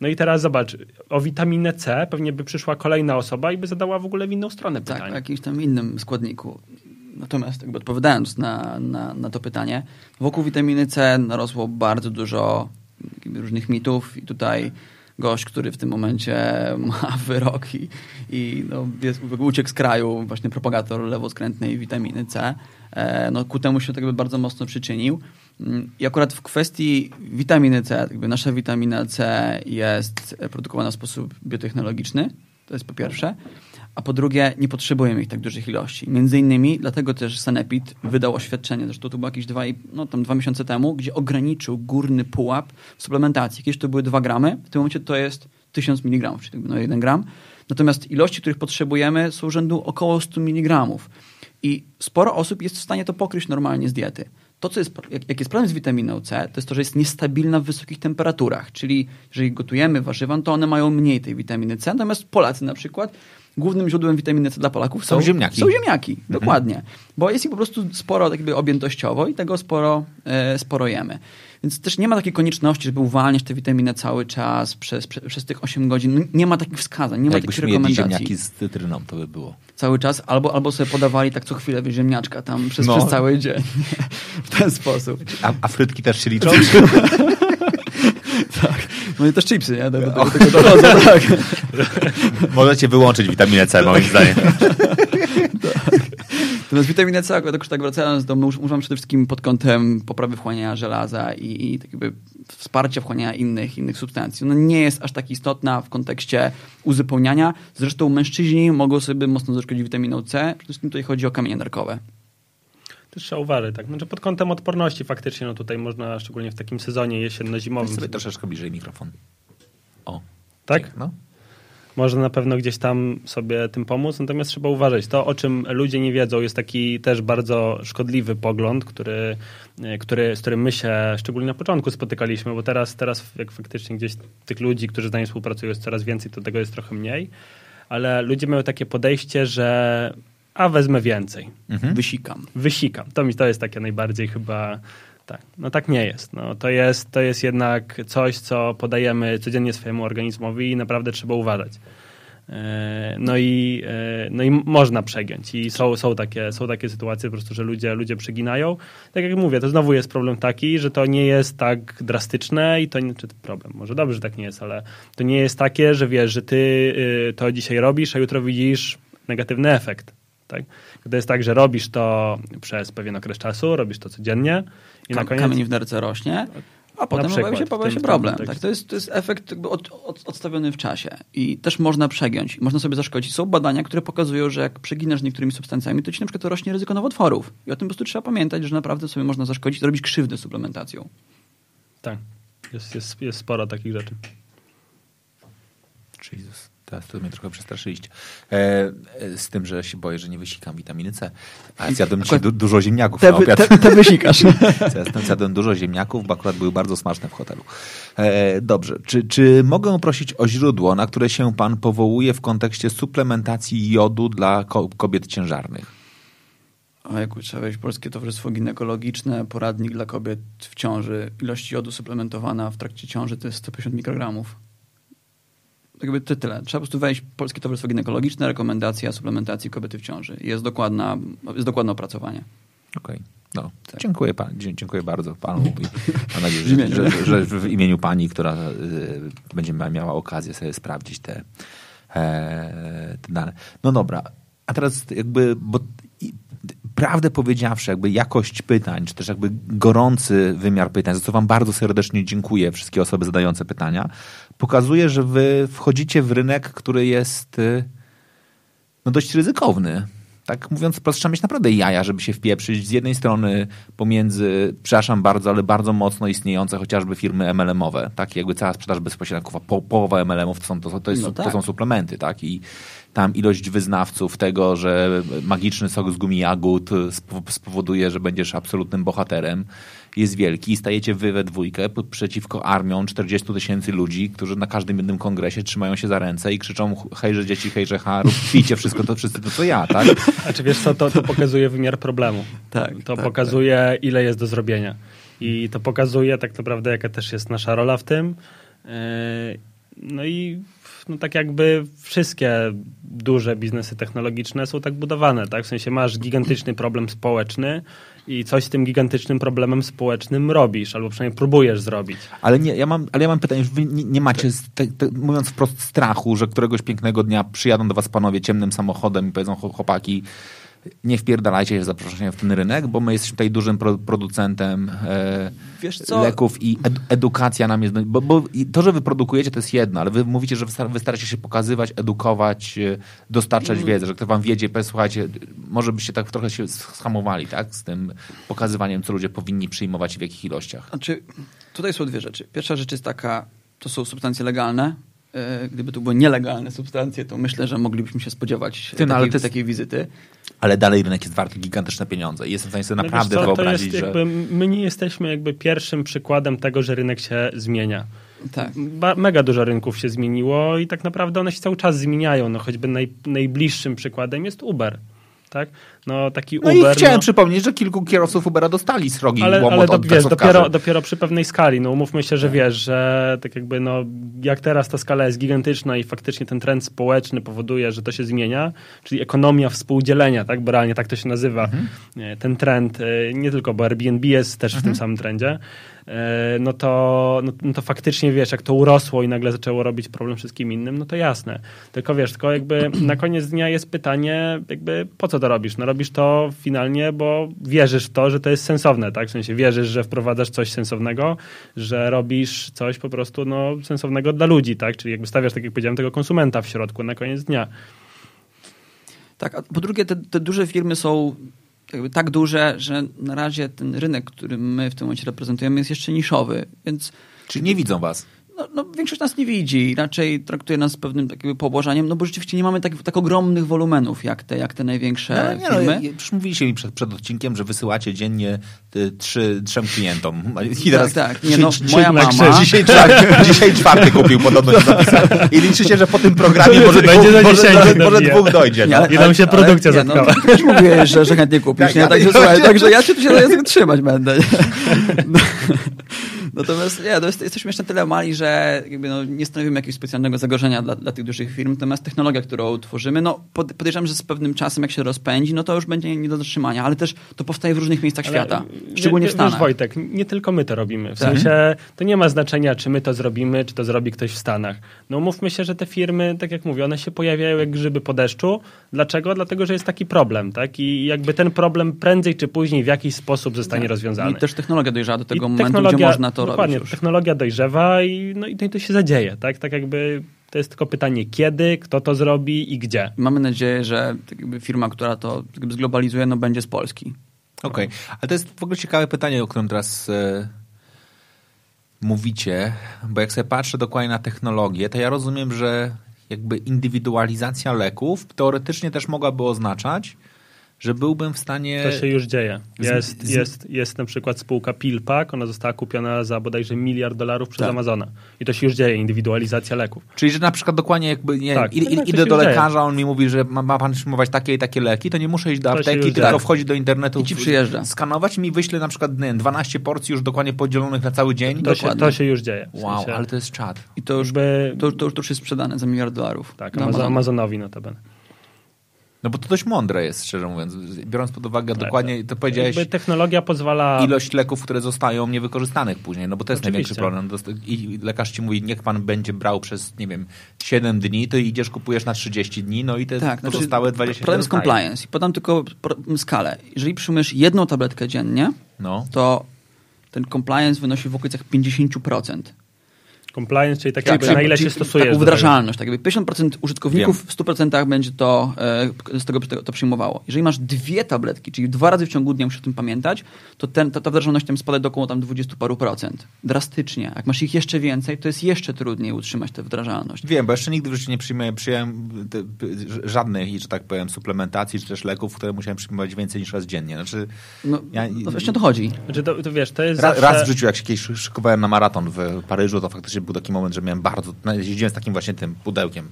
No i teraz zobacz, o witaminę C pewnie by przyszła kolejna osoba i by zadała w ogóle w inną stronę Tak, pytanie. o jakimś tam innym składniku. Natomiast jakby odpowiadając na, na, na to pytanie, wokół witaminy C narosło bardzo dużo różnych mitów i tutaj gość, który w tym momencie ma wyrok i, i no, jest, uciekł z kraju, właśnie propagator lewoskrętnej witaminy C, e, no, ku temu się tak jakby bardzo mocno przyczynił. I akurat w kwestii witaminy C, jakby nasza witamina C jest produkowana w sposób biotechnologiczny, to jest po pierwsze. A po drugie, nie potrzebujemy ich tak dużych ilości. Między innymi dlatego też Sanepid wydał oświadczenie, zresztą to było jakieś dwa, no, tam dwa miesiące temu, gdzie ograniczył górny pułap w suplementacji. Kiedyś to były 2 gramy, w tym momencie to jest 1000 mg, czyli jakby no 1 gram. Natomiast ilości, których potrzebujemy są rzędu około 100 mg. I sporo osób jest w stanie to pokryć normalnie z diety. To, co jest, jak, jest problem z witaminą C, to jest to, że jest niestabilna w wysokich temperaturach. Czyli jeżeli gotujemy warzywa, to one mają mniej tej witaminy C. Natomiast Polacy na przykład, głównym źródłem witaminy C dla Polaków są, Są ziemniaki. Są ziemniaki, dokładnie. Bo jest ich po prostu sporo tak jakby objętościowo i tego sporo, e, sporo jemy. Więc też nie ma takiej konieczności, żeby uwalniać tę witaminę cały czas przez, przez, przez tych 8 godzin. No, Nie ma takich wskazań, nie ma takich Jakbyśmy jedli rekomendacji ziemniaki z cytryną, to by było. cały czas, albo, albo sobie podawali tak co chwilę wiesz, ziemniaczka tam przez, No. przez cały dzień. w ten sposób. A, a frytki też się liczą? Tak. No i też chipsy, nie? Do, do, do tego dochodzą, tak. Możecie wyłączyć witaminę C, moim zdaniem. Natomiast witaminę C, akurat tak wracając, uż- używam przede wszystkim pod kątem poprawy wchłaniania żelaza i, i tak jakby wsparcia wchłaniania innych, innych substancji. Ona nie jest aż tak istotna w kontekście uzupełniania. Zresztą mężczyźni mogą sobie mocno zaszkodzić witaminą C. Przede wszystkim tutaj chodzi o kamienie nerkowe. To trzeba uważać, tak. Znaczy pod kątem odporności faktycznie, no tutaj można, szczególnie w takim sezonie Weź jesienno-zimowym, sobie troszeczkę bliżej mikrofon. O. tak? No. Można na pewno gdzieś tam sobie tym pomóc, natomiast trzeba uważać. To, o czym ludzie nie wiedzą, jest taki też bardzo szkodliwy pogląd, który, e, który, z którym my się szczególnie na początku spotykaliśmy, bo teraz, teraz jak faktycznie gdzieś tych ludzi, którzy z nami współpracują jest coraz więcej, to tego jest trochę mniej, ale ludzie mają takie podejście, że a wezmę więcej, Wysikam. wysikam. To mi to jest takie najbardziej chyba... Tak, no tak nie jest. No, to, jest. to jest jednak coś, co podajemy codziennie swojemu organizmowi i naprawdę trzeba uważać. E, No i, e, no i można przegiąć. I są, są, takie, są takie sytuacje po prostu, że ludzie, ludzie przeginają. Tak jak mówię, to znowu jest problem taki, że to nie jest tak drastyczne i to nie, czy problem, może dobrze, że tak nie jest, ale to nie jest takie, że wiesz, że ty y, to dzisiaj robisz, a jutro widzisz negatywny efekt. Tak? To jest tak, że robisz to przez pewien okres czasu, robisz to codziennie i Kam- koniec... Kamień w nerce rośnie, a potem przykład, pojawia się, pojawia się problem. Tak? To, jest, to jest efekt jakby od, od, odstawiony w czasie i też można przegiąć, można sobie zaszkodzić. Są badania, które pokazują, że jak przeginasz niektórymi substancjami, to ci na przykład rośnie ryzyko nowotworów. I o tym po prostu trzeba pamiętać, że naprawdę sobie można zaszkodzić, robić krzywdę suplementacją. Tak, jest, jest, jest sporo takich rzeczy. Jezus, teraz to mnie trochę przestraszyliście. E, e, z tym, że się boję, że nie wysikam witaminy C. A ja zjadłem dzisiaj du- dużo ziemniaków Te, na obiad. te, te wysikasz. Zjadłem, dużo ziemniaków, bo akurat były bardzo smaczne w hotelu. E, dobrze, czy, czy mogę prosić o źródło, na które się pan powołuje w kontekście suplementacji jodu dla ko- kobiet ciężarnych? Ojku, trzeba wejść Polskie Towarzystwo Ginekologiczne, poradnik dla kobiet w ciąży. Ilość jodu suplementowana w trakcie ciąży to jest 150 mikrogramów. Tak jakby to tyle. Trzeba po prostu wejść Polskie Towarzystwo Ginekologiczne, rekomendacja suplementacji kobiety w ciąży. Jest, dokładna, jest dokładne opracowanie. Okej. No, Tak. dziękuję, pan, dziękuję bardzo panu. I mam nadzieję, że, że, że w imieniu pani, która y, będzie miała okazję sobie sprawdzić te, e, te dane. No dobra, a teraz jakby, bo i, prawdę powiedziawszy, jakby jakość pytań, czy też jakby gorący wymiar pytań, za co wam bardzo serdecznie dziękuję, wszystkie osoby zadające pytania, pokazuje, że wy wchodzicie w rynek, który jest y, no dość ryzykowny. Tak mówiąc wprost, trzeba mieć naprawdę jaja, żeby się wpieprzyć. Z jednej strony pomiędzy, przepraszam bardzo, ale bardzo mocno istniejące chociażby firmy MLM-owe, tak? Jakby cała sprzedaż bezpośrednia, po, połowa MLM-ów to są, to, to, jest, No to tak. są suplementy, tak? I tam ilość wyznawców tego, że magiczny sok z gumi jagód sp- spowoduje, że będziesz absolutnym bohaterem, jest wielki. I stajecie wy we dwójkę przeciwko armiom 40 tysięcy ludzi, którzy na każdym jednym kongresie trzymają się za ręce i krzyczą hejże dzieci, hejże ha, pijcie wszystko to, wszyscy to, co ja, tak? A czy wiesz co, to, to pokazuje wymiar problemu. Tak, To tak, pokazuje, ile jest do zrobienia. I to pokazuje tak naprawdę, jaka też jest nasza rola w tym. No i no tak jakby wszystkie duże biznesy technologiczne są tak budowane, tak? W sensie masz gigantyczny problem społeczny i coś z tym gigantycznym problemem społecznym robisz, albo przynajmniej próbujesz zrobić. Ale, nie, ja mam, ale ja mam pytanie, wy nie, nie macie, te, te, mówiąc wprost, strachu, że któregoś pięknego dnia przyjadą do was panowie ciemnym samochodem i powiedzą "Chł- chłopaki, nie wpierdalajcie się zaproszenia w ten rynek, bo my jesteśmy tutaj dużym pro, producentem e, leków i ed, edukacja nam jest... Bo, bo to, że wy produkujecie, to jest jedno, ale wy mówicie, że wystar- wystarczy się pokazywać, edukować, e, dostarczać Mm. wiedzę, że ktoś wam wiedzie, słuchajcie, może byście tak trochę się schamowali, tak? Z tym pokazywaniem, co ludzie powinni przyjmować i w jakich ilościach. Znaczy, tutaj są dwie rzeczy. Pierwsza rzecz jest taka, to są substancje legalne. E, Gdyby to były nielegalne substancje, to myślę, że moglibyśmy się spodziewać Ty, no, takiej, jest- takiej wizyty. Ale dalej rynek jest warty gigantyczne pieniądze i jestem w stanie sobie No naprawdę co, to wyobrazić, jest że... jakby, My nie jesteśmy jakby pierwszym przykładem tego, że rynek się zmienia. Tak. Ba- mega dużo rynków się zmieniło i tak naprawdę one się cały czas zmieniają. No choćby naj, najbliższym przykładem jest Uber. Tak? No taki No Uber. i chciałem no, przypomnieć, że kilku kierowców Ubera dostali srogi ale, ale do, wiesz, dopiero, dopiero przy pewnej skali. No umówmy się, że wiesz, że tak jakby no, jak teraz ta skala jest gigantyczna i faktycznie ten trend społeczny powoduje, że to się zmienia, czyli ekonomia współdzielenia, tak, bo realnie tak to się nazywa, nie, ten trend, y, nie tylko, bo Airbnb jest też w tym samym trendzie, no to, no, no to faktycznie wiesz, jak to urosło i nagle zaczęło robić problem wszystkim innym, no to jasne. Tylko wiesz, tylko jakby na koniec dnia jest pytanie, jakby po co to robisz? No robisz to finalnie, bo wierzysz w to, że to jest sensowne, tak? W sensie wierzysz, że wprowadzasz coś sensownego, że robisz coś po prostu no, sensownego dla ludzi, tak? Czyli jakby stawiasz, tak jak powiedziałem, tego konsumenta w środku na koniec dnia. Tak, a po drugie, te, te duże firmy są jakby tak duże, że na razie ten rynek, który my w tym momencie reprezentujemy, jest jeszcze niszowy, więc Czyli nie widzą was. No, no, większość nas nie widzi, raczej traktuje nas z pewnym takim pobłażaniem, no bo rzeczywiście nie mamy tak, tak ogromnych wolumenów jak te, jak te największe No, nie, no, firmy. ja- ja- przecież mówiliście mi przed, przed odcinkiem, że wysyłacie dziennie y, trzy, trzem klientom. I teraz tak. Nie, no, dzisiaj- moja mama- Dzisiaj, czwarty- dzisiaj czwarty kupił, podobno się zapisał. I liczycie, że po tym programie może, Będzie dwóch, może, może, może dwóch dojdzie. Nie, No. I nam się produkcja nie, no, zatkała. ty też mówiłeś, że, że chętnie kupisz, Tak, nie? ale- Także, słuchaj, także ja się tu się trzymać będę. No. Natomiast nie, no jest, jesteśmy jeszcze na tyle mali, że jakby no, nie stanowimy jakiegoś specjalnego zagrożenia dla, dla tych dużych firm. Natomiast technologia, którą tworzymy, no pod, podejrzewam, że z pewnym czasem, jak się rozpędzi, no to już będzie nie do zatrzymania, ale też to powstaje w różnych miejscach Ale, świata. Szczególnie w Stanach. Wiesz, Wojtek, nie tylko my to robimy. W Tak. sensie to nie ma znaczenia, czy my to zrobimy, czy to zrobi ktoś w Stanach. No mówmy się, że te firmy, tak jak mówię, one się pojawiają jak grzyby po deszczu. Dlaczego? Dlatego, że jest taki problem, tak? I jakby ten problem prędzej czy później w jakiś sposób zostanie rozwiązany. I też technologia dojrzała do tego I momentu, gdzie można to dokładnie, robić już. technologia dojrzewa i, no, i to, i to się zadzieje, tak? Tak jakby to jest tylko pytanie kiedy, kto to zrobi i gdzie. Mamy nadzieję, że tak jakby firma, która to tak jakby zglobalizuje, no będzie z Polski. Okej, ale to jest w ogóle ciekawe pytanie, o którym teraz e, mówicie, bo jak sobie patrzę dokładnie na technologię, to ja rozumiem, że jakby indywidualizacja leków teoretycznie też mogłaby oznaczać, że byłbym w stanie... To się już dzieje. Jest, z- jest, jest na przykład spółka Pillpack, ona została kupiona za bodajże miliard dolarów przez Tak. Amazona. I to się już dzieje, indywidualizacja leków. Czyli, że na przykład dokładnie jakby, nie Tak, id- tak, to idę do dzieje. lekarza, on mi mówi, że ma, ma pan przyjmować takie i takie leki, to nie muszę iść do To apteki, tylko dzieje. wchodzić do internetu, I ci przyjeżdża. skanować i mi wyśle na przykład nie, wiem, 12 porcji już dokładnie podzielonych na cały dzień. To się, to się już dzieje. W Wow, sensie, ale to jest czad. I to już, Jakby, to, to, to już jest sprzedane za miliard dolarów. tak, Amazon. Amazonowi notabene. No bo to dość mądre jest, szczerze mówiąc. Biorąc pod uwagę Tak, dokładnie, to powiedziałeś, Jakby technologia pozwala... ilość leków, które zostają niewykorzystanych później, no bo to jest Oczywiście. największy problem. I lekarz ci mówi, niech pan będzie brał przez, nie wiem, 7 dni, to idziesz, kupujesz na 30 dni, no i te Tak, znaczy, pozostałe 20 problem jest dostaje. compliance. I podam tylko skalę. Jeżeli przyjmujesz jedną tabletkę dziennie, No. to ten compliance wynosi w okolicach 50%. Compliance, czyli tak Czyli jakby przy- na ile się stosuje. Taką wdrażalność. Tak jakby 50% użytkowników Wiem. w 100% będzie to e, z tego to przyjmowało. Jeżeli masz dwie tabletki, czyli dwa razy w ciągu dnia musisz o tym pamiętać, to ten, ta, ta wdrażalność tam spada do około tam 20 paru procent. Drastycznie. Jak masz ich jeszcze więcej, to jest jeszcze trudniej utrzymać tę wdrażalność. Wiem, bo jeszcze nigdy w życiu nie przyjmowałem, przyjąłem żadnej, że tak powiem, suplementacji, czy też leków, które musiałem przyjmować więcej niż raz dziennie. Znaczy, No, Ja- no właśnie o to chodzi. Znaczy to, to wiesz, to jest Ra, zawsze... Raz w życiu, jak się kiedyś szykowałem na maraton w Paryżu, to faktycznie był taki moment, że miałem bardzo. no, Jeździłem z takim właśnie tym pudełkiem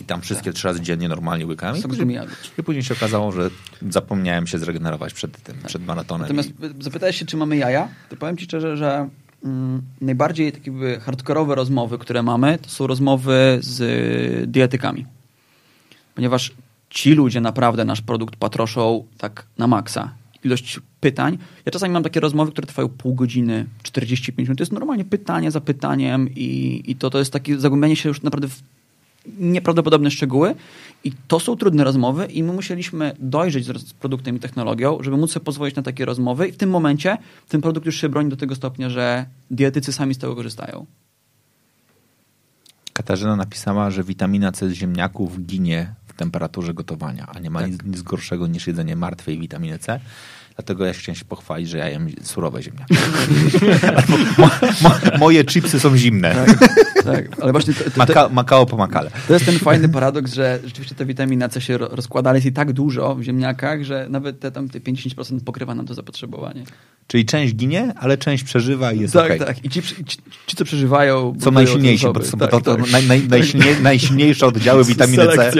i tam wszystkie trzy razy dziennie normalnie łykałem. I później. I później się okazało, że zapomniałem się zregenerować przed tym, przed maratonem. Natomiast I, zapytałeś się, czy mamy jaja, to powiem ci szczerze, że mm, najbardziej takie jakby hardkorowe rozmowy, które mamy, to są rozmowy z y, dietetykami. Ponieważ ci ludzie naprawdę nasz produkt patroszą tak na maksa. Ilość pytań. Ja czasami mam takie rozmowy, które trwają pół godziny, 45 minut. To jest normalnie pytanie za pytaniem i, i to, to jest takie zagłębianie się już naprawdę w nieprawdopodobne szczegóły i to są trudne rozmowy i my musieliśmy dojrzeć z, produktem i technologią, żeby móc sobie pozwolić na takie rozmowy i w tym momencie ten produkt już się broni do tego stopnia, że dietycy sami z tego korzystają. Katarzyna napisała, że witamina C z ziemniaków ginie w temperaturze gotowania, a nie ma Tak. nic, nic gorszego niż jedzenie martwej witaminy C. Dlatego ja chciałem się pochwalić, że ja jem surowe ziemniaki. Mo, mo, moje chipsy są zimne. Tak, ale właśnie to, to, to, Maka, makao po makale. to jest ten fajny paradoks, że rzeczywiście ta witamina C się ro- rozkłada, ale jest i tak dużo w ziemniakach, że nawet te tam te 50% pokrywa nam to zapotrzebowanie. Czyli część ginie, ale część przeżywa i jest tak, okej. tak. I ci, ci, ci, co przeżywają... Co budują najsilniejsi, bo, to, bo to, Tak, to tak. naj, naj, najsilniej, najsilniejsze oddziały witaminy C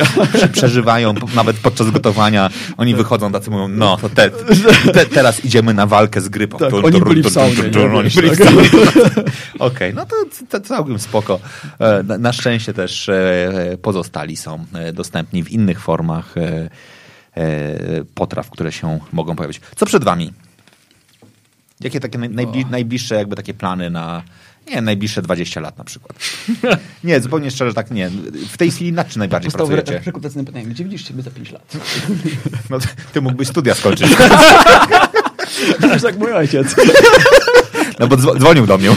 przeżywają nawet podczas gotowania. Oni wychodzą tacy mówią, no to te, te, teraz idziemy na walkę z grypą. Tak, oni byli w saunie, Oni byli w tak. Okej, no to, to całkiem spoko. E, Na, szczęście też e, pozostali są e, dostępni w innych formach potraw, które się mogą pojawić. Co przed wami? Jakie takie naj, najbli, najbliższe jakby takie plany na nie najbliższe 20 lat na przykład? Nie, zupełnie szczerze tak nie. W tej chwili nad czym najbardziej Powstał pracujecie? rekrutacyjne pytanie, gdzie widzisz siebie za 5 lat? No, ty- mógłbyś studia skończyć. Aż tak mój ojciec. No bo dzwo- dzwonił do mnie.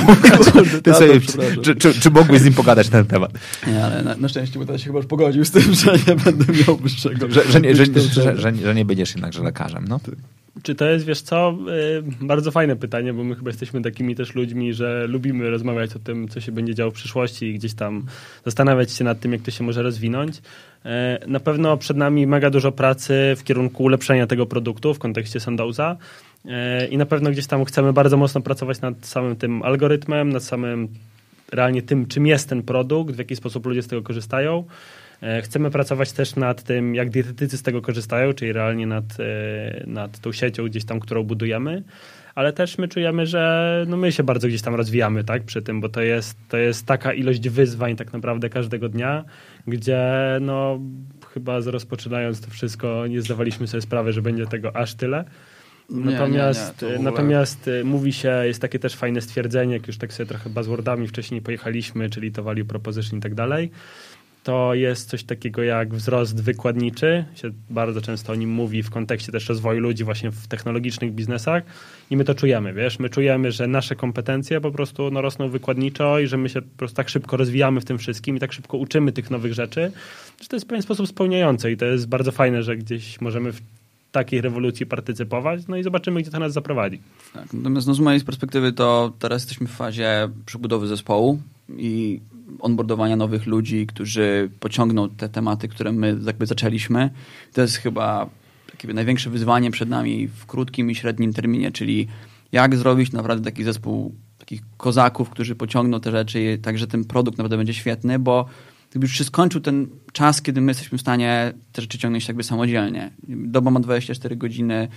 Ty tato, sobie, czy, czy, czy mógłbyś z nim pogadać na ten temat? Nie, ale na, na szczęście, bo teraz się chyba już pogodził z tym, że nie będę miał wyższego. Że, że, nie, że, że, że, że nie będziesz jednakże lekarzem. No. Czy to jest, wiesz co, y, bardzo fajne pytanie, bo my chyba jesteśmy takimi też ludźmi, że lubimy rozmawiać o tym, co się będzie działo w przyszłości i gdzieś tam zastanawiać się nad tym, jak to się może rozwinąć. E, Na pewno przed nami mega dużo pracy w kierunku ulepszenia tego produktu w kontekście Sandauza E, i na pewno gdzieś tam chcemy bardzo mocno pracować nad samym tym algorytmem, nad samym realnie tym, czym jest ten produkt, w jaki sposób ludzie z tego korzystają. E, Chcemy pracować też nad tym, jak dietetycy z tego korzystają, czyli realnie nad, e, nad tą siecią gdzieś tam, którą budujemy, ale też my czujemy, że no my się bardzo gdzieś tam rozwijamy tak, przy tym, bo to jest, to jest taka ilość wyzwań tak naprawdę każdego dnia, gdzie no chyba rozpoczynając to wszystko nie zdawaliśmy sobie sprawy, że będzie tego aż tyle. Nie, Natomiast, nie, nie, ogóle- natomiast y, mówi się, jest takie też fajne stwierdzenie, jak już tak sobie trochę buzzwordami wcześniej pojechaliśmy, czyli to value proposition i tak dalej, to jest coś takiego jak wzrost wykładniczy, się bardzo często o nim mówi w kontekście też rozwoju ludzi właśnie w technologicznych biznesach. I my to czujemy, wiesz, my czujemy, że nasze kompetencje po prostu no, rosną wykładniczo i że my się po prostu tak szybko rozwijamy w tym wszystkim i tak szybko uczymy tych nowych rzeczy, że to jest w pewien sposób spełniające i to jest bardzo fajne, że gdzieś możemy w takiej rewolucji partycypować, no i zobaczymy, gdzie to nas zaprowadzi. Tak, natomiast no, z mojej perspektywy to teraz jesteśmy w fazie przebudowy zespołu i onboardowania nowych ludzi, którzy pociągną te tematy, które my jakby zaczęliśmy. To jest chyba takie największe wyzwanie przed nami w krótkim i średnim terminie, czyli jak zrobić naprawdę taki zespół takich kozaków, którzy pociągną te rzeczy, tak że ten produkt naprawdę będzie świetny, bo gdyby już się skończył ten czas, kiedy my jesteśmy w stanie te rzeczy ciągnąć jakby samodzielnie. Doba ma 24 godziny,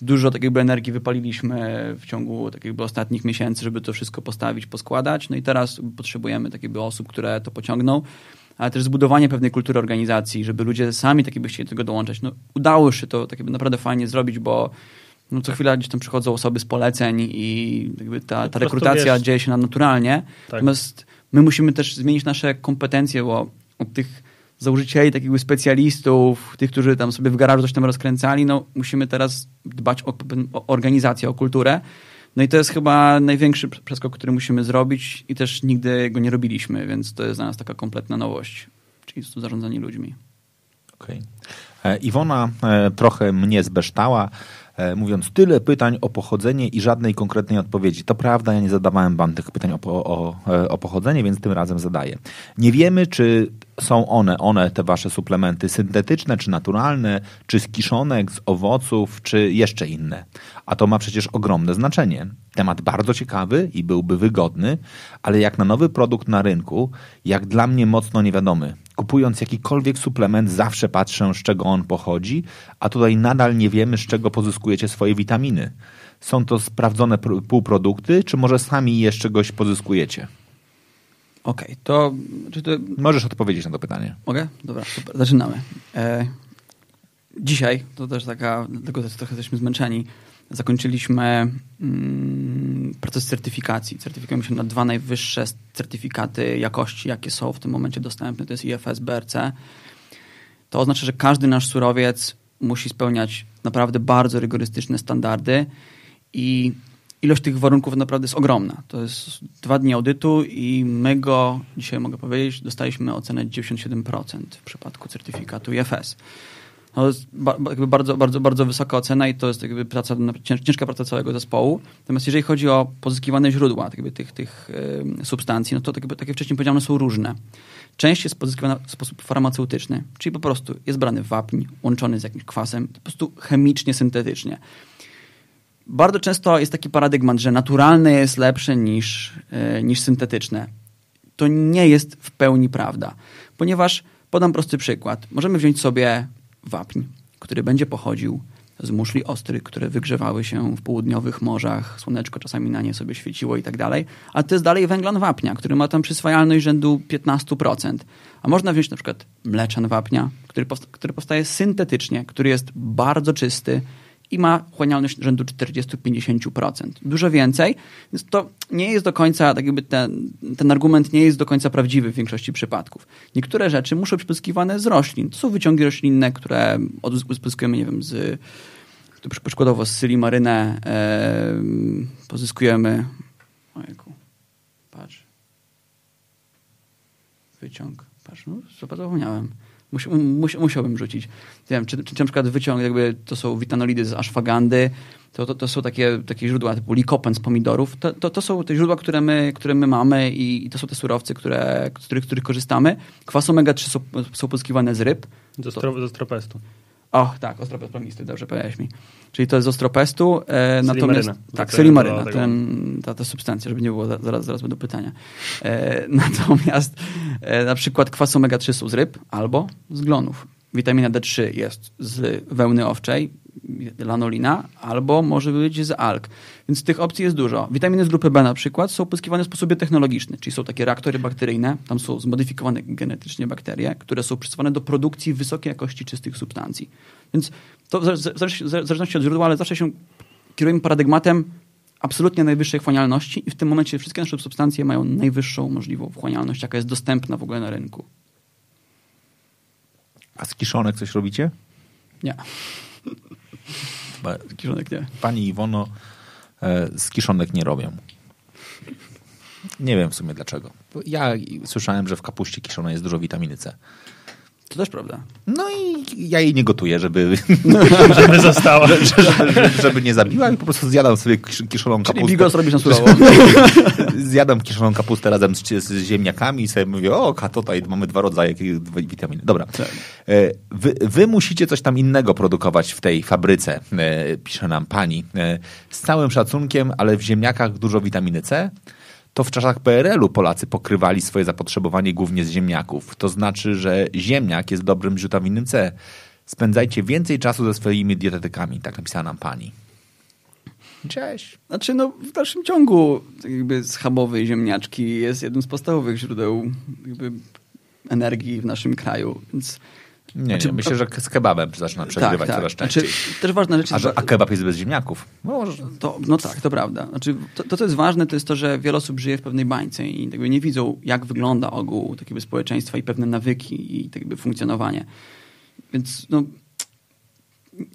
dużo takiej energii wypaliliśmy w ciągu tak jakby ostatnich miesięcy, żeby to wszystko postawić, poskładać. No i teraz potrzebujemy tak jakby osób, które to pociągną, ale też zbudowanie pewnej kultury organizacji, żeby ludzie sami tak jakby chcieli do tego dołączać. No, udało się to tak naprawdę fajnie zrobić, bo no, co chwila gdzieś tam przychodzą osoby z poleceń i jakby ta, No, ta rekrutacja wiesz- dzieje się nam naturalnie. Tak. Natomiast my musimy też zmienić nasze kompetencje, bo od tych założycieli, takich specjalistów, tych, którzy tam sobie w garażu coś tam rozkręcali, no musimy teraz dbać o, o organizację, o kulturę. No i to jest chyba największy przeskok, który musimy zrobić i też nigdy go nie robiliśmy, więc to jest dla nas taka kompletna nowość, czyli to zarządzanie ludźmi. Okej. E, Iwona e, trochę mnie zbeształa, e, mówiąc tyle pytań o pochodzenie i żadnej konkretnej odpowiedzi. To prawda, ja nie zadawałem wam tych pytań o, o, o pochodzenie, więc tym razem zadaję. Nie wiemy, czy są one, one, te wasze suplementy, syntetyczne czy naturalne, czy z kiszonek, z owoców, czy jeszcze inne. A to ma przecież ogromne znaczenie. Temat bardzo ciekawy i byłby wygodny, ale jak na nowy produkt na rynku, jak dla mnie mocno niewiadomy. Kupując jakikolwiek suplement, zawsze patrzę, z czego on pochodzi, a tutaj nadal nie wiemy, z czego pozyskujecie swoje witaminy. Są to sprawdzone pr- półprodukty, czy może sami je z czegoś pozyskujecie? Okej, to, czy to Możesz odpowiedzieć na to pytanie. Mogę? Dobra, super. Zaczynamy. E, dzisiaj, to też taka, dlatego też trochę jesteśmy zmęczeni, zakończyliśmy mm, proces certyfikacji. Certyfikujemy się na dwa najwyższe certyfikaty jakości, jakie są w tym momencie dostępne. To jest IFS, BRC. To oznacza, że każdy nasz surowiec musi spełniać naprawdę bardzo rygorystyczne standardy i ilość tych warunków naprawdę jest ogromna. To jest dwa dni audytu i my go, dzisiaj mogę powiedzieć, dostaliśmy ocenę 97% w przypadku certyfikatu IFS. No, to jest bardzo, bardzo, bardzo wysoka ocena i to jest jakby praca, cięż- ciężka praca całego zespołu. Natomiast jeżeli chodzi o pozyskiwane źródła tak jakby tych, tych substancji, no to tak jakby, tak jak wcześniej powiedziałem, są różne. Część jest pozyskiwana w sposób farmaceutyczny, czyli po prostu jest brany wapń, łączony z jakimś kwasem, po prostu chemicznie, syntetycznie bardzo często jest taki paradygmat, że naturalne jest lepsze niż, e, niż syntetyczne. To nie jest w pełni prawda, ponieważ podam prosty przykład. Możemy wziąć sobie wapń, który będzie pochodził z muszli ostrych, które wygrzewały się w południowych morzach, słoneczko czasami na nie sobie świeciło i tak dalej, a to jest dalej węglan wapnia, który ma tam przyswajalność rzędu 15%. A można wziąć na przykład mleczan wapnia, który, powsta- który powstaje syntetycznie, który jest bardzo czysty, i ma wchłanialność rzędu 40-50%. Dużo więcej, więc to nie jest do końca, tak jakby ten, ten argument nie jest do końca prawdziwy w większości przypadków. Niektóre rzeczy muszą być pozyskiwane z roślin. To są wyciągi roślinne, które pozyskujemy, nie wiem, z przykładowo z syli marynę pozyskujemy ojejku, patrz wyciąg, patrz, no, zapomniałem. Musi, mus, musiałbym rzucić. Nie wiem, czy, czy, czy na przykład wyciąg, jakby to są witanolidy z ashwagandy, to, to, to są takie, takie źródła typu likopen z pomidorów. To, to, to są te źródła, które my, które my mamy i, i to są te surowce, które, z których, których korzystamy. Kwas omega-3 są, są pozyskiwane z ryb. Ze, stro, ze. O, tak, ostropest plomisty, dobrze powiedziałeś mi. Czyli to jest z ostropestu, e, natomiast... Tak, selimaryna, ten, ta, ta substancja, żeby nie było, za- zaraz, zaraz będą pytania. E, natomiast e, na przykład kwas omega-3 są z ryb albo z glonów. Witamina D3 jest z wełny owczej, lanolina, albo może być z alg. Więc tych opcji jest dużo. Witaminy z grupy B na przykład są pozyskiwane w sposobie technologicznym, czyli są takie reaktory bakteryjne, tam są zmodyfikowane genetycznie bakterie, które są przystosowane do produkcji wysokiej jakości czystych substancji. Więc to w zależności od źródła, ale zawsze się kierujemy paradygmatem absolutnie najwyższej wchłanialności i w tym momencie wszystkie nasze substancje mają najwyższą możliwą wchłanialność, jaka jest dostępna w ogóle na rynku. A z kiszonek coś robicie? Nie, Kiszonek nie. Pani Iwono e, z kiszonek nie robią. Nie wiem w sumie dlaczego. Ja słyszałem, że w kapuście kiszonej jest dużo witaminy C. To też prawda. No i ja jej nie gotuję, żeby, Żeby została. żeby, żeby nie zabiła i po prostu zjadam sobie kisz- kiszoną Czyli kapustę. bigos robisz na surowo. Zjadam kiszoną kapustę razem z, z ziemniakami i sobie mówię, o, tutaj mamy dwa rodzaje witaminy. Dobra. E, Wy, wy musicie coś tam innego produkować w tej fabryce, e, pisze nam pani. E, Z całym szacunkiem, ale w ziemniakach dużo witaminy C. To w czasach PRL-u Polacy pokrywali swoje zapotrzebowanie głównie z ziemniaków. To znaczy, że ziemniak jest dobrym źródłem C. Spędzajcie więcej czasu ze swoimi dietetykami, tak napisała nam pani. Cześć. Znaczy, no, w dalszym ciągu tak jakby schabowe ziemniaczki jest jednym z podstawowych źródeł jakby energii w naszym kraju, więc... Nie, Znaczy, nie, myślę, że z kebabem zaczyna przegrywać coraz częściej. Znaczy, też ważna rzecz a, jest... że, a kebab jest bez ziemniaków? No, może. To, no tak, to prawda. Znaczy, to, to, co jest ważne, to jest to, że wiele osób żyje w pewnej bańce i jakby nie widzą, jak wygląda ogół takiego społeczeństwa i pewne nawyki i tak jakby funkcjonowanie. Więc no,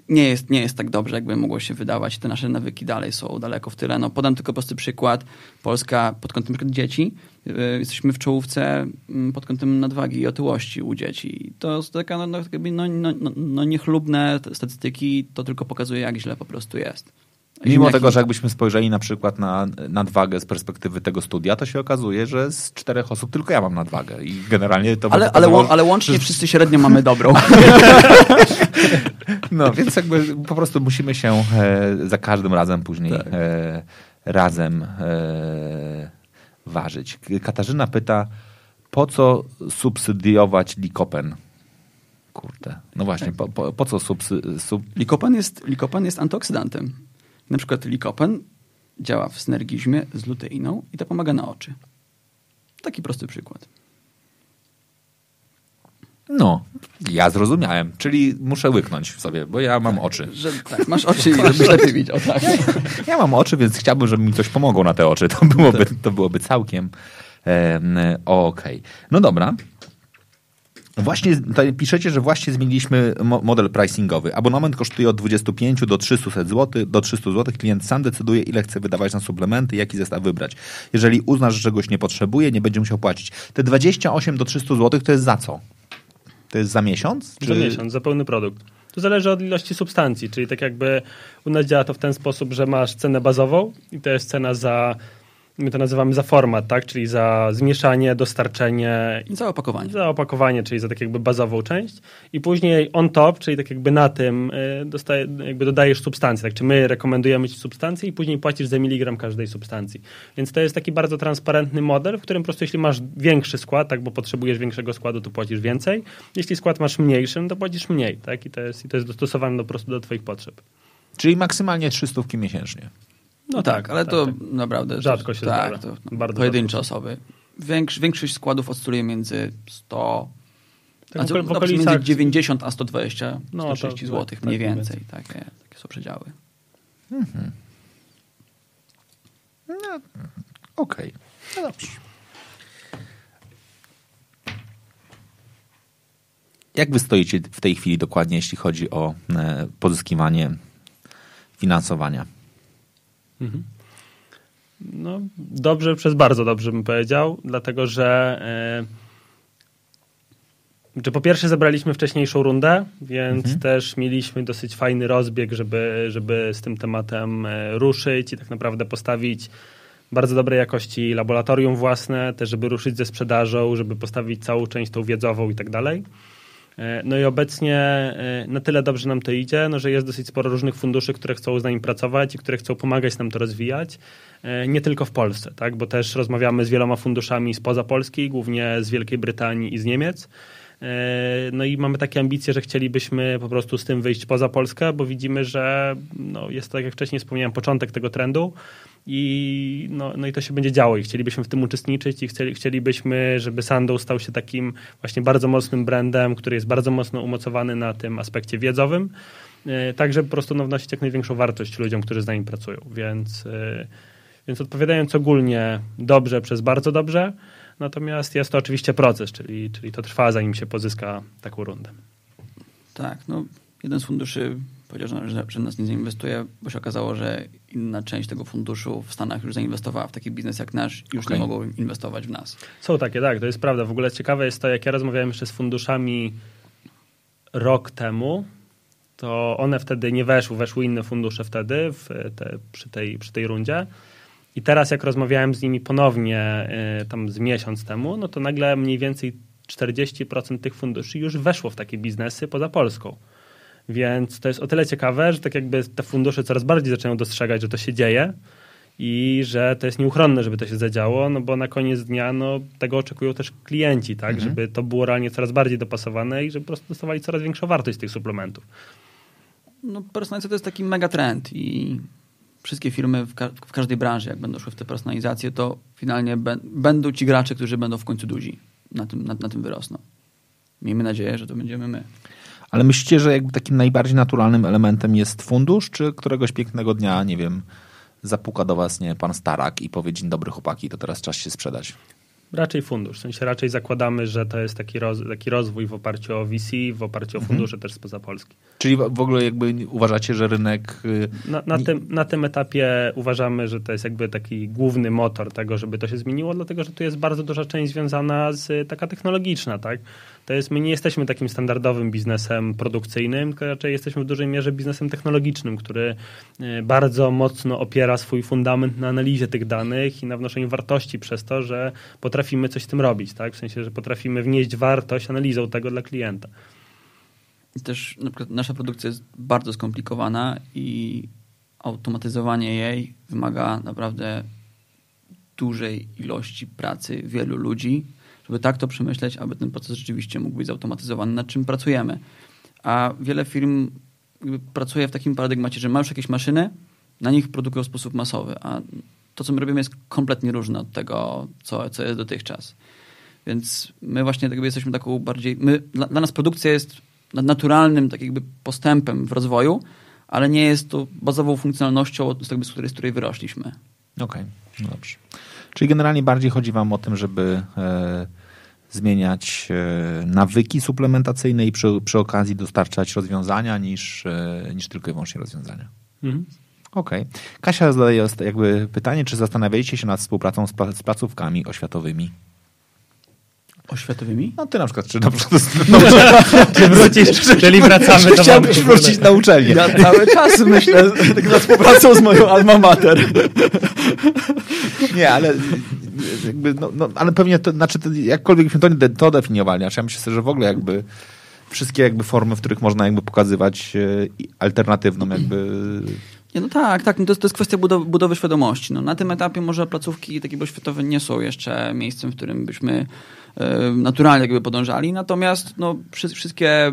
nie, jest, nie jest tak dobrze, jakby mogło się wydawać. Te nasze nawyki dalej są daleko w tyle. No, podam tylko prosty przykład. Polska pod kątem przykład dzieci, yy, jesteśmy w czołówce mm, pod kątem nadwagi i otyłości u dzieci. To no, no, jakby, no, no, no, no niechlubne statystyki, to tylko pokazuje, jak źle po prostu jest. Mimo tego, że jakbyśmy spojrzeli na przykład na nadwagę z perspektywy tego studia, to się okazuje, że z czterech osób tylko ja mam nadwagę i generalnie to... Ale, ale, ale łącznie wszyscy średnio mamy dobrą. No, więc jakby po prostu musimy się e, za każdym razem później Tak. e, razem e, ważyć. Katarzyna pyta, po co subsydiować likopen? Kurde, no właśnie, po, po, po co subsy, sub... Likopen jest, likopen jest antyoksydantem. Na przykład likopen działa w synergizmie z luteiną i to pomaga na oczy. Taki prosty przykład. No, ja zrozumiałem, czyli muszę łyknąć sobie, bo ja mam oczy. Że, tak, masz oczy i żebyś lepiej widział. Tak. Ja mam oczy, więc chciałbym, żeby mi coś pomogło na te oczy. To byłoby, to byłoby całkiem em, okej. No dobra. Właśnie piszecie, że właśnie zmieniliśmy mo- model pricingowy. Abonament kosztuje od 25 do 300 zł. Do 300 zł. Klient sam decyduje, ile chce wydawać na suplementy, jaki zestaw wybrać. Jeżeli uzna, że czegoś nie potrzebuje, nie będzie musiał płacić. Te 28 do 300 zł to jest za co? To jest za miesiąc? Za miesiąc, za pełny produkt. To zależy od ilości substancji, czyli tak jakby u nas działa to w ten sposób, że masz cenę bazową i to jest cena za, my to nazywamy za format, tak? czyli za zmieszanie, dostarczenie I całe opakowanie. za opakowanie, czyli za tak jakby bazową część i później on top, czyli tak jakby na tym y, dostaje, jakby dodajesz substancję, tak czy my rekomendujemy ci substancję i później płacisz za miligram każdej substancji. Więc to jest taki bardzo transparentny model, w którym po prostu jeśli masz większy skład, tak, bo potrzebujesz większego składu, to płacisz więcej. Jeśli skład masz mniejszy, no to płacisz mniej, tak? I to jest, i to jest dostosowane do, po prostu do twoich potrzeb. Czyli maksymalnie 300 miesięcznie. No tak, ale tak, to tak. naprawdę... Rzadko się tak, zdarza. To Bardzo pojedyncze rzadko. osoby. Większ, większość składów oscyluje między 100... Tak, a co, no, między 90 a 120, No, 130 to- zł, tak, mniej tak, więcej. Takie, takie są przedziały. Okej. No dobrze. Jak wy stoicie w tej chwili dokładnie, jeśli chodzi o e, pozyskiwanie finansowania? No, dobrze, przez bardzo dobrze bym powiedział, dlatego że, e, że po pierwsze zebraliśmy wcześniejszą rundę, więc też mieliśmy dosyć fajny rozbieg, żeby, żeby z tym tematem e, ruszyć i tak naprawdę postawić bardzo dobrej jakości laboratorium własne, też żeby ruszyć ze sprzedażą, żeby postawić całą część tą wiedzową i tak dalej. E, No i obecnie e, na tyle dobrze nam to idzie, no, że jest dosyć sporo różnych funduszy, które chcą z nami pracować i które chcą pomagać nam to rozwijać. E, Nie tylko w Polsce, tak? bo też rozmawiamy z wieloma funduszami spoza Polski, głównie z Wielkiej Brytanii i z Niemiec. No i mamy takie ambicje, że chcielibyśmy po prostu z tym wyjść poza Polskę, bo widzimy, że no, jest to, tak jak wcześniej wspomniałem, początek tego trendu i, no, no i to się będzie działo i chcielibyśmy w tym uczestniczyć i chcieli, chcielibyśmy, żeby Sandow stał się takim właśnie bardzo mocnym brandem, który jest bardzo mocno umocowany na tym aspekcie wiedzowym, e, tak żeby po prostu no, wnosić jak największą wartość ludziom, którzy z nami pracują, więc, e, więc odpowiadając ogólnie dobrze przez bardzo dobrze, natomiast jest to oczywiście proces, czyli, czyli to trwa zanim się pozyska taką rundę. Tak, no jeden z funduszy powiedział, że, że, że nas nie zainwestuje, bo się okazało, że inna część tego funduszu w Stanach już zainwestowała w taki biznes jak nasz i już Okej. nie mogą inwestować w nas. Są takie, tak, to jest prawda. W ogóle ciekawe jest to, jak ja rozmawiałem jeszcze z funduszami rok temu, to one wtedy nie weszły, weszły inne fundusze wtedy te, przy, tej, przy tej rundzie. I teraz jak rozmawiałem z nimi ponownie y, tam z miesiąc temu, no to nagle mniej więcej 40% tych funduszy już weszło w takie biznesy poza Polską. Więc to jest o tyle ciekawe, że tak jakby te fundusze coraz bardziej zaczynają dostrzegać, że to się dzieje i że to jest nieuchronne, żeby to się zadziało, no bo na koniec dnia no, tego oczekują też klienci, tak, mhm. żeby to było realnie coraz bardziej dopasowane i żeby po prostu dostawali coraz większą wartość z tych suplementów. No personalizacja to jest taki mega trend i wszystkie firmy w, ka w każdej branży, jak będą szły w tę personalizację, to finalnie będą ci gracze, którzy będą w końcu duzi. Na tym, na, na tym wyrosną. Miejmy nadzieję, że to będziemy my. Ale myślicie, że jakby takim najbardziej naturalnym elementem jest fundusz, czy któregoś pięknego dnia, nie wiem, zapuka do was nie pan Starak i powie dzień dobry chłopaki, to teraz czas się sprzedać? Raczej fundusz. W sensie raczej zakładamy, że to jest taki, roz, taki rozwój w oparciu o VC, w oparciu o mhm. fundusze mhm. też spoza Polski. Czyli w ogóle jakby uważacie, że rynek... Y, na, na, tym, na tym etapie uważamy, że to jest jakby taki główny motor tego, żeby to się zmieniło, dlatego że tu jest bardzo duża część związana z taka technologiczna, tak? To jest, my nie jesteśmy takim standardowym biznesem produkcyjnym, tylko raczej jesteśmy w dużej mierze biznesem technologicznym, który e, bardzo mocno opiera swój fundament na analizie tych danych i na wnoszeniu wartości przez to, że potrafimy coś z tym robić, tak? W sensie, że potrafimy wnieść wartość analizą tego dla klienta. Też na nasza produkcja jest bardzo skomplikowana i automatyzowanie jej wymaga naprawdę dużej ilości pracy wielu ludzi żeby tak to przemyśleć, aby ten proces rzeczywiście mógł być zautomatyzowany, nad czym pracujemy. A wiele firm pracuje w takim paradygmacie, że ma już jakieś maszyny, na nich produkują w sposób masowy, a to, co my robimy, jest kompletnie różne od tego, co, co jest dotychczas. Więc my właśnie tak jesteśmy taką bardziej... My, dla, dla nas produkcja jest naturalnym tak jakby postępem w rozwoju, ale nie jest to bazową funkcjonalnością, z, jakby, z, której, z której wyrośliśmy. Okej, okay. no dobrze. Czyli generalnie bardziej chodzi wam o tym, żeby e, zmieniać e, nawyki suplementacyjne i przy, przy okazji dostarczać rozwiązania niż, e, niż tylko i wyłącznie rozwiązania. Mhm. Okej. Okay. Kasia zadaje jakby pytanie, czy zastanawiacie się nad współpracą z, z placówkami oświatowymi? Oświatowymi? No ty na przykład, czy na przykład... No, czy wrócisz, czyli wracamy do Chciałbyś wrócić na uczelnię. Ja cały czas myślę tak nad współpracą z moją alma mater. Nie, ale jakby, no, no, ale pewnie to, znaczy to, jakkolwiek byśmy to, to definiowali, znaczy ja myślę, że w ogóle jakby wszystkie jakby formy, w których można jakby pokazywać e, alternatywną jakby nie, no tak, tak. No to, jest, to jest kwestia budowy, budowy świadomości. No, na tym etapie może placówki takie oświatowe nie są jeszcze miejscem, w którym byśmy naturalnie jakby podążali. Natomiast no, wszystkie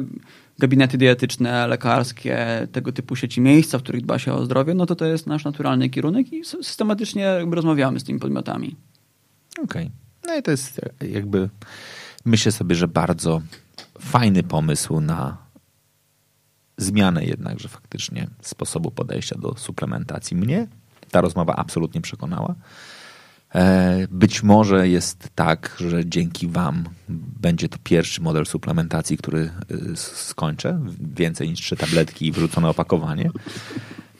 gabinety dietetyczne, lekarskie, tego typu sieci miejsca, w których dba się o zdrowie, no to to jest nasz naturalny kierunek i systematycznie rozmawiamy z tymi podmiotami. Okej. Okay. No i to jest jakby, myślę sobie, że bardzo fajny pomysł na zmianę jednakże faktycznie sposobu podejścia do suplementacji. Mnie ta rozmowa absolutnie przekonała. E, być może jest tak, że dzięki Wam będzie to pierwszy model suplementacji, który e, skończę. Więcej niż trzy tabletki i wrzucone opakowanie.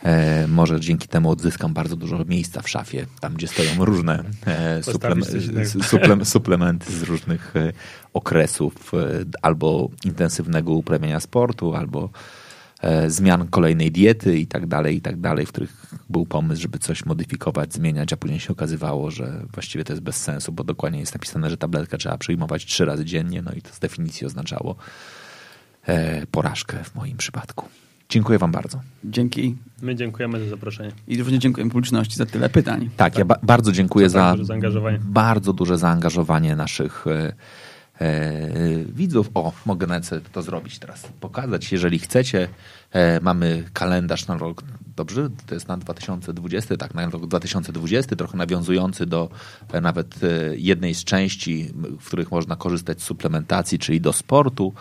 E, może dzięki temu odzyskam bardzo dużo miejsca w szafie, tam gdzie stoją różne suplem, suplementy z różnych okresów, albo intensywnego uprawiania sportu, albo E, zmian kolejnej diety i tak dalej, i tak dalej, w których był pomysł, żeby coś modyfikować, zmieniać, a później się okazywało, że właściwie to jest bez sensu, bo dokładnie jest napisane, że tabletkę trzeba przyjmować trzy razy dziennie, no i to z definicji oznaczało e, porażkę w moim przypadku. Dziękuję Wam bardzo. Dzięki. My dziękujemy za zaproszenie. I również dziękujemy publiczności za tyle pytań. Tak, tak. ja ba bardzo dziękuję za, za bardzo duże zaangażowanie naszych e, E, widzów. O, mogę nawet to zrobić teraz, pokazać. Jeżeli chcecie, e, mamy kalendarz na rok, dobrze? To jest na 2020, tak, na rok 2020, trochę nawiązujący do e, nawet jednej z części, w których można korzystać z suplementacji, czyli do sportu.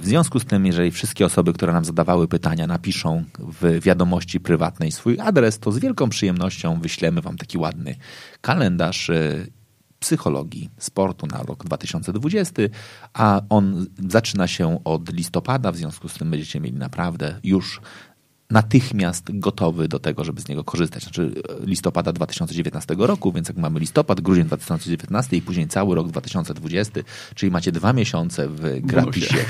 W związku z tym, jeżeli wszystkie osoby, które nam zadawały pytania, napiszą w wiadomości prywatnej swój adres, to z wielką przyjemnością wyślemy Wam taki ładny kalendarz psychologii sportu na rok 2020, a on zaczyna się od listopada, w związku z tym będziecie mieli naprawdę już natychmiast gotowy do tego, żeby z niego korzystać. Znaczy e, listopada 2019 roku, więc jak mamy listopad, grudzień 2019 i później cały rok 2020, czyli macie dwa miesiące w gratisie.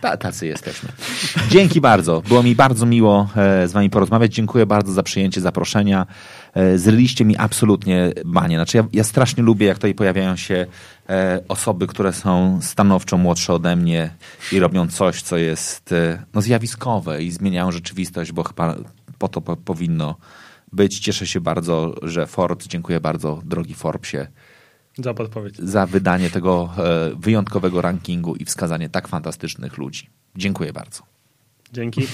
Ta, tacy jesteśmy. Dzięki bardzo. Było mi bardzo miło e, z wami porozmawiać. Dziękuję bardzo za przyjęcie zaproszenia. E, zryliście mi absolutnie banie. Znaczy ja, ja strasznie lubię, jak tutaj pojawiają się e, osoby, które są stanowczo młodsze ode mnie i robią coś, co jest no, zjawiskowe i zmieniają rzeczywistość, bo chyba po to po, powinno być. Cieszę się bardzo, że Forbes, dziękuję bardzo, drogi Forbesie, za podpowiedź. Za wydanie tego wyjątkowego rankingu i wskazanie tak fantastycznych ludzi. Dziękuję bardzo. Dzięki.